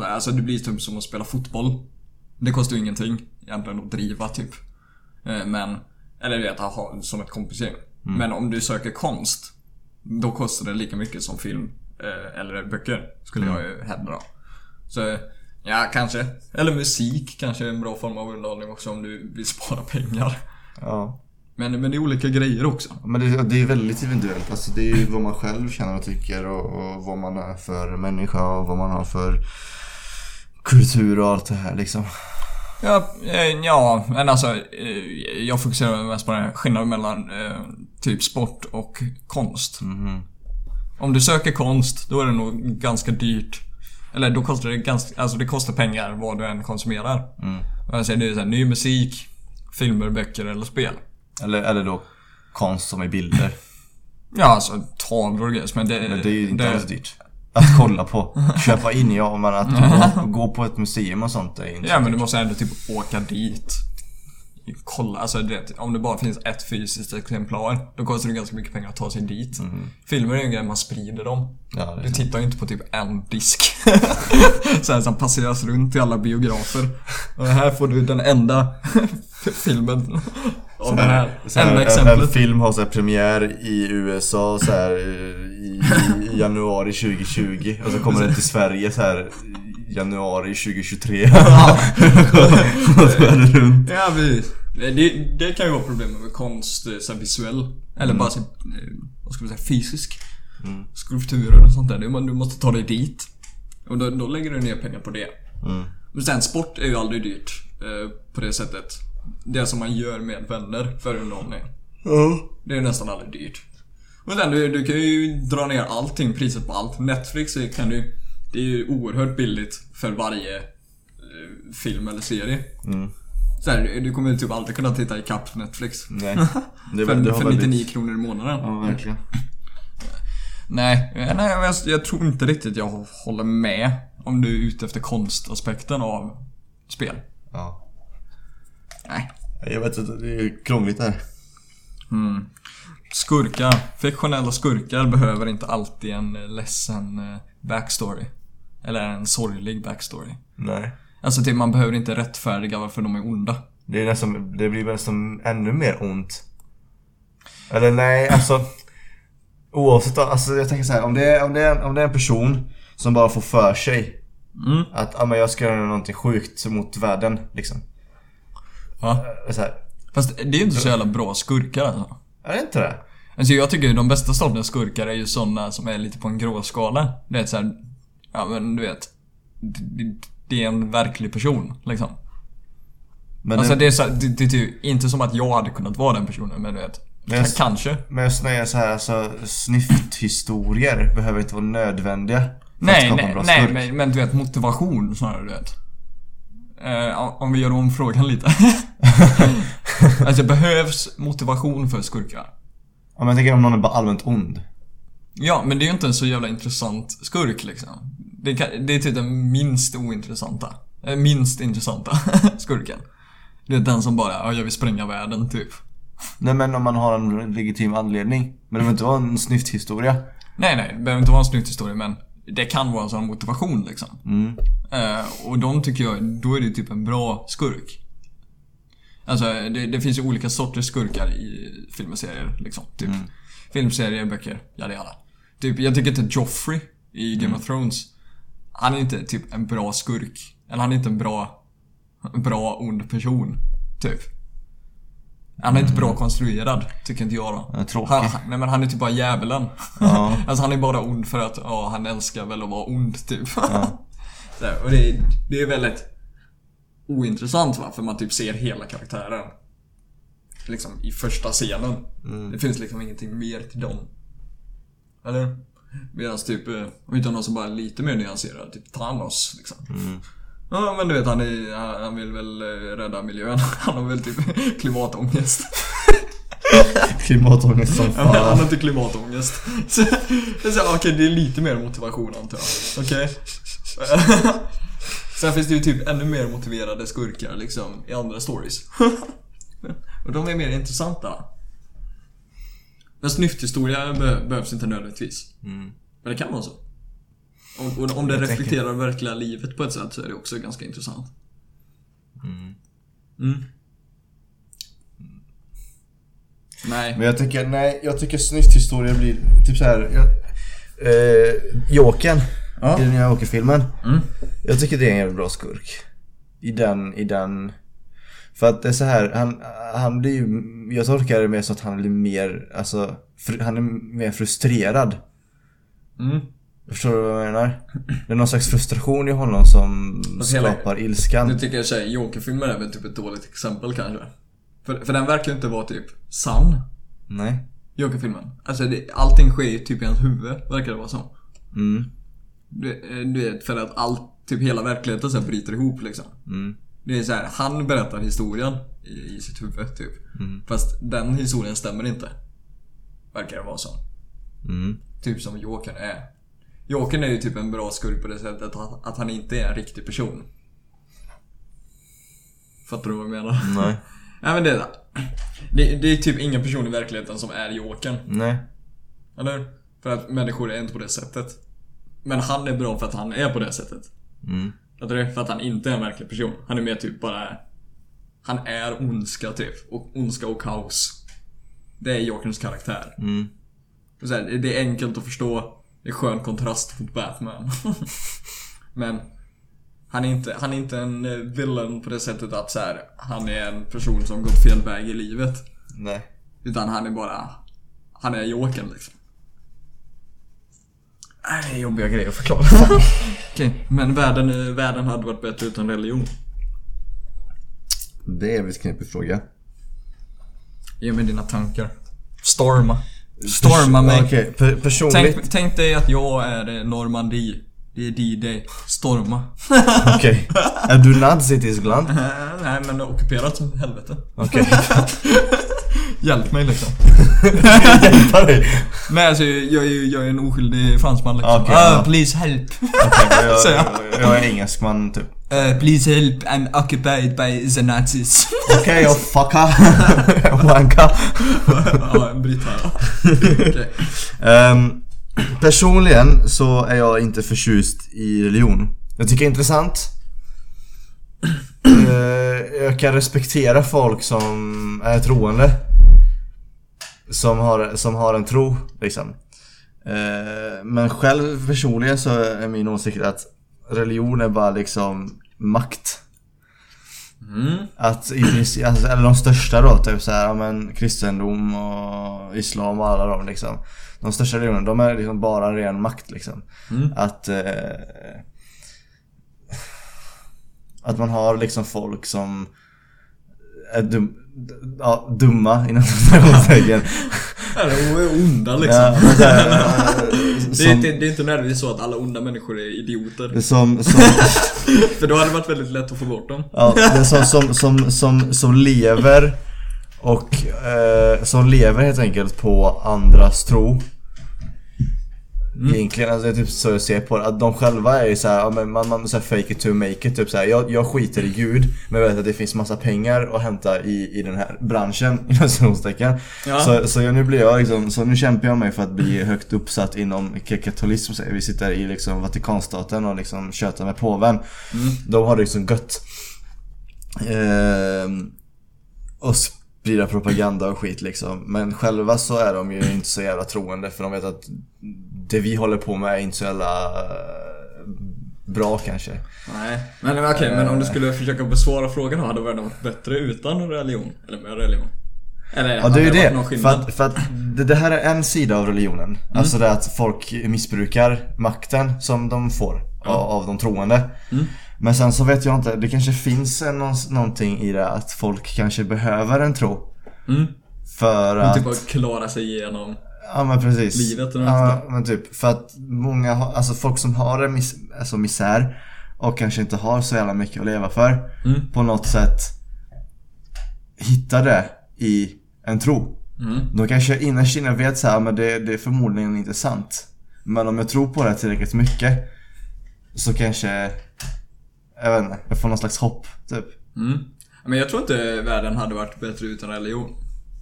Alltså det blir typ som att spela fotboll. Det kostar ju ingenting egentligen att driva typ. Eh, Men, eller du vet, ha som ett kompisgäng. Men om du söker konst, då kostar det lika mycket som film eh, eller böcker. Skulle jag ju hävda. Så, ja kanske. Eller musik kanske är en bra form av underhållning också om du vill spara pengar. Ja. Men, men det är olika grejer också. Men det, det är väldigt individuellt. Alltså det är ju vad man själv känner och tycker och, och vad man är för människa och vad man har för kultur och allt det här liksom. Ja, eh, ja men alltså eh, jag fokuserar mest på den skillnaden mellan eh, typ sport och konst. Mhm. Om du söker konst, då är det nog ganska dyrt. Eller då kostar det ganska, alltså det kostar pengar vad du än konsumerar. Mm. Säger det är så här, ny musik, filmer, böcker eller spel. Eller, eller då konst som är bilder. Ja, alltså tavlor och grejer, men det... Men det är ju inte alls dyrt. Att kolla på. Köpa in ja, men att gå, gå på ett museum och sånt är inte Ja, men du måste ändå typ åka dit. kolla, alltså du vet, om det bara finns ett fysiskt exemplar, då kostar det ganska mycket pengar att ta sig dit. Filmer är ju en grej man sprider dem. Ja, det Du tittar ju inte på typ en disk. så här, som passeras runt i alla biografer. Och här får du den enda filmen av det här. Enda en, en exemplet. film har så premiär i USA så här, i, i januari 2020 och så kommer den till Sverige så här januari 2023. och så är det runt. Ja, vi, det, det kan ju vara problemet med konst, eh, så visuell. Eller bara så, eh, vad ska man säga, fysisk. Skulpturer och sånt där. Du måste ta dig dit. Och då, då lägger du ner pengar på det. Mm. Men sen sport är ju aldrig dyrt eh, på det sättet. Det som man gör med vänner för underhållning. Det är nästan aldrig dyrt. Och sen du, du kan ju dra ner allting, priset på allt. Netflix kan du... Det är ju oerhört billigt för varje eh, film eller serie. Så här, du- kommer ju typ alltid kunna titta ikapp Netflix. Nej. Det, För, det för väldigt- 99 kronor i månaden. Ja, verkligen. Nej, nej jag, jag tror inte riktigt jag håller med. Om du är ute efter konstaspekten av spel. Ja. Nej. Jag vet inte, det är krångligt här. Skurkar. Fiktionella skurkar behöver inte alltid en eh, ledsen eh, backstory. Eller en sorglig backstory. Nej. Alltså typ, man behöver inte rättfärdiga varför de är onda. Det, är nästan, det blir nästan ännu mer ont. Eller nej, alltså. Oavsett, alltså jag tänker så här, om det, är, om, det är, om det är en person som bara får för sig Mm. att ah, men jag ska göra någonting sjukt mot världen liksom. Ja. Så här, Fast det är ju inte så jävla bra skurkar alltså. Är det inte det? Alltså jag tycker ju de bästa sortens skurkar är ju sådana som är lite på en gråskala. Det är så här, ja men du vet. Det, det är en verklig person liksom. Men, Alltså det, det är så här, det, det är typ inte som att jag hade kunnat vara den personen men du vet. Men jag- Kanske. men jag säger så här, alltså snyfthistorier behöver inte vara nödvändiga. för att Nej, en nej, bra nej skurk. men, men du vet motivation snarare du vet. Eh, om- om vi gör om frågan lite. alltså behövs motivation för skurkar? Ja, men jag tänker om någon är bara allmänt ond. Ja, men det är ju inte en så jävla intressant skurk liksom. Det, kan, det är typ den minst ointressanta. eh, Minst intressanta skurken. Det är den som bara, ja jag vill spränga världen typ. Nej men om man har en legitim anledning. Men det behöver inte vara en snyfthistoria. Nej, nej, det behöver inte vara en snygg historia men det kan vara en sån motivation liksom. Mm. Eh, och de tycker jag, då är det typ en bra skurk. Alltså det, det finns ju olika sorters skurkar i filmer och serier liksom. Typ filmserier, böcker, jada jada. Typ, jag tycker inte Joffrey i Game of Thrones, han är inte typ en bra skurk. Eller han är inte en bra, en bra ond person. Typ. Han är inte bra konstruerad, tycker inte jag då. Ja, tråkig. Han, nej men han är typ bara djävulen. Ja. alltså han är bara ond för att, ja han älskar väl att vara ond typ. Så här, och det, det är väldigt ointressant va, för man typ ser hela karaktären. Liksom i första scenen. Det finns liksom ingenting mer till dem. Eller? Medan typ, eh, om vi tar någon som bara är lite mer nyanserad, typ Thanos liksom. Ja men du vet han, är, han- vill väl eh, rädda miljön. Han har väl typ klimatångest. Klimatångest som Ja, han fan. har inte klimatångest. Så, så, okej, det är lite mer motivation antar jag. Okej? Sen finns det ju typ ännu mer motiverade skurkar liksom i andra stories. Och de är mer intressanta. Men snyfthistoria be- behövs inte nödvändigtvis. Mm. Men det kan vara så. Och, och om det Jag tänker- reflekterar verkliga livet på ett sätt så är det också ganska intressant. Mm. Nej. Men jag tycker, nej, jag tycker snyfthistorier blir typ så här. Jag, eh, Jokern. Ja. I den nya Joker-filmen. Mm. Jag tycker det är en jävligt bra skurk. I den, i den... För att det är så här, han, han blir ju... Jag tolkar det mer så att han blir mer, alltså... Fr, han är mer frustrerad. Mm. Förstår du vad jag menar? Det är någon slags frustration i honom som hela- skapar ilskan. Nu tycker jag tjej, Joker-filmer är väl typ ett dåligt exempel kanske. För, för den verkar ju inte vara typ sann. Nej. Joker-filmen. Alltså det, allting sker ju typ i hans huvud, verkar det vara så. Mm. Du, eh, du vet, för att allt, typ hela verkligheten så här bryter ihop liksom. Mm. Det är så här, han berättar historien i, i sitt huvud typ. Fast den historien stämmer inte. Verkar det vara så. Mm. Typ som Jokern är. Jokern är ju typ en bra skurk på det sättet att, att han inte är en riktig person. Fattar du vad jag menar? Nej. Nej men det är det. Det, är typ ingen person i verkligheten som är Jokern. Nej. Eller? För att människor är inte på det sättet. Men han är bra för att han är på det sättet. Mm. Fattar du? För att han inte är en verklig person. Han är mer typ bara... Han är ondska typ. Och ondska och kaos. Det är Jokerns karaktär. Mm. Så här, det är enkelt att förstå. Det är skön kontrast mot Batman. Men han är, inte, han är inte en eh, villain på det sättet att så här, han är en person som gått fel väg i livet. Nej. Utan han är bara... Han är Jokern liksom. Nej, det är jobbiga grejer att förklara. Okej, men världen, världen hade varit bättre utan religion. Det är en viss knepig fråga. Ge mig dina tankar. Storma. Storma mig. Okej, per- personligt. Tänk, tänk dig att jag är eh, Normandie. Det är D-Day. Storma. Okej. Är du nazi i Tyskland? Nej men det är ockuperat som helvete. Okej. Hjälp mig liksom. Hjälpa dig. Nej alltså jag är ju jag är en oskyldig fransman liksom. Okej, Ah, ja. please help. Okej, jag, jag, jag är engelsman typ. Uh, please help, I'm occupied by the Nazis. Okej, jag fucka. Wanka. ja, en britt här. Ehm, personligen så är jag inte förtjust i religion. Jag tycker det är intressant. Eh, jag kan respektera folk som är troende. Som har, som har en tro, liksom. Eh, men själv personligen så är min åsikt att religion är bara liksom makt. Mm. Att i princip, alltså, eller de största då, typ såhär, ja men kristendom och islam och alla de liksom. De största religionerna, de är liksom bara ren makt liksom. Mm. Att eh, Att man har liksom folk som är dum, ja, dumma inom citationstecken. Ja, de är onda liksom. Ja, här, eh, det, är inte, det är inte nödvändigtvis så att alla onda människor är idioter. som, som, För då hade det varit väldigt lätt att få bort dem. Ja, men som, som, som, som, som lever och eh, som lever helt enkelt på andras tro. Egentligen, alltså det är typ så jag ser på det. Att de själva är ju såhär, ja, men man, man så här fake it to make it. Typ så här, jag, jag skiter i Gud, men jag vet att det finns massa pengar att hämta i, i den här branschen, inom. Ja. Så, så jag, nu blir jag liksom, så nu kämpar jag mig för att bli högt uppsatt inom katolism. Vi sitter i liksom Vatikanstaten och liksom tjötar med påven. De har det liksom gött. Ehm, och sprida propaganda och skit liksom. Men själva så är de ju inte så jävla troende för de vet att det vi håller på med är inte så jävla eh, bra kanske. Nej. Men okej, men om du skulle försöka besvara frågan då, hade världen varit bättre utan religion? Eller med religion? Eller Ja det är ju det. För att, för att det, det här är en sida av religionen. Alltså det att folk missbrukar makten som de får av, av de troende. Men sen så vet jag inte, det kanske finns en, någon- någonting i det att folk kanske behöver en tro. Mm. För att... typ att klara sig igenom. Ja men precis. Livet eller ja, men typ för att många alltså folk som har en mis, alltså misär och kanske inte har så jävla mycket att leva för. Mm. På något sätt hittar det i en tro. Mm. De kanske innerst inne vet så här, men det, det är förmodligen inte sant. Men om jag tror på det tillräckligt mycket så kanske, jag vet inte, jag får någon slags hopp typ. Mm. Men jag tror inte världen hade varit bättre utan religion.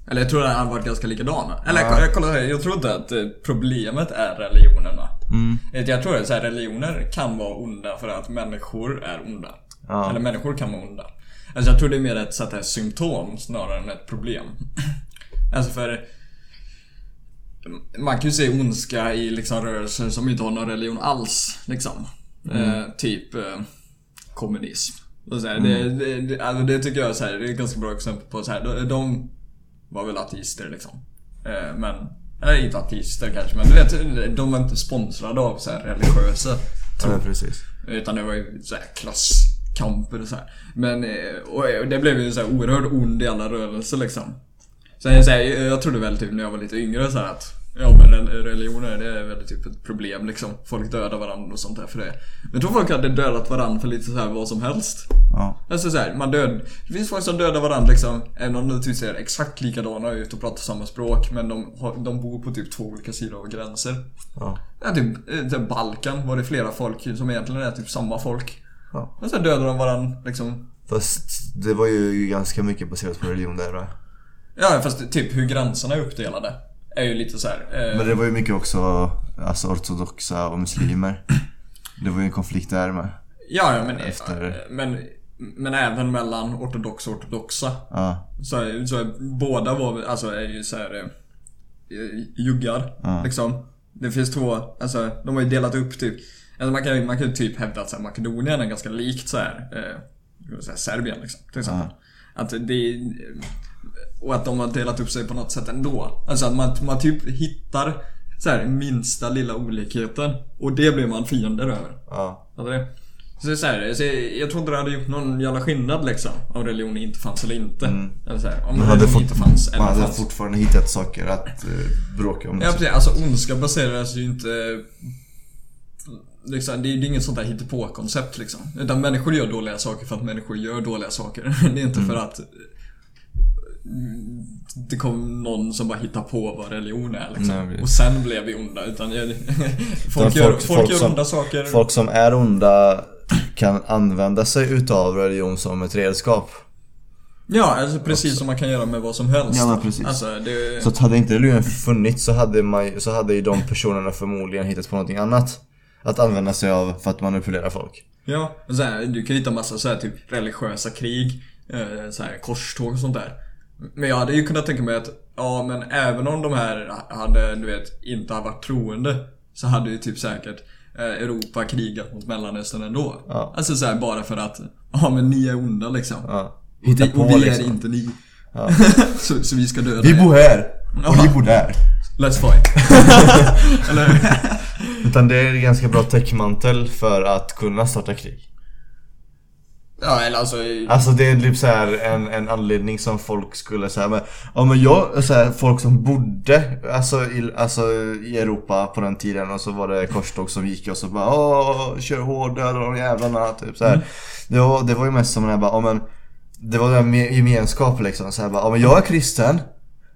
Eller jag tror den hade varit ganska likadan. Eller Ja. jag, kolla här, jag tror inte att eh, problemet är religionerna. Mm. Jag tror att så här, religioner kan vara onda för att människor är onda. Ja. Eller människor kan vara onda. Alltså jag tror det är mer ett så att det är symptom snarare än ett problem. alltså för... Man kan ju se ondska i liksom rörelser som inte har någon religion alls. Liksom. Eh, typ eh, kommunism. Och så här, det, det, det, alltså det tycker jag är så här, det är ett ganska bra exempel på så här, de, de var väl ateister liksom. Eh, men, eller inte ateister kanske, men du vet, de var inte sponsrade av så här religiösa Ja, precis. utan det var ju så här klasskamper och så här. Men, eh, och det blev ju så här oerhört ond i alla rörelser liksom. Sen så här, jag trodde väl typ när jag var lite yngre så här att Ja men rel- religioner det är väl typ ett problem liksom. Folk dödar varandra och sånt där för det. Men jag tror folk hade dödat varandra för lite så här vad som helst. Ja. Alltså så här, man död... Det finns folk som dödar varandra liksom, även om de typ ser exakt likadana ut och pratar samma språk, men de, har, de bor på typ två olika sidor av gränser. Ja. Ja, typ, eh, typ Balkan var det flera folk som egentligen är typ samma folk. Ja. Och sen dödade de varandra liksom. Fast det var ju ganska mycket baserat på religion där va? Ja, fast typ hur gränserna är uppdelade. Är ju lite så här. Eh, Men det var ju mycket också alltså ortodoxa och muslimer. Det var ju en konflikt där med. ja, ja, men, efter- men, men även mellan ortodoxa och ortodoxa. Ja, Så, så båda var, alltså är ju så här eh, juggar. Ja. Liksom. Det finns två, alltså de har ju delat upp typ. Alltså man kan man kan ju typ hävda att så här, Makedonien är ganska likt så här, eh, Serbien liksom. Till exempel. Att det och att de har delat upp sig på något sätt ändå. Alltså att man, man typ hittar så här minsta lilla olikheten och det blir man fiender över. ja. Alltså det, så så här, så jag, tror inte det hade gjort någon jävla skillnad liksom. Om religion inte fanns eller inte. Eller så här, om Man hade, fort, inte fanns eller man hade fanns. fortfarande hittat saker att eh, bråka om. Ja precis, alltså ondska baseras ju inte... Liksom, det är ju inget sånt där hittepå-koncept liksom. Utan människor gör dåliga saker för att människor gör dåliga saker. Det är inte för att mm, det kom någon som bara hittar på vad religion är liksom. Nej, och sen blev vi onda. Utan jag, folk, gör, folk- folk, folk gör som- onda saker. Folk som är onda kan använda sig utav religion som ett redskap. Ja, alltså precis som man kan göra med vad som helst. Ja, precis. Alltså, det... Så att hade inte religionen funnits så hade, man, så hade ju de personerna förmodligen hittat på någonting annat. Att använda sig av för att manipulera folk. Ja, och så här, du kan hitta massa så här, typ religiösa krig, eh, så här, korståg och sånt där. Men jag hade ju kunnat tänka mig att, ja men även om de här hade, du vet, inte har varit troende så hade ju typ säkert eh, Europa krigat mot Mellanöstern ändå. Ja. Alltså så här, bara för att, ja men ni är onda liksom. Ja. Och på och vi är liksom. inte ni. Ja. så, så vi ska döda Vi bor här! Och ni bor där. Let's fight. Eller? Utan det är en ganska bra täckmantel för att kunna starta krig. Ja eller alltså, Alltså det är typ så här en, en anledning som folk skulle säga men Ja men jag, så här, folk som bodde alltså i, alltså i Europa på den tiden och så var det korståg som gick och så bara Åh, kör hårt, döda de jävlarna typ så här. Det, var, det var ju mest som den här bara, ja men Det var den med gemenskap liksom så här, bara, ja men jag är kristen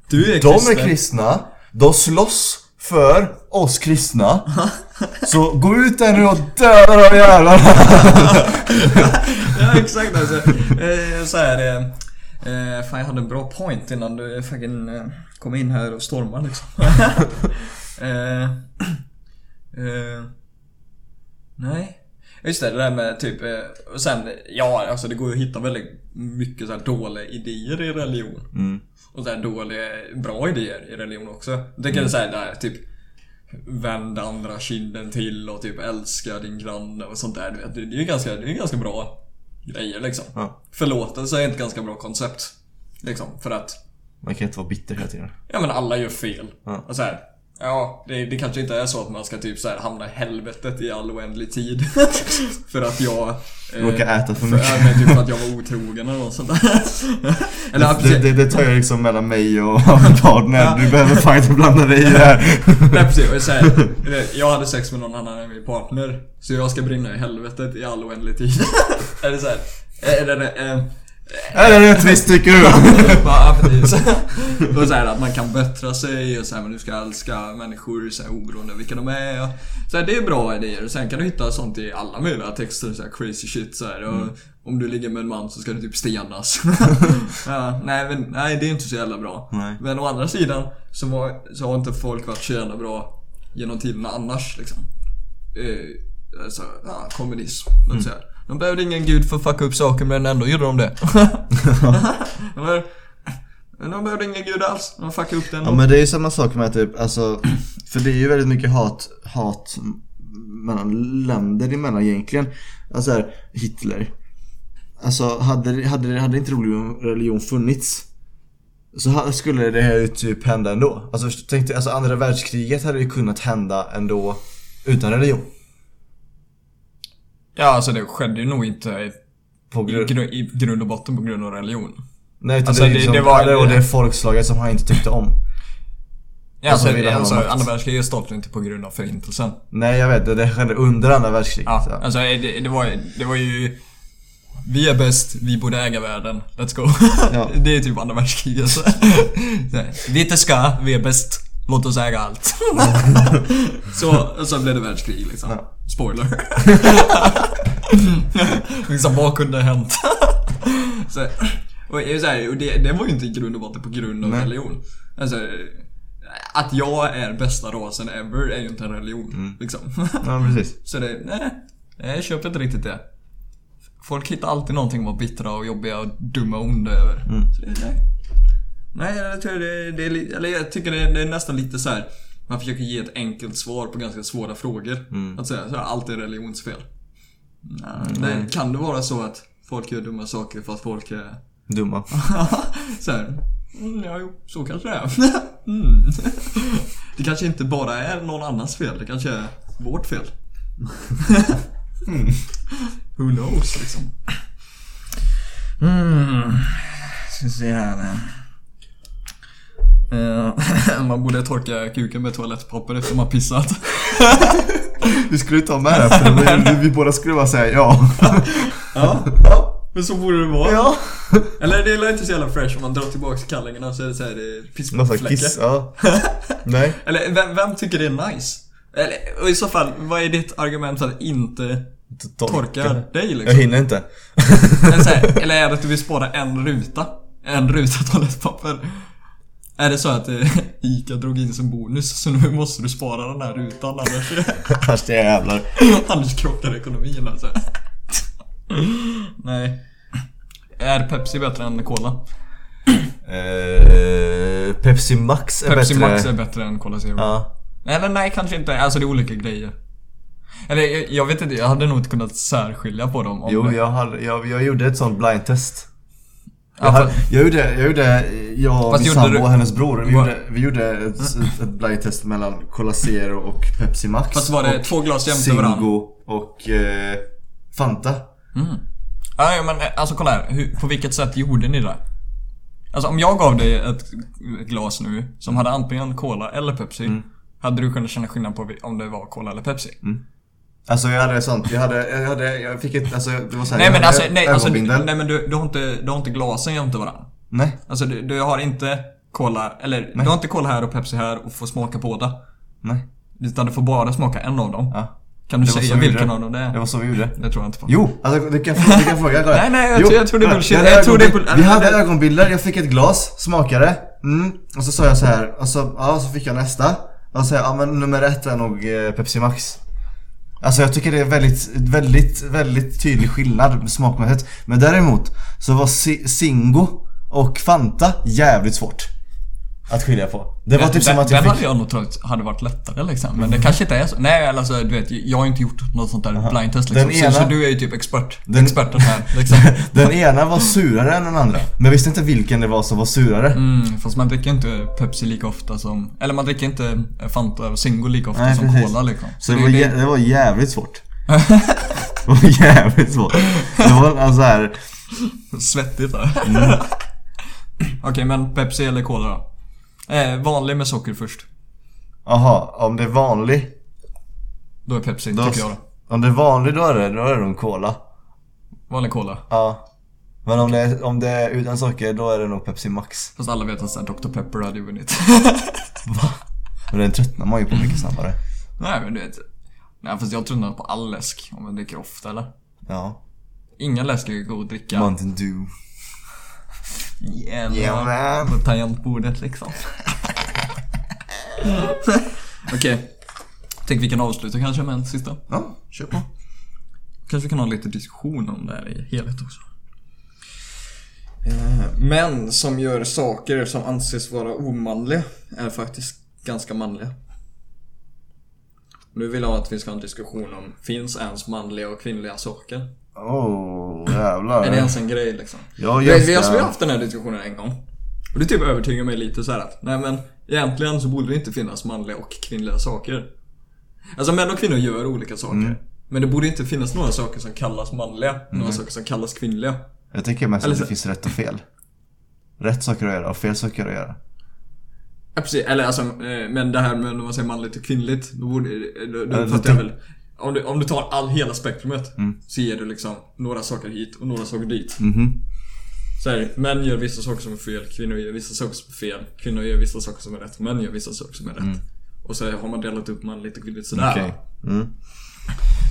du är De kristen. är kristna, de slåss för oss kristna Så gå ut där nu och döda de jävlarna ja exakt alltså. Eh, så här, eh, eh, fan jag hade en bra point innan du fucking eh, kom in här och stormade liksom. eh, eh, nej. Just det, det där med typ, eh, och sen, ja alltså det går ju att hitta väldigt mycket så dåliga idéer i religion. mm. Och så dåliga, bra idéer i religion också. Jag tänker mm. såhär där typ Vänd andra kinden till och typ älska din granne och sånt där. Det är ju ganska, det är ganska bra grejer liksom. Ja. Förlåtelse är ett ganska bra koncept. Liksom, för att Man kan inte vara bitter hela tiden Ja men alla gör fel. Ja. Och så här, Ja, det, det kanske inte är så att man ska typ så här hamna i helvetet i all oändlig tid. för att jag... eh, Råkar äta för för, mycket. ja, men typ för att jag var otrogen eller något sånt där. eller, det, det, det tar ju liksom mellan mig och min partner. Du behöver fan inte blanda dig i det här. Nej precis, och så här, jag hade sex med någon annan än min partner. Så jag ska brinna i helvetet i all oändlig tid. är det såhär? Är det, eh, Är det tycker du? Ja, precis. Och så här att man kan bättra sig och så här, men du ska älska människor så här, oberoende av vilka de är. Och så här, det är bra idéer. Och sen kan du hitta sånt i alla möjliga texter, så här, crazy shit så här. Och Om du ligger med en man så ska du typ stenas. ja, nej, men, nej, det är inte så jävla bra. Nej. Men å andra sidan så, var, så har inte folk varit så jävla bra genom tiderna annars liksom. Eh, alltså, ja, kommunism. Mm. Säga. De behövde ingen gud för att fucka upp saker men ändå gjorde de det. Men de behövde ingen gud alls. De fuckade upp den. Ja men det är ju samma sak med typ, alltså För det är ju väldigt mycket hat, hat mellan länder emellan egentligen Alltså här, Hitler Alltså hade, hade, hade inte religion, funnits Så skulle det här ju typ hända ändå Alltså tänk dig, alltså andra världskriget hade ju kunnat hända ändå Utan religion Ja, alltså det skedde ju nog inte På i, grund, gru- i grund och botten på grund av religion. nej utan alltså, det, är det- liksom, det var- och det folkslaget som han inte tyckte om Ja, Alltså, alltså, andra världskriget startade inte på grund av förintelsen. Nej jag vet, det, skedde under andra världskriget Ja, så. alltså det, det, var, det var ju... Vi är bäst, vi borde äga världen. Let's go. Ja. Det är typ andra världskriget. Vi inte ska, vi är bäst. Låt oss äga allt. så, så blev det världskrig liksom. Ja. Spoiler. liksom, vad kunde ha hänt? så, och, så här, och det, det var ju inte i grund och botten på grund av Nej. religion. Alltså, att jag är bästa rasen ever är ju inte en religion. Liksom. Ja, precis. Så det, nej. Jag köper inte riktigt det. Folk hittar alltid någonting att vara bittra och jobbiga och dumma och onda över. Så det, nej. Nej, jag tror det, det är eller jag tycker det är, det är nästan lite så här. Man försöker ge ett enkelt svar på ganska svåra frågor. Att säga så här, allt är religionsfel. Nej, det, kan det vara så att folk gör dumma saker för att folk är Dumma. så här, mm, ja, jo, så kanske det är. mm. Det kanske inte bara är någon annans fel, det kanske är vårt fel. mm. Who knows liksom. Mm. Ska se här nu. Eh, man borde torka kuken med toalettpapper efter man pissat. Vi skulle ta med det för vi, båda skulle bara säga ja. Ja, ja. Men så borde det vara. Ja. Eller det är inte så jävla fresh om man drar tillbaka kallingarna så är det såhär, här pissfläckar. ja. Nej. Eller vem, vem tycker det är nice? Eller och i så fall, vad är ditt argument för att inte torka dig Jag liksom? hinner inte. Eller, här, eller är det att du vill spara en ruta? En ruta toalettpapper? Är det så att eh, ICA drog in som bonus så nu måste du spara den här rutan annars, Fast jävlar. annars krockar ekonomin alltså. Nej. Är Pepsi bättre än Cola? Eh, Pepsi Max är Pepsi bättre. Max är bättre än Cola Zero. Ja. Eller nej, kanske inte. Alltså det är olika grejer. Eller jag, jag vet inte, jag hade nog inte kunnat särskilja på dem om Jo, det. jag, hade, jag, jag gjorde ett sånt blindtest. Ja, Jag, hade, jag gjorde, jag gjorde, jag och min sambo och hennes bror, vi gjorde, vi gjorde ett, ett, ett blindtest mellan Cola Zero och Pepsi Max. Fast var det två glas jämte varandra? Zingo och eh, Fanta. Ja, ja, men eh, alltså kolla här. Hur, på vilket sätt gjorde ni det? Alltså om jag gav dig ett glas nu som hade antingen Cola eller Pepsi. Mm. Hade du kunnat känna skillnad på om det var Cola eller Pepsi? Alltså jag hade sånt, jag hade, jag hade, jag fick ett, alltså det var såhär, Nej jag men alltså, nej, alltså, nej men du, du, har inte, du har inte glasen jämte varandra. Nej. Alltså du, du har inte Cola, eller du har inte Cola här och Pepsi här och får smaka båda. Nej. Utan du får bara smaka en av dem. Ja. Kan du säga vi vilken av dem det är? Det var så vi gjorde. Det tror jag inte på. Jo, alltså du kan, du kan fråga. kolla. Nej, nej, jag Jo, jag tror det är kolla. bullshit. Hade Jag tror det är Vi hade ögonbilder, jag fick ett glas, smakade. Mm. Och så sa jag så här, och så, ja, så fick jag nästa. Och så sa jag, ja men nummer ett är nog eh, Pepsi Max. Alltså jag tycker det är väldigt, väldigt, väldigt tydlig skillnad smakmässigt. Men däremot så var Singo Zingo och Fanta jävligt svårt. Att skilja på. Det var typ som att jag Den fick... hade jag nog trott hade varit lättare liksom. Men det kanske inte är så. Nej alltså du vet, jag har inte gjort något sånt där blindtest liksom. Den Så, ena- så du är ju typ expert. Den- Experten här liksom. Den ena var surare än den andra. Men jag visste inte vilken det var som var surare. Mm, fast man dricker inte Pepsi lika ofta som... Eller man dricker inte Fanta och Zingo lika ofta Nej, som precis. Cola liksom. Så det var, jä- det var jävligt svårt. det var jävligt svårt. Det var alltså här. Svettigt där. Mm. Okej, men Pepsi eller Cola då? Eh, vanlig med socker först. Aha, om det är vanlig. Då är Pepsi, Då, tycker jag då. om det är vanlig då är det, då är det nog cola. Vanlig Cola. Ja. Men om det, är, om det är utan socker då är det nog Pepsi Max. Fast alla vet att så Dr Pepper hade ju vunnit. Men den tröttnar man ju på mycket snabbare. Nej men du vet. Nej fast jag tröttnar på all läsk om man dricker ofta eller? Ja. Ingen läsk är god att dricka. Mountain Dew. Yeah, man. På tangentbordet liksom. Okej. Tänk vi kan avsluta kanske med en sista. Ja, kör på. Kanske vi kan ha lite diskussion om det här i helhet också. Eh, Män som gör saker som anses vara omanliga är faktiskt ganska manliga. Nu vill jag att vi ska ha en diskussion om, finns ens manliga och kvinnliga saker? Oh, jävlar. Är det ens en grej liksom? Ja, just det. vi har haft den här diskussionen en gång. Och det typ övertygar mig lite så att, nej men egentligen så borde det inte finnas manliga och kvinnliga saker. Alltså män och kvinnor gör olika saker. Mm. Men det borde inte finnas några saker som kallas manliga, några saker som kallas kvinnliga. Jag tänker mest Eller att det så- finns rätt och fel. Rätt saker att göra och fel saker att göra. Ja, precis. Eller alltså, eh, men det här med när man säger manligt och kvinnligt, då borde, då, då uppfattar det- jag väl om du, om du tar all, hela spektrumet Mm. så ger du liksom några saker hit och några saker dit. Mhm. Så här, män gör vissa saker som är fel, kvinnor gör vissa saker som är fel, kvinnor gör vissa saker som är rätt, män gör vissa saker som är rätt. Och så har man delat upp manligt och kvinnligt sådär. Okej. Mm.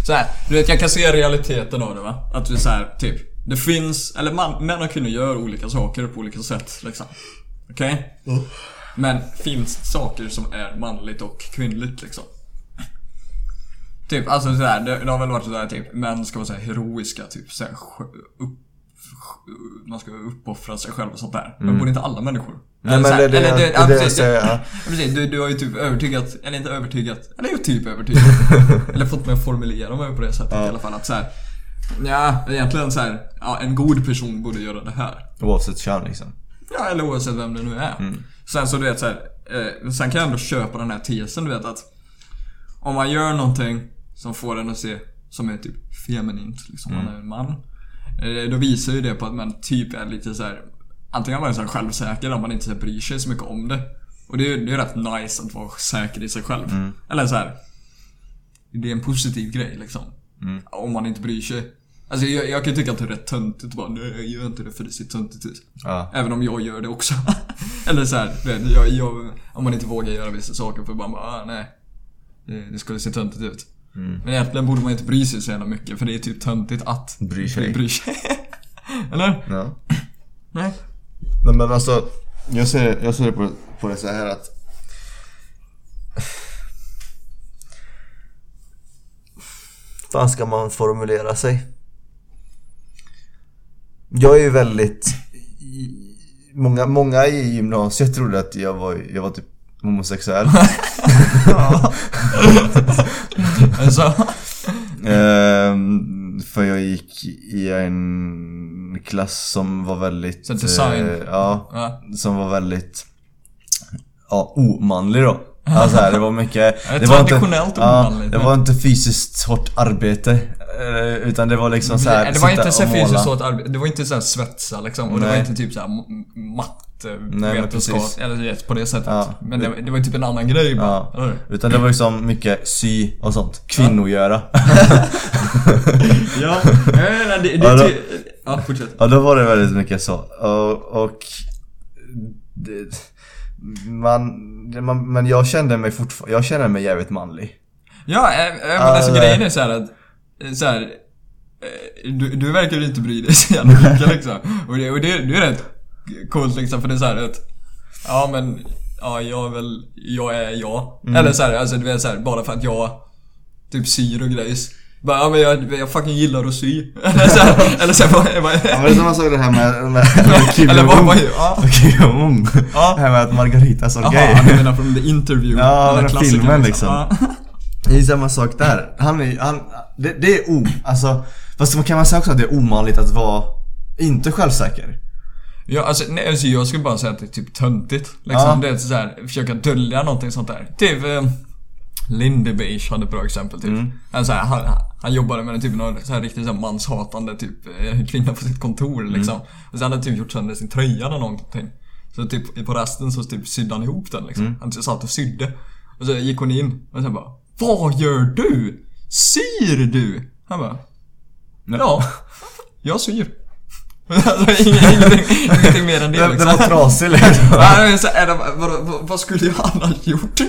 Så här, du vet jag kan se realiteten av det va. Att vi så här, typ. Det finns, eller man, män och kvinnor gör olika saker på olika sätt liksom. Okej? Men finns saker som är manligt och kvinnligt liksom. Typ, alltså sådär, det, det har väl varit sådär typ, män ska vara såhär heroiska, typ såhär, upp, man ska uppoffra sig själv och sånt där. Men borde inte alla människor? Nej, men det är det eller det ja, det jag precis, säger, ja. Ja, precis, du, du har ju typ övertygat, eller inte övertygat, eller jo typ övertygat. eller fått mig att formulera mig på det sättet i alla fall. Att så här, ja, egentligen så här, ja, en god person borde göra det här. Oavsett kön liksom. Ja, eller oavsett vem det nu är. Sen så du vet så här, eh, sen kan jag ändå köpa den här tesen du vet att om man gör någonting som får en att se som är typ feminint, liksom man är en man. Eh, då visar ju det på att man typ är lite så här antingen man är så här självsäker om man inte så bryr sig så mycket om det. Och det är ju rätt nice att vara säker i sig själv. Eller så här. Det är en positiv grej liksom. Om man inte bryr sig. Alltså jag, jag kan tycka att det är rätt töntigt att bara nej, gör inte det för det ser töntigt ut. Ja. Även om jag gör det också. Eller så här, jag, jag, om man inte vågar göra vissa saker för bara, bara ah, nej. Det, det skulle se töntigt ut. Men egentligen borde man inte bry sig så jävla mycket för det är typ töntigt att Bry sig. bry sig. Eller? Ja. Nej. Nej men alltså, jag ser, jag ser det på, på det så här att fan ska man formulera sig? Jag är ju väldigt... Många, många i gymnasiet trodde att jag var, jag var typ homosexuell. Alltså, Ehm, för jag gick i en klass som var väldigt... Så design. eh, ja, ja. som var väldigt ja, omanlig då. Alltså här, det var mycket... Det var inte, traditionellt ja, Det var inte fysiskt hårt arbete. eh, Utan det var liksom så här, det var inte så fysiskt hårt arbete. Det var inte så här svetsa liksom. Och det var Nej. inte typ så här m- matte, men vetenskap. precis. Eller på det sättet. Ja. Men det, det var typ en annan grej bara. Ja. Eller? Utan det var liksom mycket sy och sånt. Kvinnogöra. Ja, nej, nej, det, det, Ja, då- ja, fortsätt. Ja, då var det väldigt mycket så. Och... och det, man, man, men jag kände mig fortfarande, jag kände mig jävligt manlig. Ja, äh, äh, men alltså grejen är så här att, eh, så här, eh, du, du verkar inte bry dig så jävla mycket liksom. Och det, och det, det är rätt coolt liksom för det är så här att, ja men, ja jag är väl, jag är jag. Mm. Eller så här, alltså du vet så här, bara för att jag typ syr och grejs. Bara, ja men jag, jag fucking gillar att sy. eller så här, eller så här, Ja men det är samma sak det här med, med, med Kim Jong-Un. ja. Det här med att Margarita sa Jaha, gay. du menar från The Interview? Ja, den klassikern, filmen liksom. Ja. Det är samma sak där. Han är, han, det, det är o, alltså, fast man kan man säga också att det är omanligt att vara inte självsäker. Ja, alltså, nej, alltså jag skulle bara säga att det är typ töntigt. Liksom. Ja. Det är så här, försöka dölja någonting sånt där. Typ eh, Lindebeige hade ett bra exempel typ. Mm. Han, så här, han, han jobbade med en typ av så här riktigt så här manshatande typ eh, kvinna på sitt kontor Mm. liksom. Och sen hade han typ gjort sönder sin tröja eller någonting. Så typ på resten så typ sydde han ihop den liksom. Mm. Han satt och sydde. Och så gick hon in och sen bara Vad gör du? Syr du? Han bara Ja, jag syr. alltså, ing- ingenting, ingenting mer än det liksom. den var trasig liksom. Ja, så här, vadå, vad, vad skulle jag annars gjort?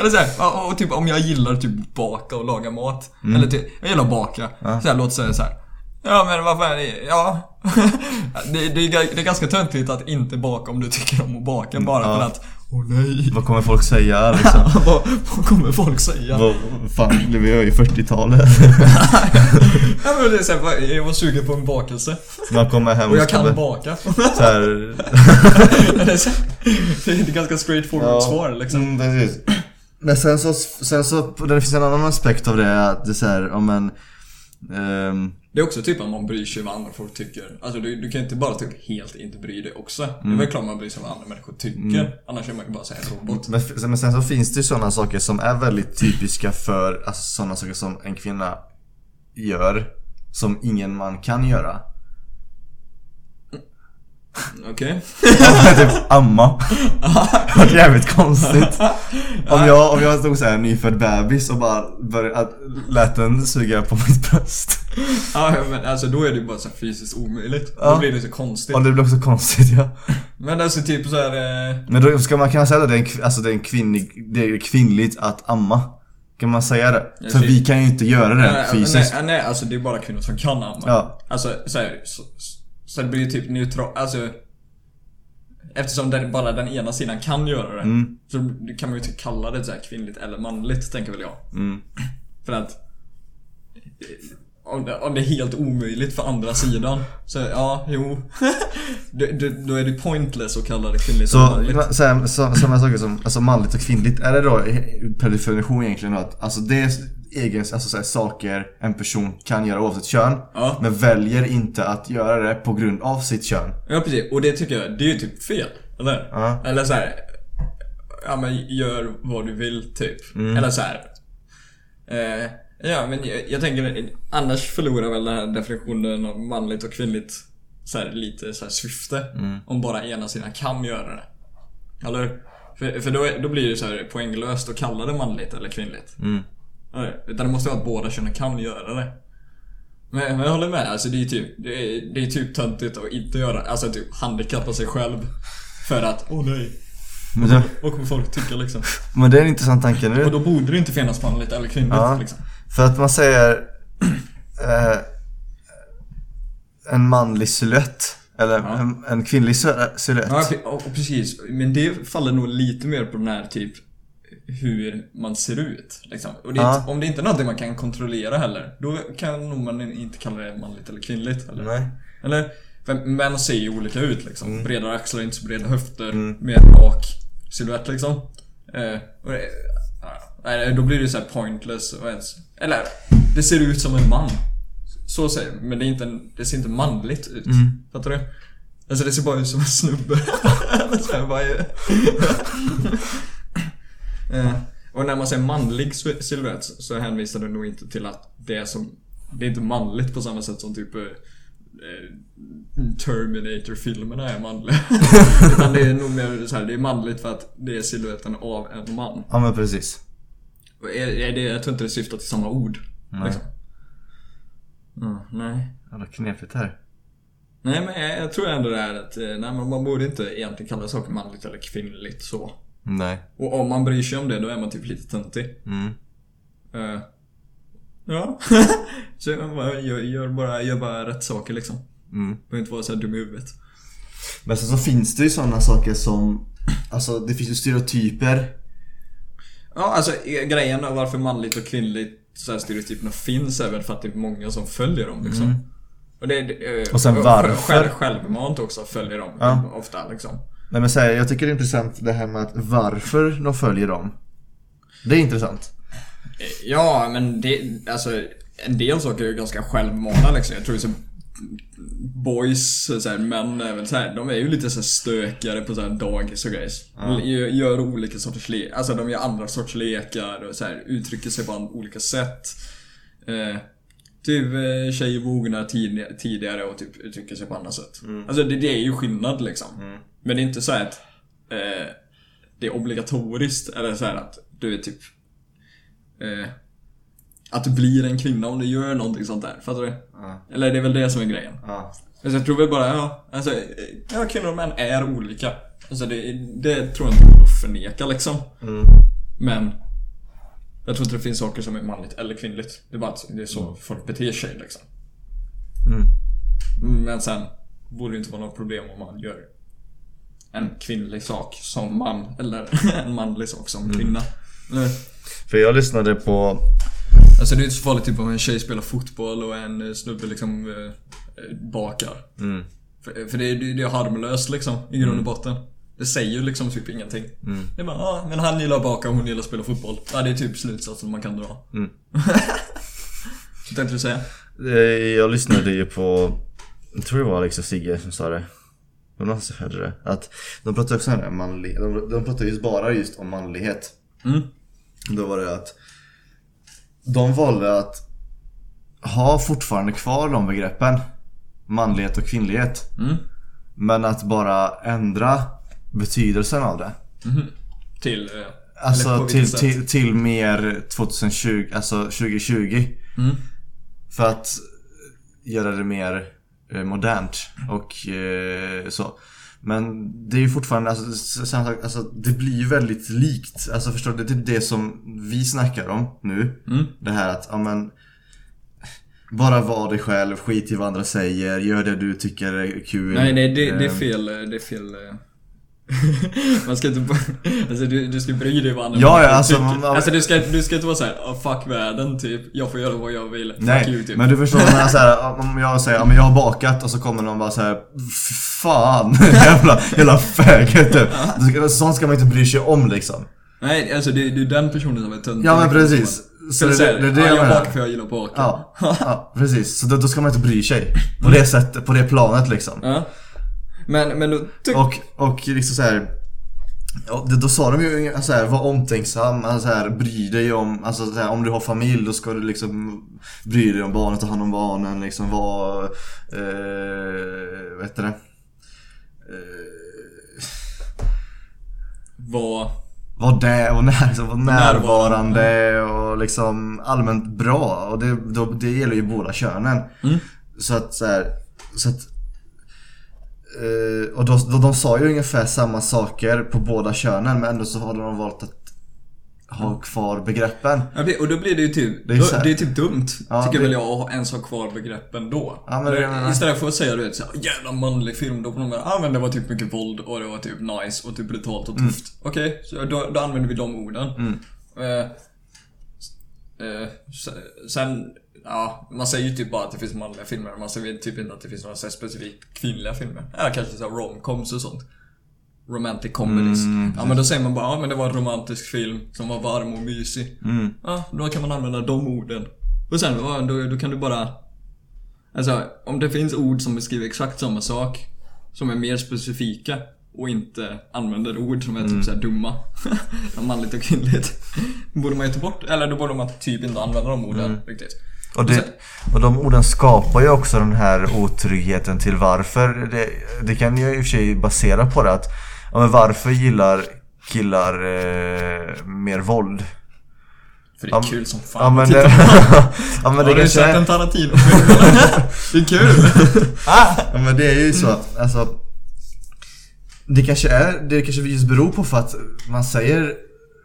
Eller så här, och, typ om jag gillar typ baka och laga mat. Eller typ, jag gillar att baka. Så här, låt säga så här. Ja men vad fan, ja. det, det, det är ganska töntigt att inte baka om du tycker om att baka bara Ja. för att, åh nej. Vad kommer folk säga liksom? vad, vad kommer folk säga? Vad fan, det var ju 40-talet. Ja, men det är så här, jag var sugen på en bakelse. Man kommer hem Och jag kan baka. så här, det, är så, det är ett ganska straightforward svar liksom. Mm, precis. Men sen så, sen så, det finns en annan aspekt av det att det är så här, om en ehm, Det är också typ att man bryr sig vad andra folk tycker. Alltså du, du kan inte bara typ helt inte bry dig också. Det Mm. är väl klart man bryr sig vad andra människor tycker. Annars är man ju bara såhär en robot. men, men sen så finns det ju sådana saker som är väldigt typiska för, alltså sådana saker som en kvinna gör Som ingen man kan göra Okej? typ amma Det var jävligt konstigt Om jag, om jag stod såhär nyfödd bebis och bara började, lät den suga på mitt bröst Ja men alltså då är det ju bara så fysiskt omöjligt. Ja. Då blir det så konstigt. Och det blir också konstigt ja Men alltså typ så här. Eh, Men då ska man kunna säga att det är en, alltså det är en kvinnig, det är kvinnligt att amma Kan man säga det? Jag För vi kan ju inte göra det Nej, fysiskt. Nej, nej, alltså det är bara kvinnor som kan amma. Ja. Alltså, så, här, så, så det blir ju typ neutral, alltså Eftersom den, bara den ena sidan kan göra det. Mm. Så kan man ju inte kalla det så här kvinnligt eller manligt, tänker väl jag. Mm. För att om det, om det är helt omöjligt för andra sidan Så ja, jo då, då, då är det pointless att kalla det kvinnligt Så, manligt så, här, så, sådana saker som alltså manligt och kvinnligt, är det då per definition egentligen att alltså det egen, alltså så här, saker en person kan göra oavsett kön, Ja. men väljer inte att göra det på grund av sitt kön. Ja precis, och det tycker jag, det är ju typ fel. Eller? Ja. Eller så här. Ja men gör vad du vill typ. Mm. Eller så här. Eh, ja men jag, jag tänker, annars förlorar väl den här definitionen av manligt och kvinnligt så här, lite så här syfte. Mm. Om bara ena sidan kan göra det. Eller? För, för då, då blir det så här poänglöst att kalla det manligt eller kvinnligt. Mm. Utan det måste vara att båda könen kan göra det. Men, men jag håller med, alltså det är typ, det är, det är typ töntigt att inte göra, alltså typ handikappa sig själv. För att, åh nej, Men, det, vad kommer folk tycka liksom? men det är en intressant tanke nu. Och då borde det inte finnas manligt eller kvinnligt Ja. liksom. För att man säger eh, en manlig silhuett. Eller Ja. en, en kvinnlig sil- silhuett. Ja, och precis. Men det faller nog lite mer på den här typ hur man ser ut. Liksom. Och det Ja. inte, om det inte är någonting man kan kontrollera heller, då kan nog man inte kalla det manligt eller kvinnligt. Eller? Nej. Eller? Män ser ju olika ut liksom. Mm. Bredare axlar, inte så breda höfter. Mm. Mer rak silhuett liksom. Eh, och det, ja, nej, då blir det så här pointless och ens... Eller, det ser ut som en man. Så säger men det, är inte en, det ser inte manligt ut. Mm. Fattar du? Alltså det ser bara ut som en snubbe. Eller så här, bara, eh, och när man säger manlig sil- silhuett så hänvisar det nog inte till att det är som... Det är inte manligt på samma sätt som typ eh, Terminator-filmerna är manliga. Utan det är nog mer så här, det är manligt för att det är silhuetten av en man. Ja men precis. Är, är det, jag tror inte det syftar till samma ord. Nej. Liksom. Mm, nej. Jävla knepigt här. Nej men jag, jag tror ändå det är att eh, nej, man borde inte egentligen kalla saker manligt eller kvinnligt så. Nej. Och om man bryr sig om det då är man typ lite töntig. Mm. Eh, ja. så jag bara, gör, gör, bara, gör bara rätt saker liksom. Mm. Behöver inte vara så här dum i huvudet. Men sen så finns det ju sådana saker som Alltså det finns ju stereotyper Ja, alltså eh, grejen av varför manligt och kvinnligt så här stereotyperna finns är väl för att det är många som följer dem liksom. Och, det, eh, Och sen varför? Själv, självmant också följer dem Ja. ofta liksom. Nej men så här, jag tycker det är intressant det här med att varför de följer dem Det är intressant Ja, men det, alltså en del saker är ju ganska självmana liksom. Jag tror så Boys, så här, män väl så här, de är ju lite så här stökigare på så här dagis och grejs. Gör, gör olika sorters le- alltså de gör andra sorters lekar och så här, uttrycker sig på olika sätt. Eh, typ eh, tjejer mognar tid, tidigare och typ uttrycker sig på andra sätt. Alltså det, det är ju skillnad liksom. Men det är inte så att eh, det är obligatoriskt eller så här att du är typ eh, att du blir en kvinna om du gör någonting sånt där. Fattar du? Ja. Eller det är väl det som är grejen. Ja. Alltså jag tror väl bara, ja, alltså, eh, ja kvinnor och män är olika. Alltså det, det tror jag inte går att förneka liksom. Mm. Men jag tror inte det finns saker som är manligt eller kvinnligt. Det är bara att det är så folk beter sig liksom. Mm. Men sen borde det inte vara något problem om man gör en kvinnlig sak som man, eller en manlig sak som kvinna. Eller, För jag lyssnade på Alltså det är inte så farligt typ om en tjej spelar fotboll och en eh, snubbe liksom eh, eh, bakar. mm. För, för det, är- det, är harmlöst liksom, i grund och botten. Det säger ju liksom typ ingenting. Mm. Det är bara, ja men han gillar att baka och hon gillar att spela fotboll. Ja, det är typ slutsatsen man kan dra. Mm. Så tänkte du säga? Jag lyssnade ju på Jag tror det var Alex och Sigge som sa det Det var någon som hörde det Att de pratade också om det här manlig De, de pratade just bara just om manlighet Mm. Då var det att De valde att Ha fortfarande kvar de begreppen Manlighet och kvinnlighet Mm. Men att bara ändra betydelsen av det Mhm. Till... Eh, Alltså till, till, till mer 2020, alltså 2020 Mm. För att göra det mer modernt och eh, så. Men det är ju fortfarande, alltså, sak, alltså det blir ju väldigt likt. Alltså förstår du? Det är det som vi snackar om nu. Mm. Det här att, ja men bara var dig själv, skit i vad andra säger, gör det du tycker är kul. Nej, nej, det, det är Eh, fel. Det är fel. Man ska inte bara, alltså du, du ska bry dig vad andra Ja, ja, alltså, tycker. man- alltså du ska, du ska inte vara såhär, oh, fuck världen typ. Jag får göra vad jag vill. Fuck Nej, you typ. men du förstår när så här, om jag säger men jag har bakat och så kommer någon bara så här Fan, jävla, jävla faggot typ. Sånt ska man inte bry sig om liksom. Nej, alltså det, det är den personen som är töntig. Ja men precis. Så det, det, det, det det ja, jag jag bakar för jag gillar att baka. Ja, ja, precis. Så då, då ska man inte bry sig. På det sättet, på det planet liksom. Ja. Men, men då tyck- Och, och liksom så här. Ja, då sa de ju så här, var omtänksam, alltså så här, bry dig om, alltså så här, om du har familj då ska du liksom bry dig om barnet, ta hand om barnen, liksom vara, eh, vad heter det? Eh, vad... Var där och när, liksom, vara Närvarande. närvarande och liksom allmänt bra. Och det, då, det gäller ju båda könen. Mm. Så att så här, så att eh, och då, då, de sa ju ungefär samma saker på båda könen men ändå så hade de valt att ha kvar begreppen. Ja, och då blir det ju typ, Det är här- det är typ dumt, Ja, tycker det- väl jag, att ha- ens ha kvar begreppen då. Ja, men menar. Istället för att säga du vet såhär, jävla manlig film, då får de bara, ah men det var typ mycket våld och det var typ nice och typ brutalt och Mm. tufft. Okej, så då, då använder vi de orden. Eh, eh, se- sen, ja, man säger ju typ bara att det finns manliga filmer, man säger typ inte att det finns några så specifikt kvinnliga filmer. Ja, kanske såhär romcoms och sånt. Romantic comedies. ja men då säger man bara, ja men det var en romantisk film som var varm och mysig. Ja, då kan man använda de orden. Och sen då, då kan du bara... Alltså, om det finns ord som beskriver exakt samma sak, som är mer specifika och inte använder ord som är typ såhär dumma. manligt och kvinnligt. Borde man ju ta bort, eller då borde man typ inte använda de orden riktigt. Och, det, och de orden skapar ju också den här otryggheten till varför. Det, det kan ju i och för sig basera på det att ja, men varför gillar killar eh, mer våld? För det är Ja, kul som fan Ja men det, ja, men det Har du sett är, en Tarantino-film? det är kul! Ja men det är ju så att, alltså Det kanske är, det kanske just beror på för att man säger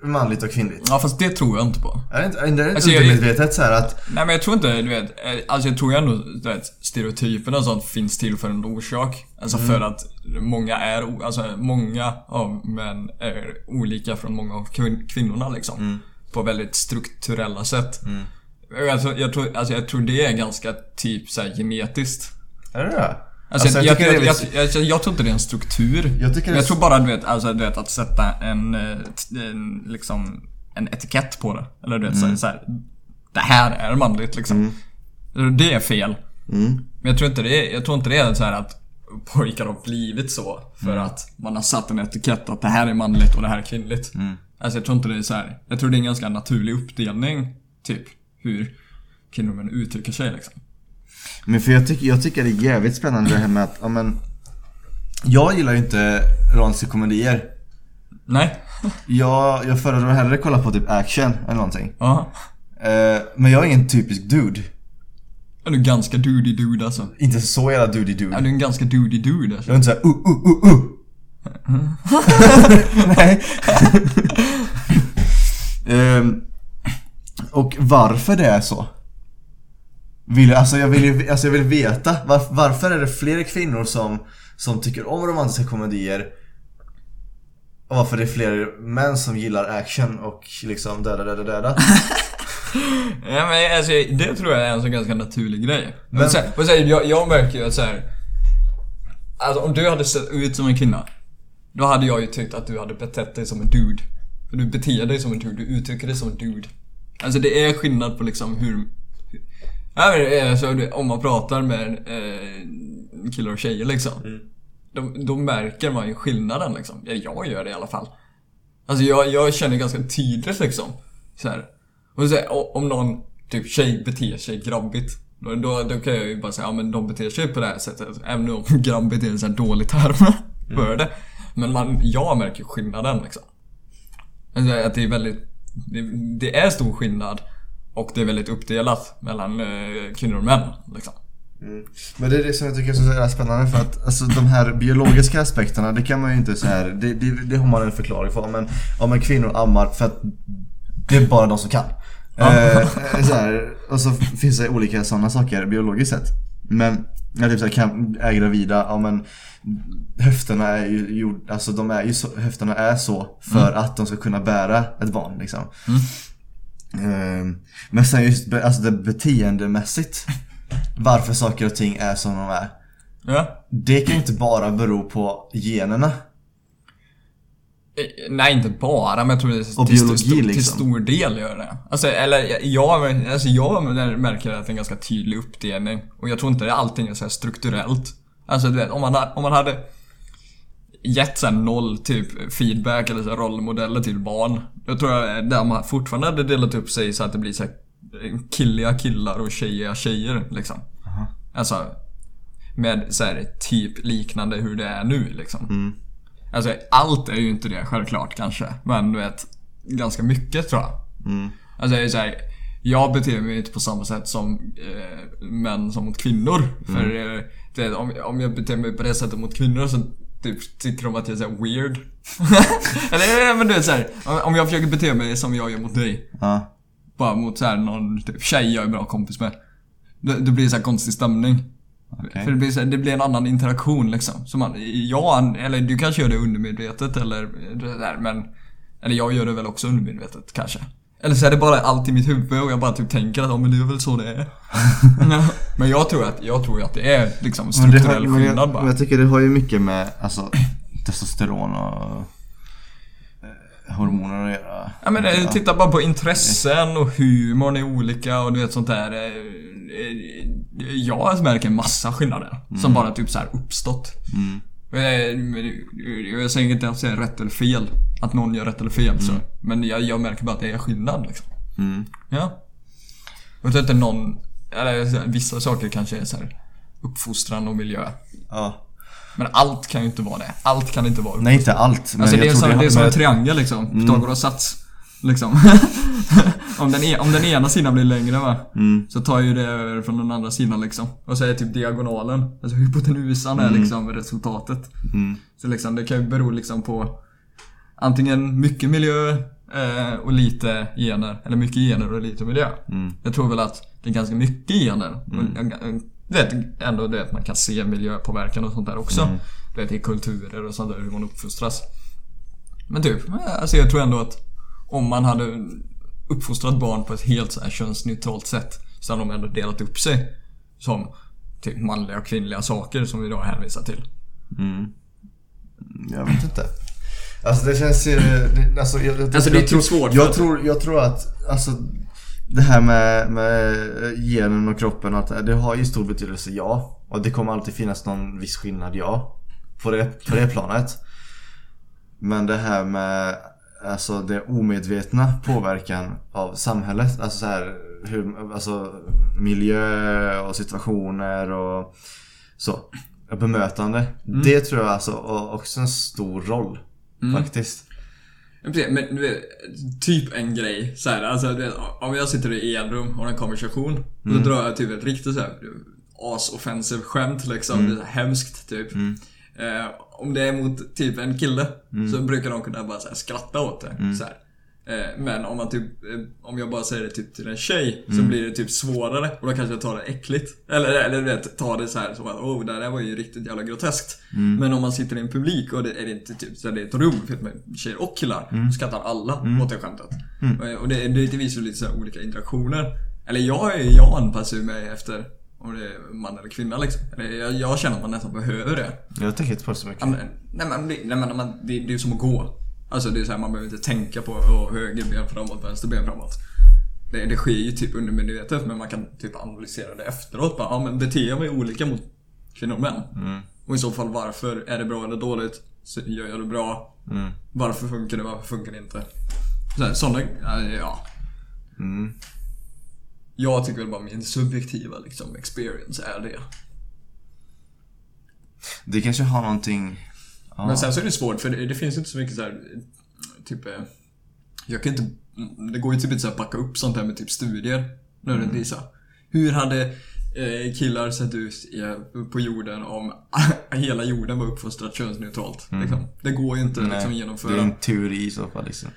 manligt och kvinnligt. Ja fast det tror jag inte på. Är det inte, är det inte Alltså, undermedvetet så här att Nej men jag tror inte, du vet, eh, alltså jag tror ändå, vet, stereotyperna och sånt finns till för en orsak. Alltså för att många är, alltså många av män är olika från många av kvin- kvinnorna liksom. På väldigt strukturella sätt. Alltså, jag, tror, alltså jag tror det är ganska typ så här genetiskt. Är det det? Alltså, Alltså, jag, jag jag, jag, tror inte det är en struktur. Jag jag tror bara du vet, alltså, du vet att sätta en, eh, en, liksom, en etikett på det. Eller du vet Mm. så, så här, Det här är manligt liksom. Det är fel. Mm. Men jag tror inte det är, jag tror inte det är så att pojkar har blivit så. För Mm. att man har satt en etikett att det här är manligt och det här är kvinnligt. Mm. Alltså jag tror inte det är så här. Jag tror det är en ganska naturlig uppdelning. Typ. Hur kvinnor och män uttrycker sig liksom. Men för jag tycker, jag tycker det är jävligt spännande det här med att, ja men Jag gillar ju inte romantiska komedier. Nej. Jag, jag föredrar hellre kolla på typ action eller någonting. Ja. Eh, men jag är ingen typisk dude. Ja, du är ganska dudy dude alltså. Inte så jävla dudy dude. Ja, du är en ganska dudy dude alltså. Jag är inte såhär uh, uh, uh, uh. Nej. Ehm, och varför det är så? Vill, alltså, jag vill, ju- alltså jag vill veta. Var, varför är det fler kvinnor som, som tycker om romantiska komedier? Och varför det är fler män som gillar action och liksom döda, döda, döda? Ja, men alltså, det tror jag är en sån ganska naturlig grej. Men, Men- så, här, och så här, jag, jag märker ju att så här, Alltså om du hade sett ut som en kvinna. Då hade jag ju tyckt att du hade betett dig som en dude. För du beter dig som en dude, du uttrycker dig som en dude. Alltså det är skillnad på liksom hur... Ja, men det är så, det- om man pratar med eh, killar och tjejer liksom. Då, då märker man ju skillnaden liksom. Ja, jag gör det i alla fall. Alltså jag, jag känner ganska tydligt liksom. Så här. Och så här, om någon typ tjej beter sig grabbigt. Då, då, då kan jag ju bara säga, ja men de beter sig på det här sättet. Även om grabbigt är en sån här dålig term för det. Men man, jag märker skillnaden liksom. Alltså att det är väldigt, det, det är stor skillnad. Och det är väldigt uppdelat mellan eh, kvinnor och män liksom. Men det är det som jag tycker är så spännande för att alltså, de här biologiska aspekterna det kan man ju inte så här, det, det, det har man en förklaring för. Men om en kvinnor ammar för att det är bara de som kan. Eh, så här, och så finns det olika sådana saker biologiskt sett. Men jag typ så här, kan, är gravida, ja men höfterna är ju gjord, alltså de är ju så, höfterna är så för att de ska kunna bära ett barn liksom. Eh, men sen just alltså det beteendemässigt varför saker och ting är som de är. Ja. Det kan ju inte bara bero på generna. Eh, Nej, inte bara, men jag tror det är Och till, biologi, stor, till liksom. stor del gör det. Alltså, eller jag, alltså jag märker att det är en ganska tydlig uppdelning. Och jag tror inte allting är så här strukturellt. Alltså du vet, om man, om man hade gett sen noll typ feedback eller så rollmodeller till barn. Då tror jag där man fortfarande hade delat upp sig så att det blir så här killiga killar och tjejiga tjejer liksom. Alltså med så här, typ liknande hur det är nu liksom. Alltså allt är ju inte det självklart kanske. Men du vet, ganska mycket tror jag. Alltså det är så här, jag beter mig inte på samma sätt som eh, män som mot kvinnor. För eh, det, om, om jag beter mig på det sättet mot kvinnor så typ, tycker de att jag är så här weird. Eller men du vet så här, om- jag försöker bete mig som jag gör mot dig. Ja. Bara mot så här någon typ, tjej jag är bra kompis med. Det, det blir så här konstig stämning. Okej. För det blir, så här, det blir en annan interaktion liksom. Så man, ja, eller du kanske gör det undermedvetet eller det där men... Eller jag gör det väl också undermedvetet kanske. Eller så är det bara allt i mitt huvud och jag bara typ tänker att ja, men det är väl så det är. Ja. men jag tror att, jag tror att det är liksom Men, det har, strukturell men, skillnad jag, bara. men jag tycker det har ju mycket med alltså, testosteron och eh, hormoner att göra. Ja men eh, titta bara på intressen och humorn är olika och du vet sånt där. eh, Jag märker en massa skillnader. Som bara typ så här uppstått. Eh, men Jag säger inte att det är rätt eller fel. Att någon gör rätt eller fel så. Men jag, jag märker bara att det är skillnad liksom. Mm. Ja. Och att inte någon, eller vissa saker kanske är så här uppfostran och miljö. Ja. Men allt kan ju inte vara det. Allt kan inte vara Nej inte allt. Men Alltså jag det är, tror som, det är som en triangel liksom. Pythagoras sats. Liksom. om, den e, om den ena sidan blir längre va. Så tar ju det över från den andra sidan liksom. Och så är typ diagonalen. Alltså hypotenusan är liksom resultatet. Så liksom det kan ju bero liksom på antingen mycket miljö eh, och lite gener. Eller mycket gener och lite miljö. Jag tror väl att det är ganska mycket gener. Och jag- jag- Du vet, ändå det att man kan se miljöpåverkan och sånt där också. Du vet, i kulturer och sånt där, hur man uppfostras. Men typ, alltså jag tror ändå att om man hade uppfostrat barn på ett helt så här könsneutralt sätt så hade de ändå delat upp sig som typ manliga och kvinnliga saker som vi då hänvisar till. Jag vet inte. Alltså det känns ju... Det, alltså, jag, jag, Alltså, det är typ svårt Jag tror, jag tror att, alltså det här med, med genen och kroppen och allt det har ju stor betydelse, ja. Och det kommer alltid finnas någon viss skillnad, ja. På det, på det planet. Men det här med alltså det omedvetna påverkan av samhället. Alltså så här, hur, alltså miljö och situationer och så. Bemötande. Det tror jag alltså också en stor roll. Faktiskt. Men du vet, typ en grej så här, alltså vet, om jag sitter i enrum och har en konversation. Och så drar jag typ ett riktigt så här as-offensive skämt liksom. Det är hemskt typ. Eh, om det är mot typ en kille så brukar de kunna bara så här, skratta åt det. Så här. Eh, men om man typ, eh, om jag bara säger det typ till en tjej så blir det typ svårare och då kanske jag tar det äckligt. Eller, eller du vet, tar det så här som att oh det där var ju riktigt jävla groteskt. Men om man sitter i en publik och det är inte typ så det är ett rum fyllt med tjejer och killar. Så skrattar alla åt det skämtet. Eh, Och det, det visar lite så olika interaktioner. Eller jag, är- jag anpassar mig efter om det är man eller kvinna liksom. Jag, jag känner att man nästan behöver det. Jag tänker inte på det så mycket. Ja, men, nej men, nej, men det, det är ju som att gå. Alltså det är så här, man behöver inte tänka på oh, höger ben framåt, vänster ben framåt. Det, det sker ju typ undermedvetet men man kan typ analysera det efteråt. Bara, ja men beter jag mig olika mot kvinnor och män? Och i så fall varför? Är det bra eller dåligt? Så gör jag det bra? Varför funkar det? Varför funkar det inte? Sådana, ja. Jag tycker väl bara min subjektiva liksom, experience är det. Det kanske har någonting... Ja. Men sen så är det svårt för det, det finns inte så mycket så här, typ eh, Jag kan inte, det går ju typ inte så här backa upp sånt här med typ studier. Nödvändigtvis. så. Hur hade eh, killar sett ut på jorden om hela jorden var uppfostrad könsneutralt. Liksom. Det går ju inte liksom, att det är genomföra. en teori i så fall liksom.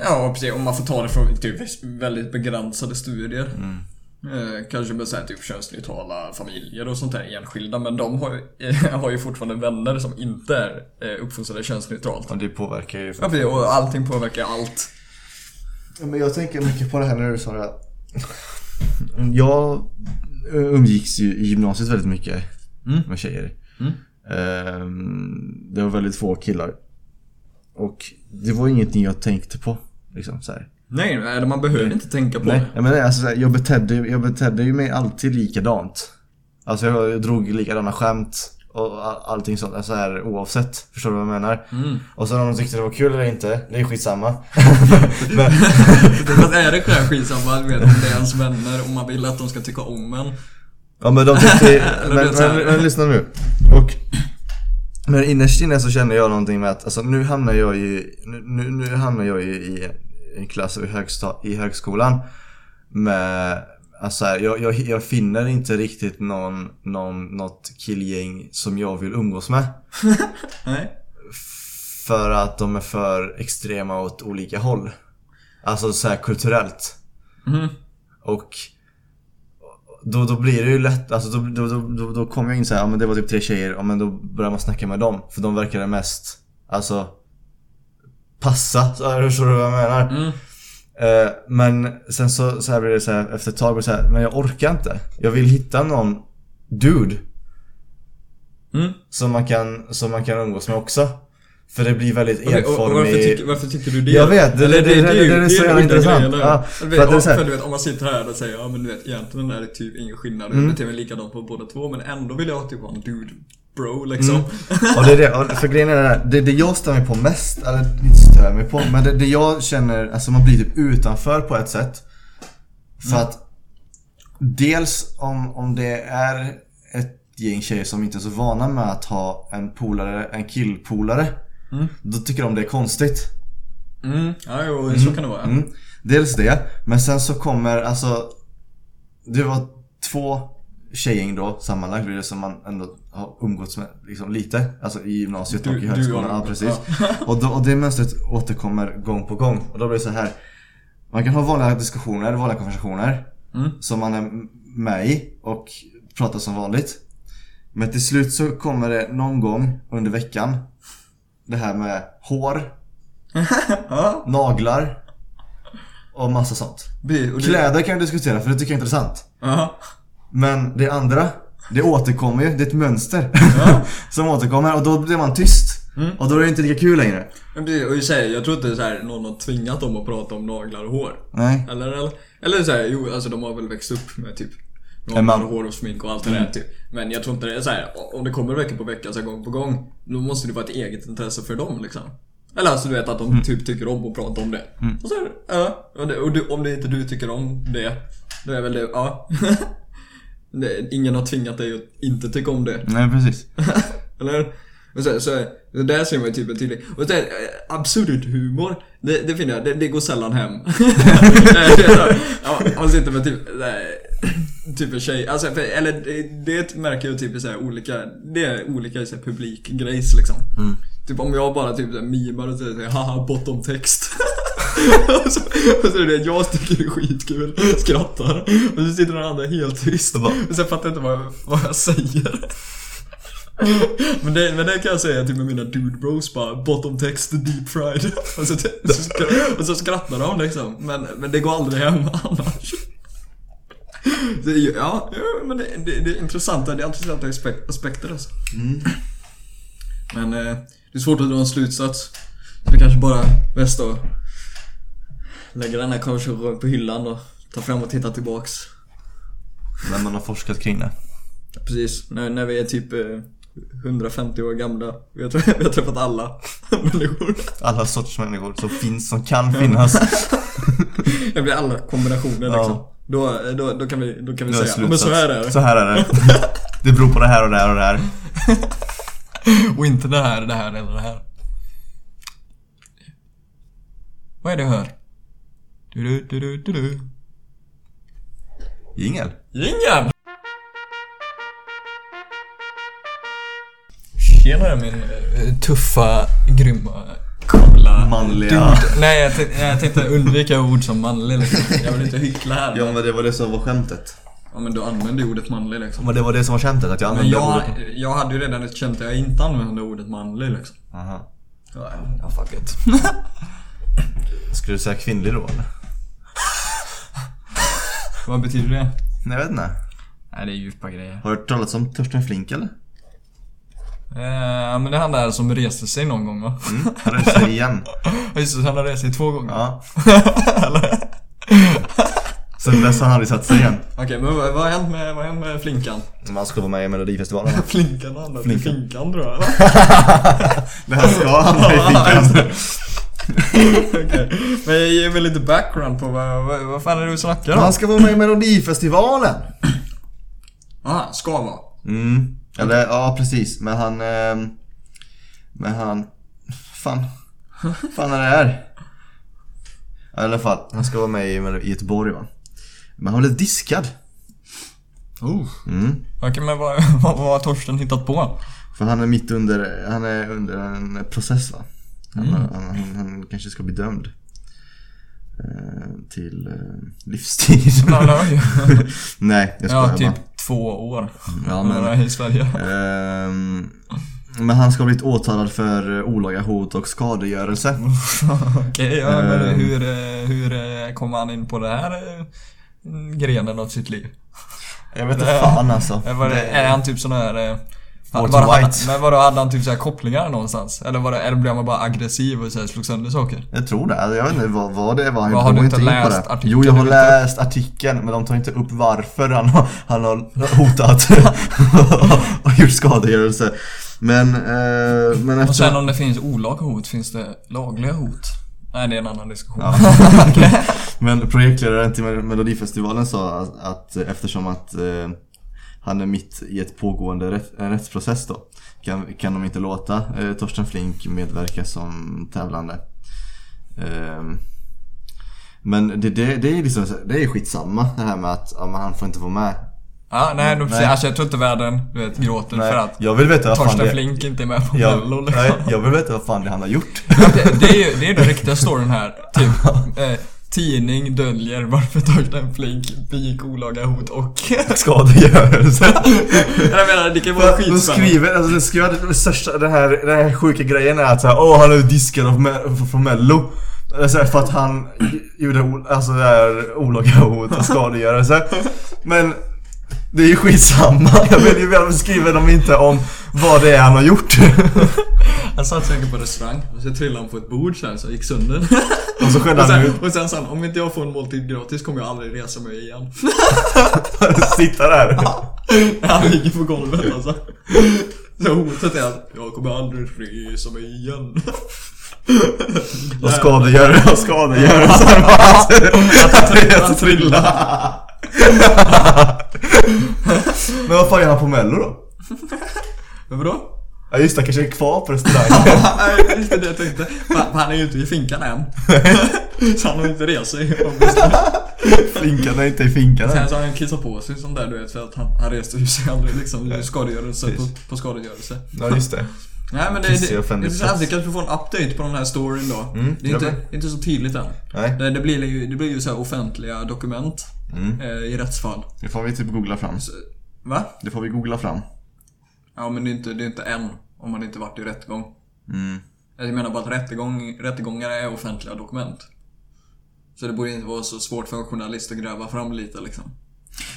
Ja, precis. Om man får ta det från typ väldigt begränsade studier. Mm. Eh, kanske med så här, typ könsneutrala familjer och sånt där enskilda. Men de har ju, eh, har ju fortfarande vänner som inte är eh, uppfostrade könsneutralt. Och det påverkar ju. Ja, precis. Och allting påverkar allt. Ja, Men jag tänker mycket på det här när du sa det. Jag umgicks ju i gymnasiet väldigt mycket Mm. med tjejer. Mm. Ehm, Det var väldigt få killar. Och det var ingenting jag tänkte på. Liksom så här. Nej, eller man behöver inte tänka på Nej, det. jag, menar, alltså, jag, betedde, jag betedde ju mig alltid likadant. Alltså jag, drog likadana skämt och all, allting sånt. Alltså här, oavsett. Förstår du vad jag menar? Mm. Och sen om de tyckte det var kul eller inte, det är skitsamma. Men, Fast är det själv skitsamma, vet, om det är ens vänner och man vill att de ska tycka om en. Ja men de tyckte, men, här- men, men lyssna nu. Och Men innerst inne så känner jag någonting med att, alltså nu hamnar jag ju, nu, nu, nu hamnar jag ju i en klass i, högsta, i högskolan med Alltså här, jag, jag, jag finner inte riktigt någon, någon, något killgäng som jag vill umgås med. Nej. För att de är för extrema åt olika håll. Alltså så här kulturellt. Mhm. Och då, då blir det ju lätt, alltså då, då, då, då, kommer jag in så här, ja men det var typ tre tjejer, ja men då börjar man snacka med dem. För de verkar mest, alltså passa, så här, förstår du vad jag menar? Mm. Eh, men sen så, så här blir det så här, efter ett tag blir det så här, men jag orkar inte. Jag vill hitta någon dude Mm. som man kan, som man kan umgås med också. För det blir väldigt och, och varför, enformig... tycker, varför tycker du det? Jag vet, det- Eller det- det- ju- det är så jävla intressant. Ja, för vet, det är här- för du vet, om man sitter här och säger ja men du vet egentligen är det typ ingen skillnad. Mm. Jag beter mig likadant på båda två men ändå vill jag typ ha en dude bro liksom. Mm. Och det är det, för grejen är det här, det, det jag stör mig på mest, eller inte stör mig på, men det, det jag känner, alltså man blir typ utanför på ett sätt. För Mm. att dels om, om det är ett gäng tjejer som inte är så vana med att ha en polare, en killpolare. Mm. Då tycker de det är konstigt. Mm. Ja, jo, så kan det vara. Mm. Dels det, men sen så kommer alltså Det var två tjejgäng då sammanlagt blir det som man ändå har umgåtts med liksom lite. Alltså i gymnasiet Du- och i högskolan, ja precis. Ja. och, då, och det mönstret återkommer gång på gång. Och då blir det så här. Man kan ha vanliga diskussioner, vanliga konversationer Mm. Som man är med i och pratar som vanligt. Men till slut så kommer det någon gång under veckan Det här med hår, naglar och massa sånt. Kläder kan jag diskutera för det tycker jag är intressant. Men det andra, det återkommer ju. Det är ett mönster. Ja. som återkommer och då blir man tyst. Mm. Och då är det inte lika kul längre. Men det, och i sig, jag tror inte så här, någon har tvingat dem att prata om naglar och hår. Nej. Eller, eller, eller så här, jo, alltså de har väl växt upp med typ naglar, hår och smink och allt det där typ. Men jag tror inte det är så här, om det kommer vecka på vecka, så här, gång på gång. Då måste det vara ett eget intresse för dem liksom. Eller alltså du vet att de typ tycker om att prata om det. Och så är det, ja. Och, det, och du, om det inte du tycker om det, då är väl det, ja. ingen har tvingat dig att inte tycka om det. Nej, precis. Eller? Och så, så, så där ser man ju typ en tydlig... Och så, eh, absurd humor, det, det finner jag, det, det går sällan hem. ja, man sitter med typ, här, typ en tjej, alltså, för, eller det, det märker jag typ i så här olika, det är olika så här publikgrejs liksom. Typ om jag bara typ mimar och säger haha bottom text. och, så, och så är det jag tycker det är skitkul, skrattar. Och så sitter den andra helt tyst. Och sen fattar jag inte vad jag, vad jag säger. Men det, men det kan jag säga till mina dude bros bara Bottom text deep fried och så, så, och så skrattar de liksom Men, men det går aldrig hem annars ju- Ja, men det, det, det är intressanta, det är intressanta aspek- aspekter alltså. Men eh, det är svårt att dra en slutsats Så det kanske bara är bäst att lägga den här konversationen på hyllan och ta fram och titta tillbaks När man har forskat kring det. Precis, när, när vi är typ eh, 150 år gamla. Vi har, vi har träffat alla människor. Alla sorters människor som finns, som kan finnas. Det blir alla kombinationer Ja. liksom. Då, då, då kan vi, då kan vi säga, men så här är det. Så här är det. Det beror på det här och det här och det här. Och inte det här, det här eller det här. Vad är det jag hör? Du, du, du, du, du. Jingel. Jingel! Tjenare min eh, tuffa, grymma, coola... Manliga. Dude. Nej, jag, tänkte, jag tänkte undvika ord som manlig liksom. Jag vill inte hyckla här. Ja, men det var det som var skämtet. Ja men du använde ju ordet manlig liksom. Men det var det som var skämtet? Att jag använde men jag, ordet... jag hade ju redan ett skämt där jag inte använde ordet manlig liksom. Aha. Ja, fuck it. Skulle du säga kvinnlig då eller? Vad betyder det? Nej jag vet inte. Nej det är djupa grejer. Har du hört talas om Torsten Flink eller? Eh, men det är han där som reste sig någon gång va? Mm, han reste sig igen. Ja just det, han har rest sig två gånger. Ja. Sen dess har han aldrig satt sig igen. Okej, men vad, vad har hänt med, vad har hänt med Flinkan? Man ska vara med i Melodifestivalen. Flinkan har hamnat i Flinkan. Finkan tror jag. Det här ska hamna i finkan. Okej. Men ge mig lite background på vad, vad, vad fan är det du snackar om? Han ska vara med i Melodifestivalen. Aha, ska vara. Mm. Eller ja, precis. Men han... ehm, Men han... Fan. Fan är det här? I alla fall, han ska vara med i, i Göteborg va. Men han blev diskad. Oh. Mm. Okej, men vad, vad, vad har Torsten hittat på? För han är mitt under, han är under en process va. Han, Mm. han, han, han kanske ska bli dömd. Eh, till eh, livstid. Nej, jag skojar Ja, bara. typ två år. Ja, men- Ja, I Sverige. Ehm, men han ska ha blivit åtalad för eh, olaga hot och skadegörelse. Okej, ja, men Ehm. hur, eh, hur eh, kom han in på det här eh, grenen av sitt liv? Jag vet inte fan alltså. Är, Det- är han typ sån här... Walter han, White. men vadå, hade han typ så här kopplingar någonstans? Eller, var det, eller blev han bara aggressiv och så här slog sönder saker? Jag tror det. Jag vet inte vad, vad det var. Vad, har du inte in läst det. artikeln Jo, jag har läst artikeln men de tar inte upp varför han har, han har hotat och gjort skadegörelse. Men, eh, men Och sen efter... om det finns olaga hot, finns det lagliga hot? Nej, det är en annan diskussion. Ja. Men projektledaren till Mel- Melodifestivalen sa att, att eftersom att eh, han är mitt i ett pågående rätt, en rättsprocess då kan, kan de inte låta eh, Torsten Flink medverka som tävlande. Ehm, men det, det, det är liksom, det är skitsamma det här med att ja, han får inte vara med. Ja, nej, då, Nej. Alltså, jag tror inte världen du vet, gråter för att jag vill veta Torsten det, Flink inte är med på jag, Mello liksom. nej, jag vill veta vad fan det han har gjort. det, det, är ju det är den riktiga storyn här. Typ, eh, tidning döljer varför Torsten Flink begick olaga hot och... Skadegörelse. jag menar, det kan vara De skitspännande. skriver, alltså de skriver det största, den här, den här sjuka grejen är att såhär, åh han är diskad från mello. Så här, för att han gjorde alltså det här olaga hot och skadegörelse. Men det är ju skitsamma. Jag vill ju väl skriva dem inte om vad det är han har gjort. Han satt säkert på restaurang och så trillade han på ett bord så här så gick sönder. Och så och, han ut. och sen sa han, om inte jag får en måltid gratis kommer jag aldrig resa mig igen. Sitta där. Han ligger på golvet alltså. Så hotet är att jag kommer aldrig resa mig igen. Och skadegörelse. Och skadegörelse. Att att trilla. Men vad fan gör han på mello då? Vadå? Ja just det, kanske är kvar på restaurangen. Nej, just det jag tänkte. Han är ju inte i finkan än. Så han har inte rest sig. Flinkan är inte i finkan Sen än. så har han kissat på sig sånt där du vet för att han, han reste ju sig aldrig liksom skadegörelse på, på skadegörelse. Ja just det. Nej men det, det, det, plats. vi kanske får en update på den här storyn då. Mm, det är inte, inte så tydligt än. Nej. Det, det, blir, ju- det blir ju så offentliga dokument Mm. eh, i rättsfall. Det får vi typ googla fram. Så, va? Det får vi googla fram. Ja men det är inte, det är inte än om man inte varit i rättegång. Mm. Jag menar bara att rättegång, rättegångar är offentliga dokument. Så det borde inte vara så svårt för en journalist att gräva fram lite liksom.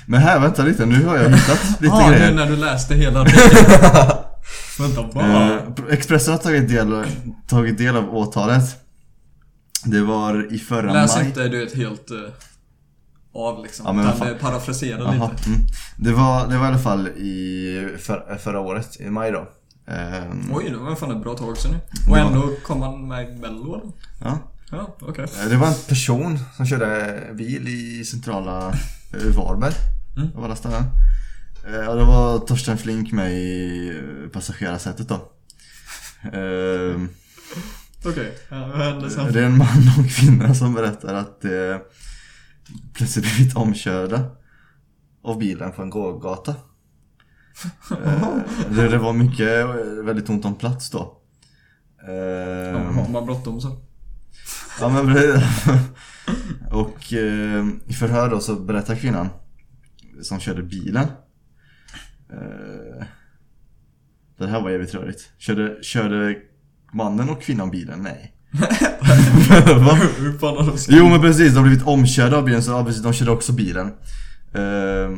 Men här, vänta lite. Nu har jag hittat lite Ja, nu grejer. när du läste hela artikeln. Vänta, vad? Eh, Expressen har tagit del, tagit del av åtalet. Det var i förra Läs maj. inte du vet helt eh, av liksom. Ja, men utan parafrasera lite. mm. det, var, det var i alla fall i för, förra året, i maj då. Ehm, Oj, det var fan ett bra tag sedan nu. Och ändå kom han med Mello eller? ja. Ja. Eh, Det var en person som körde bil i centrala Varberg. Mm. Av alla ställen. Eh, Och det var Torsten Flink med i eh, passagerarsätet då. Ehm, Okej, ja, vad hände sen? Det är en man och en kvinna som berättar att de plötsligt blivit omkörda av bilen på en gågata. Eh, det, det var mycket, eh, väldigt ont om plats då. Eh, Har man bråttom så. Ja men precis. Och eh, i förhör då så berättar kvinnan som körde bilen. Eh, det här var jävligt rörigt. Körde, körde mannen och kvinnan bilen? Nej. Hur fan har de Jo men precis, de har blivit omkörda av bilen så ja, precis, de körde också bilen. Eh,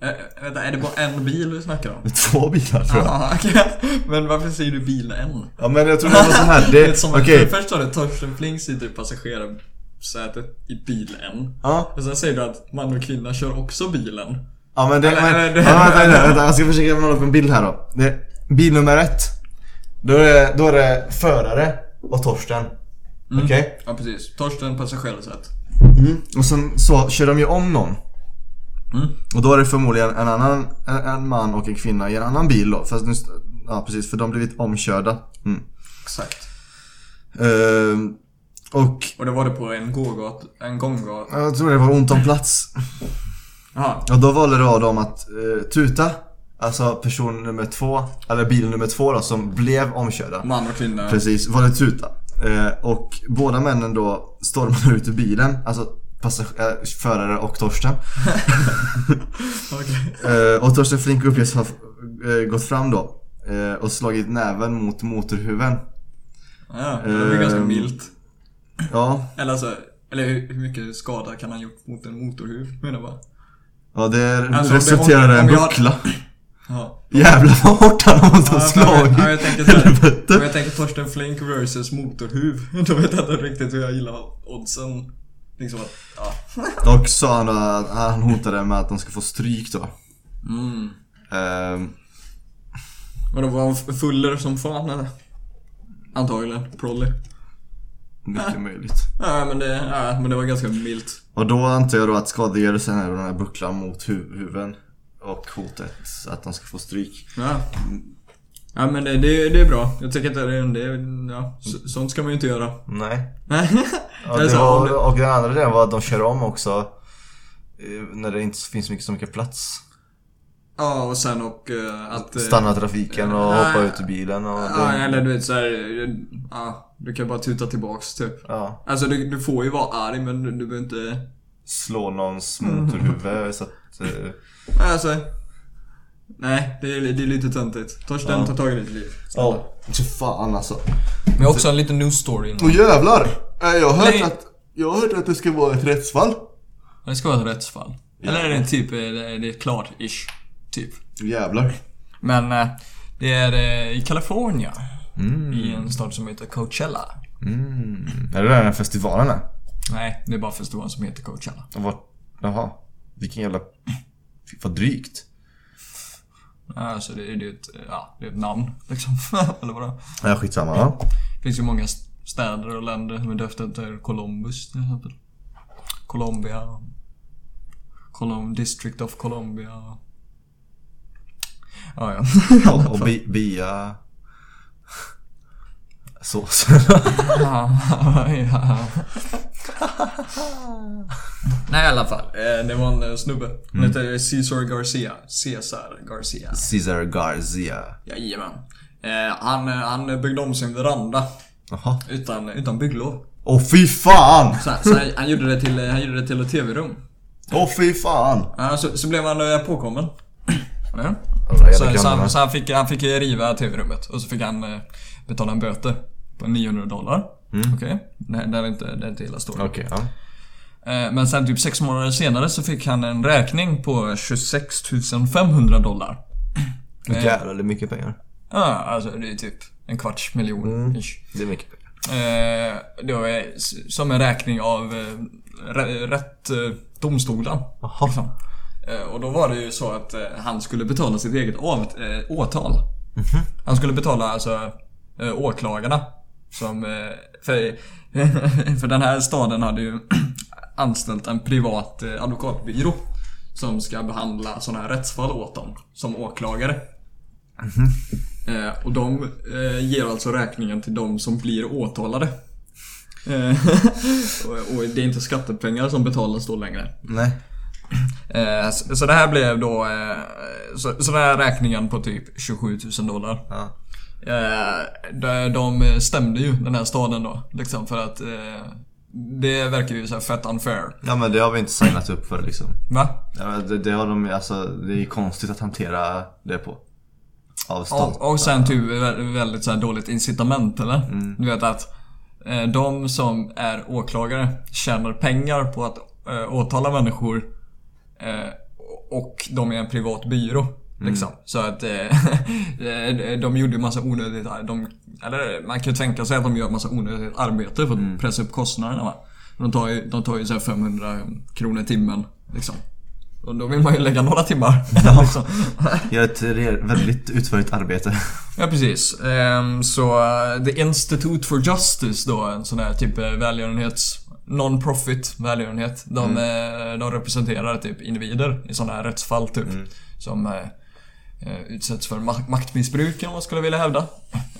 Äh, vänta, är det bara en bil du snackar om? två bilar tror jag. Aha, okej. Men varför säger du bil en? Ja men jag tror det var så här. Det är Det, som okej. Först har du Torsten Flink sitter i passagerarsätet i bilen. Ja. Och sen säger du att man och kvinna kör också bilen. Ja men det, men, ja, vänta, vänta, vänta, jag ska försöka måla upp en bild här då. Det, bil nummer ett. Då är det, då är det förare och Torsten. Okej? Ja precis. Torsten passagerarsätt. Mm. Och sen så kör de ju om någon. Mm. Och då är det förmodligen en annan, en, en man och en kvinna i en annan bil då. Fast nu, ja precis, för de har blivit omkörda. Mm. Exakt. Ehm, och Och det var det på en gågat, en gånggat. jag tror det var ont om plats. Jaha. Och då valde då de att eh, tuta. Alltså person nummer två, eller bil nummer två då, som blev omkörda. Man och kvinna. Precis, valde tuta. Eh, och båda männen då stormade ut ur bilen. Alltså passag- äh, förare och Torsten. Okej. Eh, och Torsten Flink uppges ha eh, gått fram då. Eh, och slagit näven mot motorhuven. Ja, det var ganska milt. Ja, Eller alltså, eller hur hur mycket skada kan han gjort mot en motorhuv menar jag bara. Ja det Alltså, resulterade i en buckla. Ja. Jävlar vad hårt han måste ha slagit. ja, jag tänker så här. Helvete. Om jag tänker Torsten Flink versus motorhuv. Då vet jag inte riktigt hur jag gillar oddsen. Liksom att, ja. Dock sa han att han hotade med att de ska få stryk då. Mm. Ehm, Men då var han fuller som fan eller? Antagligen. Prolly. Mycket möjligt. Ja men det, ja, men det var ganska milt. Och då antar jag då att skadegörelsen är den här bucklan mot hu- huven. Och hotet att de ska få stryk. Ja. Ja men det, det, det är bra. Jag tycker inte det, det är, ja, så, sånt ska man ju inte göra. Nej. Nej. Ja, Eller det var, och den andra delen var att de kör om också. eh, När det inte finns mycket så mycket plats. Ja och sen och eh, att... eh, Stanna trafiken och hoppa ut ur bilen och Ja det, eller du vet såhär, ja, du kan bara tuta tillbaks typ. ja, Alltså du, du får ju vara arg men du, du behöver inte... slå någons motorhuvud så att... eh, Alltså... Nej, det är, det är lite töntigt. Torsten, Ja. ta tag i ditt liv. Ja, så fan alltså. Men jag har också en liten news story. Åh jävlar! Eh, Jag har hört Nej. att, jag har hört att det ska vara ett rättsfall. Det ska vara ett rättsfall. Eller är det typ, eh, det är det klart-ish. Typ. Jävlar. Men det är i California. Mm. I en stad som heter Coachella. Mm. Är det den festivalen är? Nej, det är bara festivalen som heter Coachella. Och vad, jaha. Vilken jävla... Vad drygt. Alltså det, är- det, är ett, ja, det är ett namn liksom. Eller vadå? Ja, skitsamma. Ja. Det finns ju många st- städer och länder med döpt efter Columbus till exempel. Colombia. Colum District of Columbia. Ja, ja. Och, och bi, bia... Sås. ja. Nej i alla fall. Eh, Det var en eh, snubbe. Han heter Cesar Garcia. Cesar Garcia. Cesar Garcia. Jajamän. Eh, Han, han byggde om sin veranda. Jaha. Utan, utan bygglov. Åh fy fan! Så, så han, han, gjorde det till, han gjorde det till ett tv-rum. Åh fy fan! Ja, så, så blev han påkommen. Ja. Så, så, han, så han, fick, han fick riva tv-rummet och så fick han betala en böter på 900 dollar. Okej? Det, det, är inte, det är inte hela storyn. Okej, ja. Eh, Men sen typ sex månader senare så fick han en räkning på 26 500 dollar. Jävlar, det är mycket pengar. Ja, alltså det är typ en kvarts miljon ish. Det är mycket pengar. Eh, det var som en räkning av eh, rä- rätt domstolen. Jaha. Liksom. Eh, och då var det ju så att eh, han skulle betala sitt eget av, eh, åtal. Han skulle betala alltså åklagarna. Som, eh, för, för den här staden hade ju anställt en privat eh, advokatbyrå. Som ska behandla sådana här rättsfall åt dem. Som åklagare. Eh, och de eh, ger alltså räkningen till de som blir åtalade. Eh, och, och det är inte skattepengar som betalas då längre. Nej. Så, så det här blev då... Så, så den här räkningen på typ 27 000 dollar. Ja. Eh, de, de stämde ju den här staden då. Liksom för att... Eh, det verkar ju så fett unfair. ja men det har vi inte signat upp för liksom. Va? Ja, det, det har de alltså, det är konstigt att hantera det på. Av. Och, och sen typ vä- väldigt så dåligt incitament eller? Du vet att eh, de som är åklagare tjänar pengar på att eh, åtala människor eh, och de är en privat byrå. Liksom. Så att eh, de gjorde massa onödigt de, Eller man kan ju tänka sig att de gör massa onödigt arbete för att pressa upp kostnaderna va. De tar ju, de tar ju så här 500 kronor i timmen. Liksom. Och då vill man ju lägga några timmar. liksom. Gör ett väldigt utförligt arbete. Ja precis. Ehm, så eh, The Institute for Justice då, en sån här typ eh, välgörenhets... Non-profit välgörenhet. De, eh, de representerar typ individer i sådana här rättsfall typ. Som eh, eh, utsätts för ma- maktmissbruk om man skulle vilja hävda.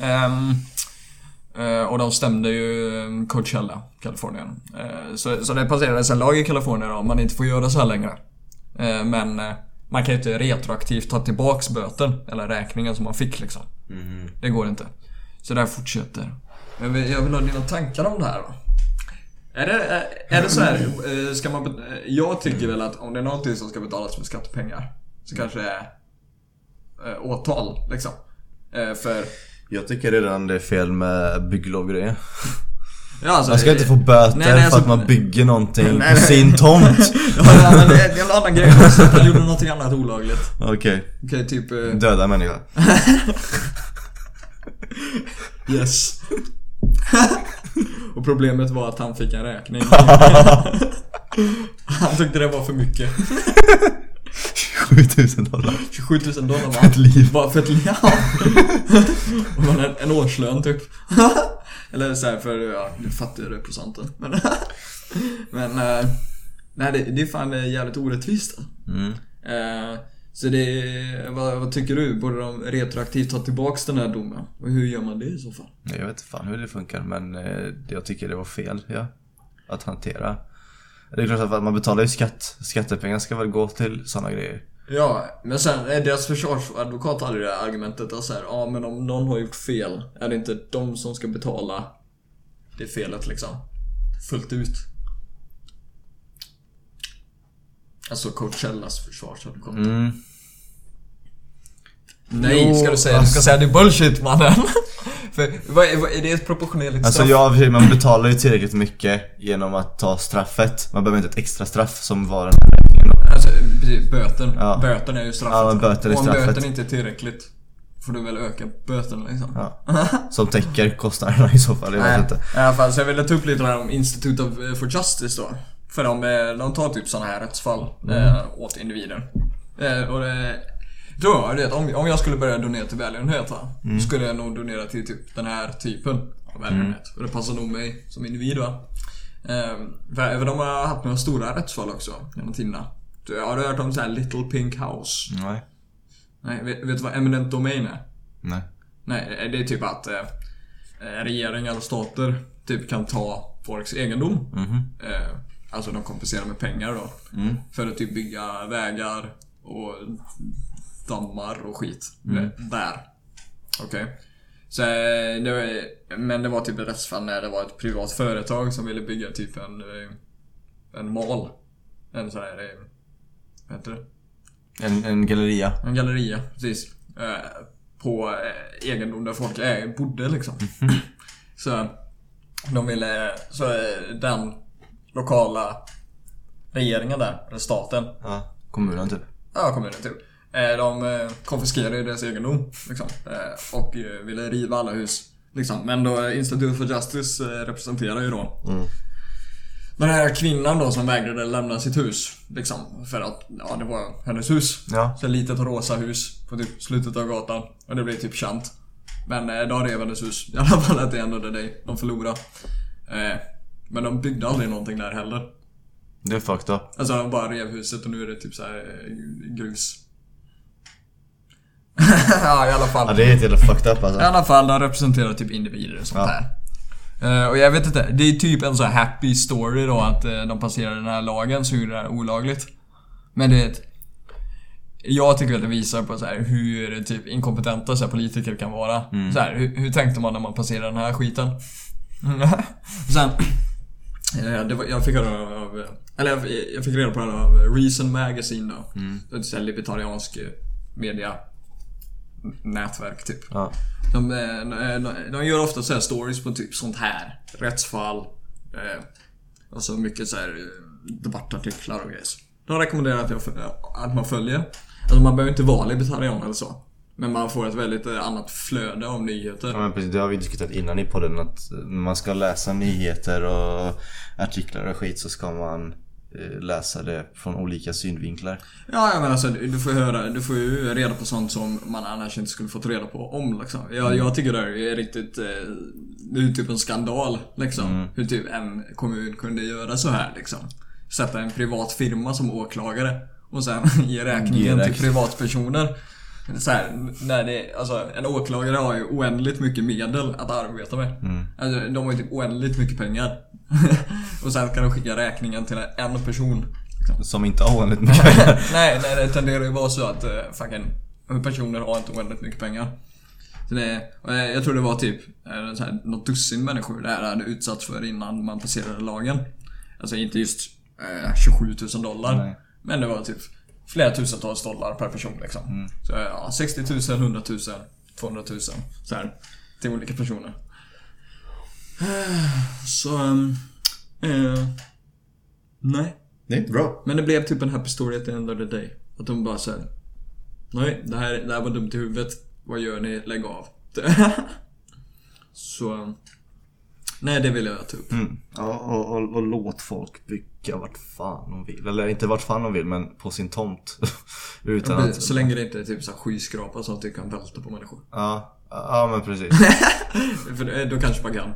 Ehm, eh, och de stämde ju eh, Coachella, Kalifornien. Eh, så, så det passerades en lag i Kalifornien om man inte får göra så här längre. Eh, men eh, man kan ju inte retroaktivt ta tillbaks böten eller räkningen som man fick liksom. Det går inte. Så det här fortsätter. Jag vill, jag vill ha dina tankar om det här då. Är det, är, det så här, eh, ska man... eh, Jag tycker väl att om det är någonting som ska betalas med skattepengar så kanske det är eh, åtal liksom. Eh, för... Jag tycker redan det är fel med bygglovgrejer. Ja, alltså, Man ska inte få böter Nej, nej, för alltså- att man bygger någonting Nej, på nej. sin tomt. Ja, men det är en annan grej också. att Han gjorde någonting annat olagligt. Okej. Okej, typ... eh, Döda människa. Yes. Och problemet var att han fick en räkning. han tyckte det var för mycket. 7000 dollar. 27 000 dollar För ett liv. Bara för ett liv. Ja. Och man en, en årslön typ. Eller så här för, ja, du fattar ju det procenten. Men, men eh, nej det, det är fan eh, jävligt orättvist. Mm. Eh, Så det, vad, vad tycker du? Borde de retroaktivt ta tillbaks den här domen? Och hur gör man det i så fall? Jag vet inte fan hur det funkar men jag tycker det var fel ja. Att hantera. Det är klart att man betalar ju skatt. Skattepengar ska väl gå till sådana grejer. Ja, men sen är deras försvarsadvokat hade det argumentet att så här, ja men om någon har gjort fel, är det inte de som ska betala det felet liksom? Fullt ut. Alltså Coachellas försvarsadvokat. Mm. Nej, Jo, ska du säga. Du ska säga det är bullshit mannen. För vad vad är det ett proportionerligt Alltså straff? ja, för sig, man betalar ju tillräckligt mycket genom att ta straffet. Man behöver inte ett extra straff som var den här. Alltså, precis, böten. Ja. Böten är ju straffet. Ja, men böten är Och om straffet. böten inte är tillräckligt, får du väl öka böten liksom. Ja. Som täcker kostnaderna i så fall, jag vet inte. I alla fall, så jag ville ta upp lite om Institute of, eh, for Justice då. För de, eh, de tar typ såna här rättsfall eh, åt individer. Eh, och det, då, du vet, om, om jag skulle börja donera till välgörenhet Mm. skulle jag nog donera till typ den här typen av välgörenhet. Och det passar nog mig som individ va. Eh, för, för de har haft några stora rättsfall också genom tiderna. Har du hört om så här Little Pink House? Nej. Nej, vet, vet du vad eminent domain är? Nej. Nej, det är typ att eh, regeringar och stater typ kan ta folks egendom. Mhm. Eh, alltså de kompenserar med pengar då. Mm. För att typ bygga vägar och dammar och skit. Mm. Där. Okej. Så, eh, det var, men det var typ ett rättsfall när det var ett privat företag som ville bygga typ en, eh, en mall. En sån här, eh, vad heter det? En, en galleria. En galleria, precis. På egendom där folk är, bodde liksom. så de ville, så den lokala regeringen där, eller staten, Ja. Kommunen typ. ja kommunen typ. Eh, de eh, konfiskerade deras egendom liksom. Eh, och ville riva alla hus. Liksom. Men då Institute for Justice representerar ju då Mm. den här kvinnan då som vägrade lämna sitt hus. Liksom. För att, ja det var hennes hus. Ja. Så ett litet rosa hus på typ slutet av gatan. Och det blev typ känt. Men då rev hennes hus. I alla fall att det ändå dig. De förlorade. Men de byggde aldrig någonting där heller. Det är fucked up. Alltså de bara rev huset och nu är det typ så här grus. Ja i alla fall. Ja, det är helt jävla fucked up I alltså. alla fall, de representerar typ individer och sånt Ja. där. Eh, och jag vet inte, det är typ en så här happy story då att eh, de passerade den här lagen så gjorde det här olagligt. Men du vet. Jag tycker att det visar på så här hur typ inkompetenta så här, politiker kan vara. Så här, hur, hur tänkte man när man passerade den här skiten? Sen, det var, jag fick höra av, eller jag, jag fick reda på det av Reason Magazine då. Det är ett här libertariansk media nätverk typ. Ja. De, eh, de, de gör ofta så här stories på typ sånt här. Rättsfall. Eh, och så mycket så här eh, debattartiklar och grejer. De rekommenderar att, jag, att man följer. Alltså man behöver inte vara libertarian eller så. Men man får ett väldigt eh, annat flöde av nyheter. Ja men precis, det har vi diskuterat innan i podden att när man ska läsa nyheter och artiklar och skit så ska man läsa det från olika synvinklar. Ja, jag menar alltså, du får höra, du får ju reda på sånt som man annars inte skulle fått reda på om liksom. Jag, jag tycker det är riktigt, eh, det är typ en skandal liksom. Hur typ en kommun kunde göra så här liksom. Sätta en privat firma som åklagare och sen ge räkningen Ge till privatpersoner. Så här, när det, alltså, en åklagare har ju oändligt mycket medel att arbeta med. Alltså, de har ju typ oändligt mycket pengar. och sen kan de skicka räkningen till en person. Liksom. Som inte har oändligt mycket pengar. nej, nej, det tenderar ju vara så att uh, fucking personer har inte oändligt mycket pengar. Så det, jag, tror det var typ uh, så här, något dussin människor det här hade utsatts för innan man passerade lagen. Alltså inte just uh, 27 000 dollar. Nej. Men det var typ flera tusentals dollar per person liksom. Så ja, 60 000, 100 000, 200 000. Så här, till olika personer. Så... Um, eh, nej. Det är inte bra. Men det blev typ en happy story at the end of the day. Att de bara såhär... Nej, det här, det här var dumt i huvudet. Vad gör ni? Lägg av. Så... Nej, det vill jag ta upp. Mm. Ja, och, och, och låt folk bygga vart fan de vill. Eller inte vart fan de vill, men på sin tomt. Utan att... Så länge det inte är typ så skyskrapa så att det kan välta på människor. Ja, ja men precis. För det- då kanske man kan...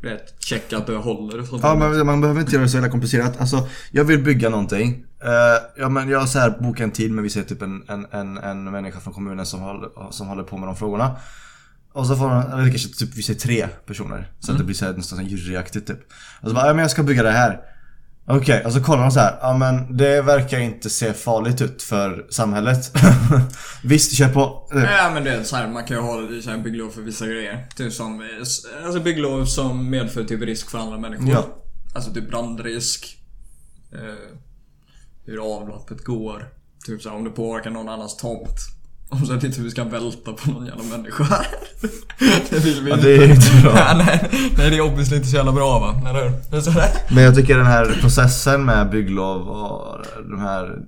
Rätt, checka att det håller och sånt. Ja men man behöver inte göra det så jävla komplicerat. Alltså, jag vill bygga någonting. Eh, ja men jag har så här bokat en tid med vi ser typ en, en, en, en människa från kommunen som håller, som håller på med de frågorna. Och så får man, eller kanske typ vi ser tre personer. Så att det blir så här, nästan juryaktigt typ. Och så bara, ja men jag ska bygga det här. Okej, och så kollar de så här. Ja men det verkar inte se farligt ut för samhället. Visst, kör på. Ja men det är så här, man kan ju ha så här bygglov för vissa grejer. Typ som, eh, alltså bygglov som medför typ risk för andra människor. Ja. Alltså typ brandrisk. Eh, hur avloppet går. Typ så här, om det påverkar någon annans tomt. Om så att inte vi ska välta på någon jävla människa. det vill vi Ja, det är inte bra. Ja, nej, nej, det är obviously inte så jävla bra va? Eller hur? Men jag tycker den här processen med bygglov och de här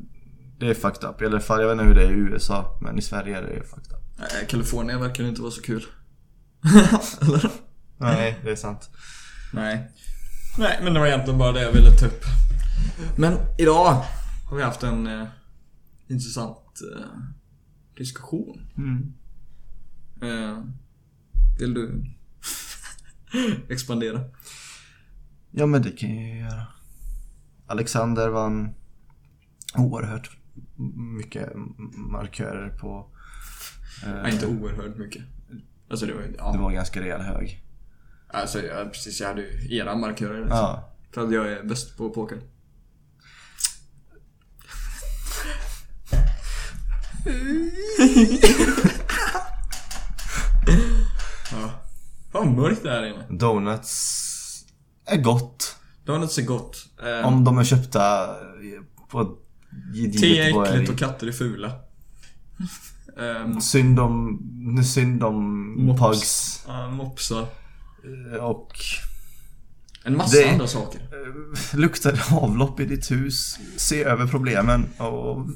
Det är fucked up. I alla fall, jag vet inte hur det är i USA. Men i Sverige är det fucked up. Nej, Kalifornien verkar inte vara så kul. Eller? Nej, det är sant. Nej. Nej, men det var egentligen bara det jag ville ta upp. Men idag har vi haft en eh, intressant eh, diskussion. Mm. Eh, vill du expandera? Ja men det kan jag göra. Alexander vann oerhört mycket markörer på... eh, Nej, inte oerhört mycket. Alltså det var ju, Det ja. var ganska rejäl hög. Alltså jag, precis, jag hade ju era markörer liksom. Ja. För att jag är bäst på poker. Ja. Fan vad mörkt det här inne. Donuts är gott. Donuts är gott. Eh, Om de är köpta på ett gediget te är äckligt och katter är fula. Ehm, Synd om... Synd om Mops. pugs. ja, mopsar. eh, Och... En massa Det- andra saker. eh, Luktar avlopp i ditt hus? Se över problemen och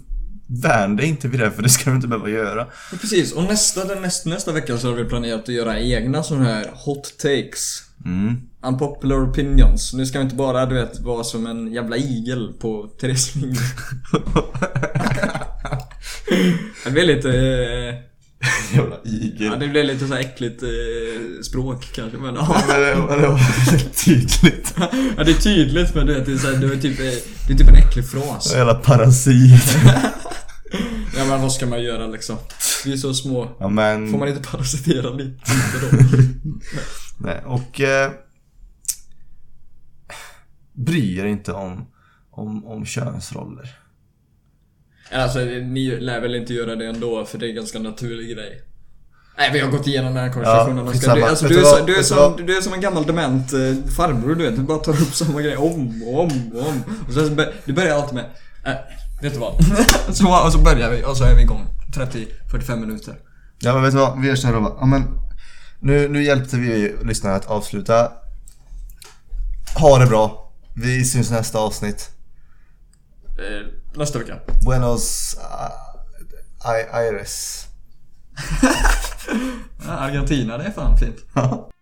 värn dig inte vid det för det ska du inte behöva göra. Ja, precis, och nästa, den nästa, nästa vecka så har vi planerat att göra egna sådana här hot takes. Mm. Unpopular opinions. Nu ska vi inte bara, du vet, vara som en jävla igel på Therese Lindgren. Det blir lite... eh, Jävla Ja, igel. det blir lite så äckligt eh, språk kanske, men ja. Men det, det var tydligt. ja. det är tydligt, men du vet, det är, så här, det är, typ, eh, det är typ en äcklig fras. Jävla parasit. Ja, men vad ska man göra liksom? Vi är så små. Ja men... Får man inte parasitera lite då? Nej, och... Eh, bry er inte om, om, om könsroller. Alltså, ni lär väl inte göra det ändå, för det är en ganska naturlig grej. Nej, vi har gått igenom den här konversationen. Ja, skitsamma. du, alltså, du, är så, du, är som, du är som en gammal dement eh, farbror, du vet. Du bara tar upp samma grej om och om och om. Och så, du börjar alltid med... Äh, vet du vad? så, och så börjar vi och så är vi igång. 30-45 minuter. Ja men vet du vad, vi gör såhär Robba. Ja, men nu, nu hjälpte vi lyssnarna att avsluta. Ha det bra. Vi syns nästa avsnitt. Eh, nästa vecka. Buenos uh, Aires. Argentina, det är fan fint.